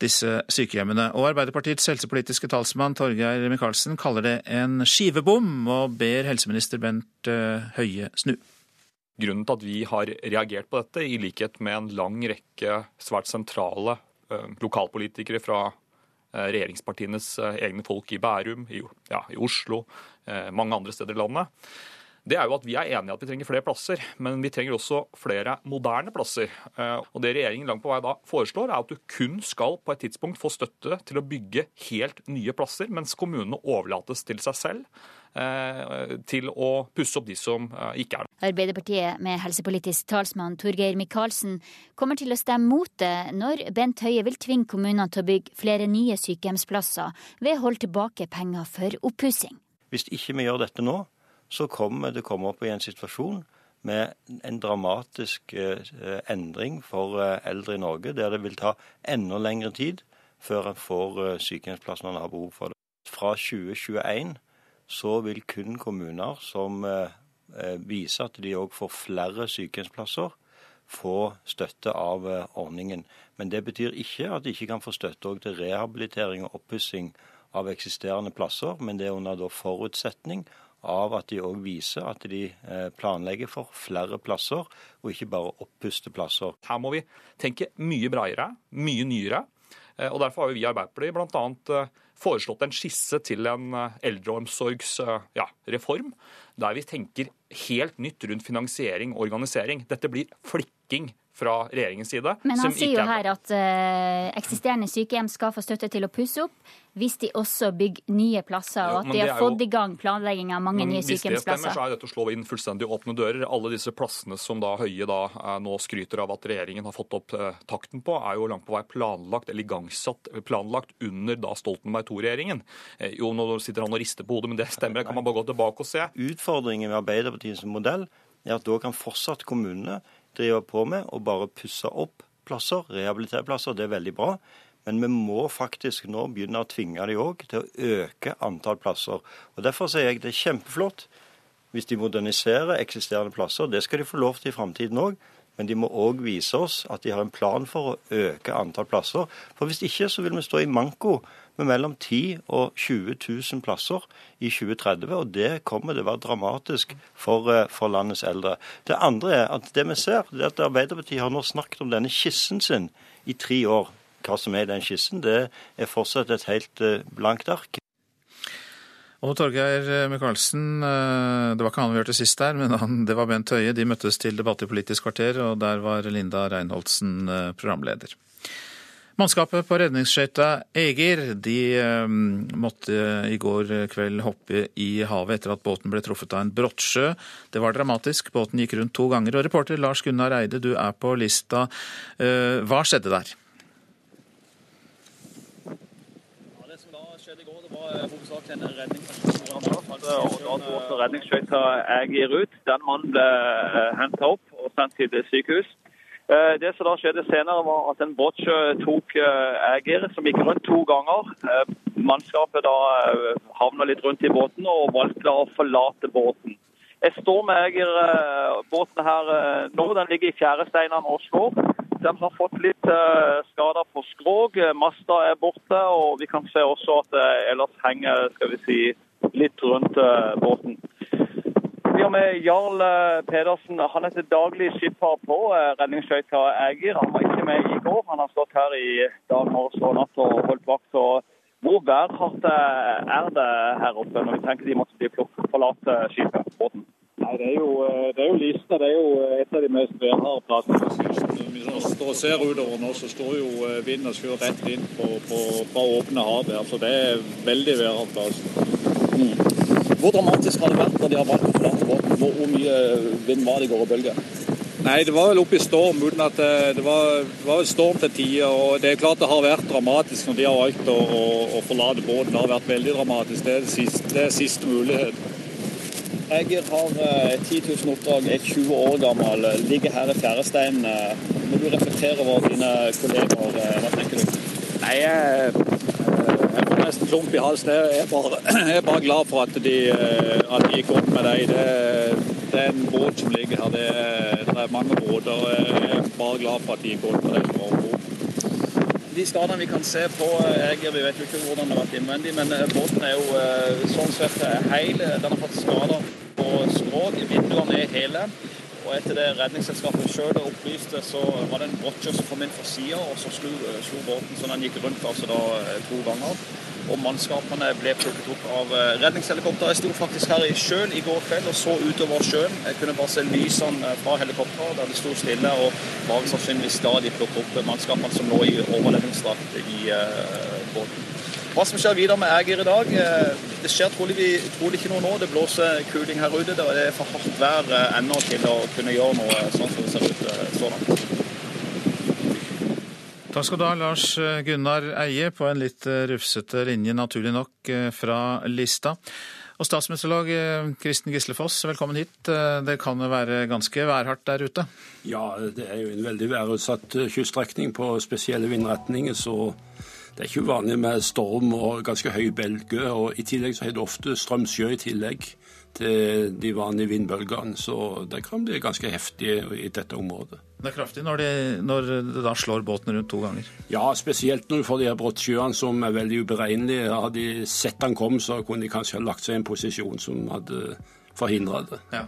disse sykehjemmene. Og Arbeiderpartiets helsepolitiske talsmann Torgeir Micaelsen kaller det en skivebom, og ber helseminister Bent eh, Høie snu. Grunnen til at vi har reagert på dette, i likhet med en lang rekke svært sentrale eh, lokalpolitikere fra regjeringspartienes eh, egne folk i Bærum, i, ja, i Oslo, eh, mange andre steder i landet, det er jo at vi er enige at vi trenger flere plasser, men vi trenger også flere moderne plasser. Og Det regjeringen langt på vei da foreslår, er at du kun skal på et tidspunkt få støtte til å bygge helt nye plasser, mens kommunene overlates til seg selv Eh, til å pusse opp de som eh, ikke er det. Arbeiderpartiet med helsepolitisk talsmann Torgeir Micaelsen kommer til å stemme mot det når Bent Høie vil tvinge kommunene til å bygge flere nye sykehjemsplasser ved å holde tilbake penger for oppussing. Hvis ikke vi gjør dette nå, så kommer det komme opp i en situasjon med en dramatisk eh, endring for eldre i Norge, der det vil ta enda lengre tid før en får sykehjemsplass når en har behov for det. Fra 2021 så vil kun kommuner som eh, eh, viser at de òg får flere sykehjemsplasser, få støtte av eh, ordningen. Men det betyr ikke at de ikke kan få støtte til rehabilitering og oppussing av eksisterende plasser, men det er under forutsetning av at de òg viser at de planlegger for flere plasser, og ikke bare oppuste plasser. Her må vi tenke mye bredere, mye nyere. Og Derfor har vi i Arbeiderpartiet bl.a. foreslått en skisse til en eldreomsorgsreform, ja, der vi tenker helt nytt rundt finansiering og organisering. Dette blir flikking fra regjeringens side. Men han sier jo her at uh, eksisterende sykehjem skal få støtte til å pusse opp hvis de også bygger nye plasser, og at de har fått i gang planlegging av mange nye sykehjemsplasser. Hvis det stemmer, så er dette å slå inn fullstendig åpne dører. Alle disse plassene som da Høie da eh, nå skryter av at regjeringen har fått opp uh, takten på, er jo langt på vei planlagt eller igangsatt planlagt under da Stoltenberg II-regjeringen. Jo, nå sitter han og rister på hodet, men det stemmer. Det Kan man bare gå tilbake og se. Utfordringen med Arbeiderpartiets modell er at da kan fortsatt kommunene driver på med, å bare pusse opp plasser, rehabilitere plasser. Det er veldig bra. Men vi må faktisk nå begynne å tvinge de òg til å øke antall plasser. Og Derfor sier jeg det er kjempeflott hvis de moderniserer eksisterende plasser. Det skal de få lov til i framtiden òg. Men de må òg vise oss at de har en plan for å øke antall plasser. For hvis ikke så vil vi stå i manko med mellom 10 og 20 000 plasser i 2030. Og det kommer til å være dramatisk for, eh, for, landets eldre. Det andre er at det vi ser, det er at Arbeiderpartiet har nå snakket om denne skissen sin i tre år. Hva som er i den skissen, det er fortsatt et helt eh, blankt ark. Og Torgeir Micaelsen, eh, det var ikke han vi hørte sist der, men han, det var Bent Høie. De møttes til debatt i Politisk kvarter, og der var Linda Reinholdsen programleder. Mannskapet på redningsskøyta Eger de måtte i går kveld hoppe i havet etter at båten ble truffet av en brottsjø. Det var dramatisk. Båten gikk rundt to ganger. Og reporter Lars Gunnar Eide, du er på lista. Eh, hva skjedde der? Ja, det som da skjedde i går, det var redningsaksjon. Redningsskøyta Eger ut. Den mannen ble eh, henta opp og sendt til sykehus. Eh, det som da skjedde senere, var at en båtsjø tok eh, som gikk rundt to ganger. Mannskapet da havna litt rundt i båten og valgte å forlate båten. Jeg står med Ægir-båten her nå. Den ligger i fjæresteinene og slår. De har fått litt skader på skrog. Masta er borte, og vi kan se også at det ellers henger skal vi si, litt rundt båten. Vi har med Jarl eh, Pedersen. Han er til daglig skipper på eh, redningsskøyta Ægir. Han var ikke med i går. Han har stått her i dag morges og natt og holdt vakt. og hvor værhardt eh, er det her oppe når vi tenker de måtte forlate skipet, båten? Nei, Det er jo, det er jo Lista det er jo et av de mest værharde plassene vi står og ser utover nå, så står jo vinden og skyr rett inn på, på, på åpne hav her. Så det er veldig værhardt plass. Mm. Hvor dramatisk har det vært når de har valgt å forlate båten? Hvor, hvor mye vind var det i går og bølger? Nei, det var vel oppe i storm uten at eh, det var, det var storm til tider. Og det er klart det har vært dramatisk når de har valgt å, å, å forlate båten. Det har vært veldig dramatisk. Det er, siste, det er siste mulighet. Jeg har eh, 10 000 oppdrag, er 20 år gammel, ligger her i fjæresteinen. Når du reflekterer over dine kolleger, eh, hva tenker du? Nei, jeg får nesten klump i halsen. Jeg er bare, jeg er bare glad for at de, eh, at de gikk opp med deg. Det, det, er en båt som ligger her. Det det er mange båter. Jeg er bare glad for at de gikk opp med deg. De skadene vi kan se på Eger, vi vet jo ikke hvordan det har vært innvendig, men eh, båten er jo eh, sånn sett heil. Den har fått skader på skrog. Vinduene er hele. Og etter det Redningsselskapet sjøl opplyste, så var det en brotcher som kom inn fra sida, og så slo, båten så den gikk rundt altså da to ganger og mannskapene ble plukket opp av eh, redningshelikopter. Jeg sto faktisk her i sjøen i går kveld og så utover sjøen. Jeg kunne bare se lysene fra helikopteret der det sto stille, og var sannsynligvis stadig plukket opp mannskapene som lå i overlevingsdrakt i uh, båten. Hva som skjer videre med Ægir i dag? Eh, det skjer trolig, trolig, ikke noe nå. Det blåser kuling her ute. Det er for hardt vær ennå til å kunne gjøre noe sånn som det ser ut så langt. Takk skal du ha, Lars Gunnar Eie, på en litt eh, rufsete linje, naturlig nok, eh, fra lista. Og statsministerlag eh, Kristen Gislefoss, velkommen hit. Det kan være ganske værhardt der ute? Ja, det er jo en veldig værutsatt kyststrekning på spesielle vindretninger, så det er ikke uvanlig med storm og ganske høy bølge. Og i tillegg så har det ofte strømsjø i tillegg. Til de vanlige vindbølgene. Så det kan bli ganske heftig i dette området. Det er kraftig når de, når det da slår båten rundt to ganger? Ja, spesielt når du får de her brottsjøene som er veldig uberegnelige. Hadde de sett han kom, så kunne de kanskje ha lagt seg i en posisjon som hadde forhindra det. Ja.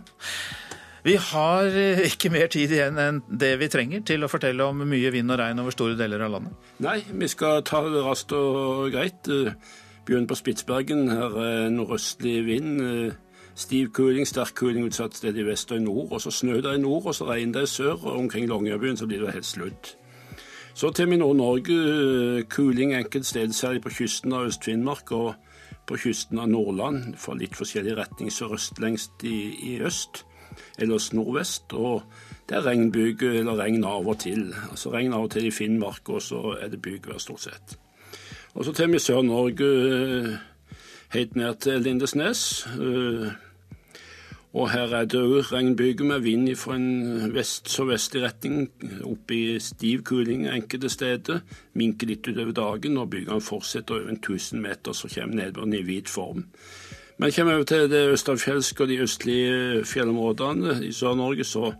Vi har eh, ikke mer tid igjen enn det vi trenger til å fortelle om mye vind og regn over store deler av landet. Nei, vi skal ta det raskt og greit. Begynne på Spitsbergen. Her er nordøstlig vind. Stiv kuling, sterk kuling utsatt sted i vest og i nord. Og så snø det i nord, og så regn det i sør. Og omkring Longyearbyen så blir det helt sludd. Så til Nord-Norge. Kuling enkelte steder, særlig på kysten av Øst-Finnmark og på kysten av Nordland. For litt forskjellig retning sørøst lengst i, i øst, ellers nordvest. Og det er regnbyger eller regn av og til. Altså regn av og til i Finnmark, og så er det bygevær stort sett. Og så til vi Sør-Norge helt ned til Lindesnes. Og her er det òg regnbyger med vind fra en vest-sørvestlig retning, opp i stiv kuling enkelte steder. Minker litt utover dagen, og bygene fortsetter over en 1000 meter, så kommer nedbøren i hvit form. Men kommer vi til det østavfjelske og de østlige fjellområdene i Sør-Norge, så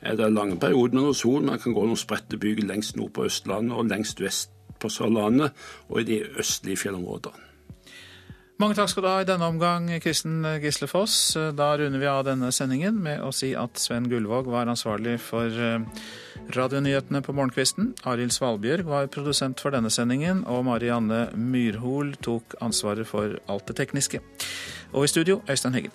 er det lange perioder med noe sol. Man kan gå noen spredte byger lengst nord på Østlandet og lengst vest på Sørlandet og i de østlige fjellområdene. Mange takk skal du ha i denne omgang, Kristen Gislefoss. Da runder vi av denne sendingen med å si at Sven Gullvåg var ansvarlig for radionyhetene på morgenkvisten. Arild Svalbjørg var produsent for denne sendingen, og Marianne Myrhol tok ansvaret for alt det tekniske. Og i studio, Øystein Heggen.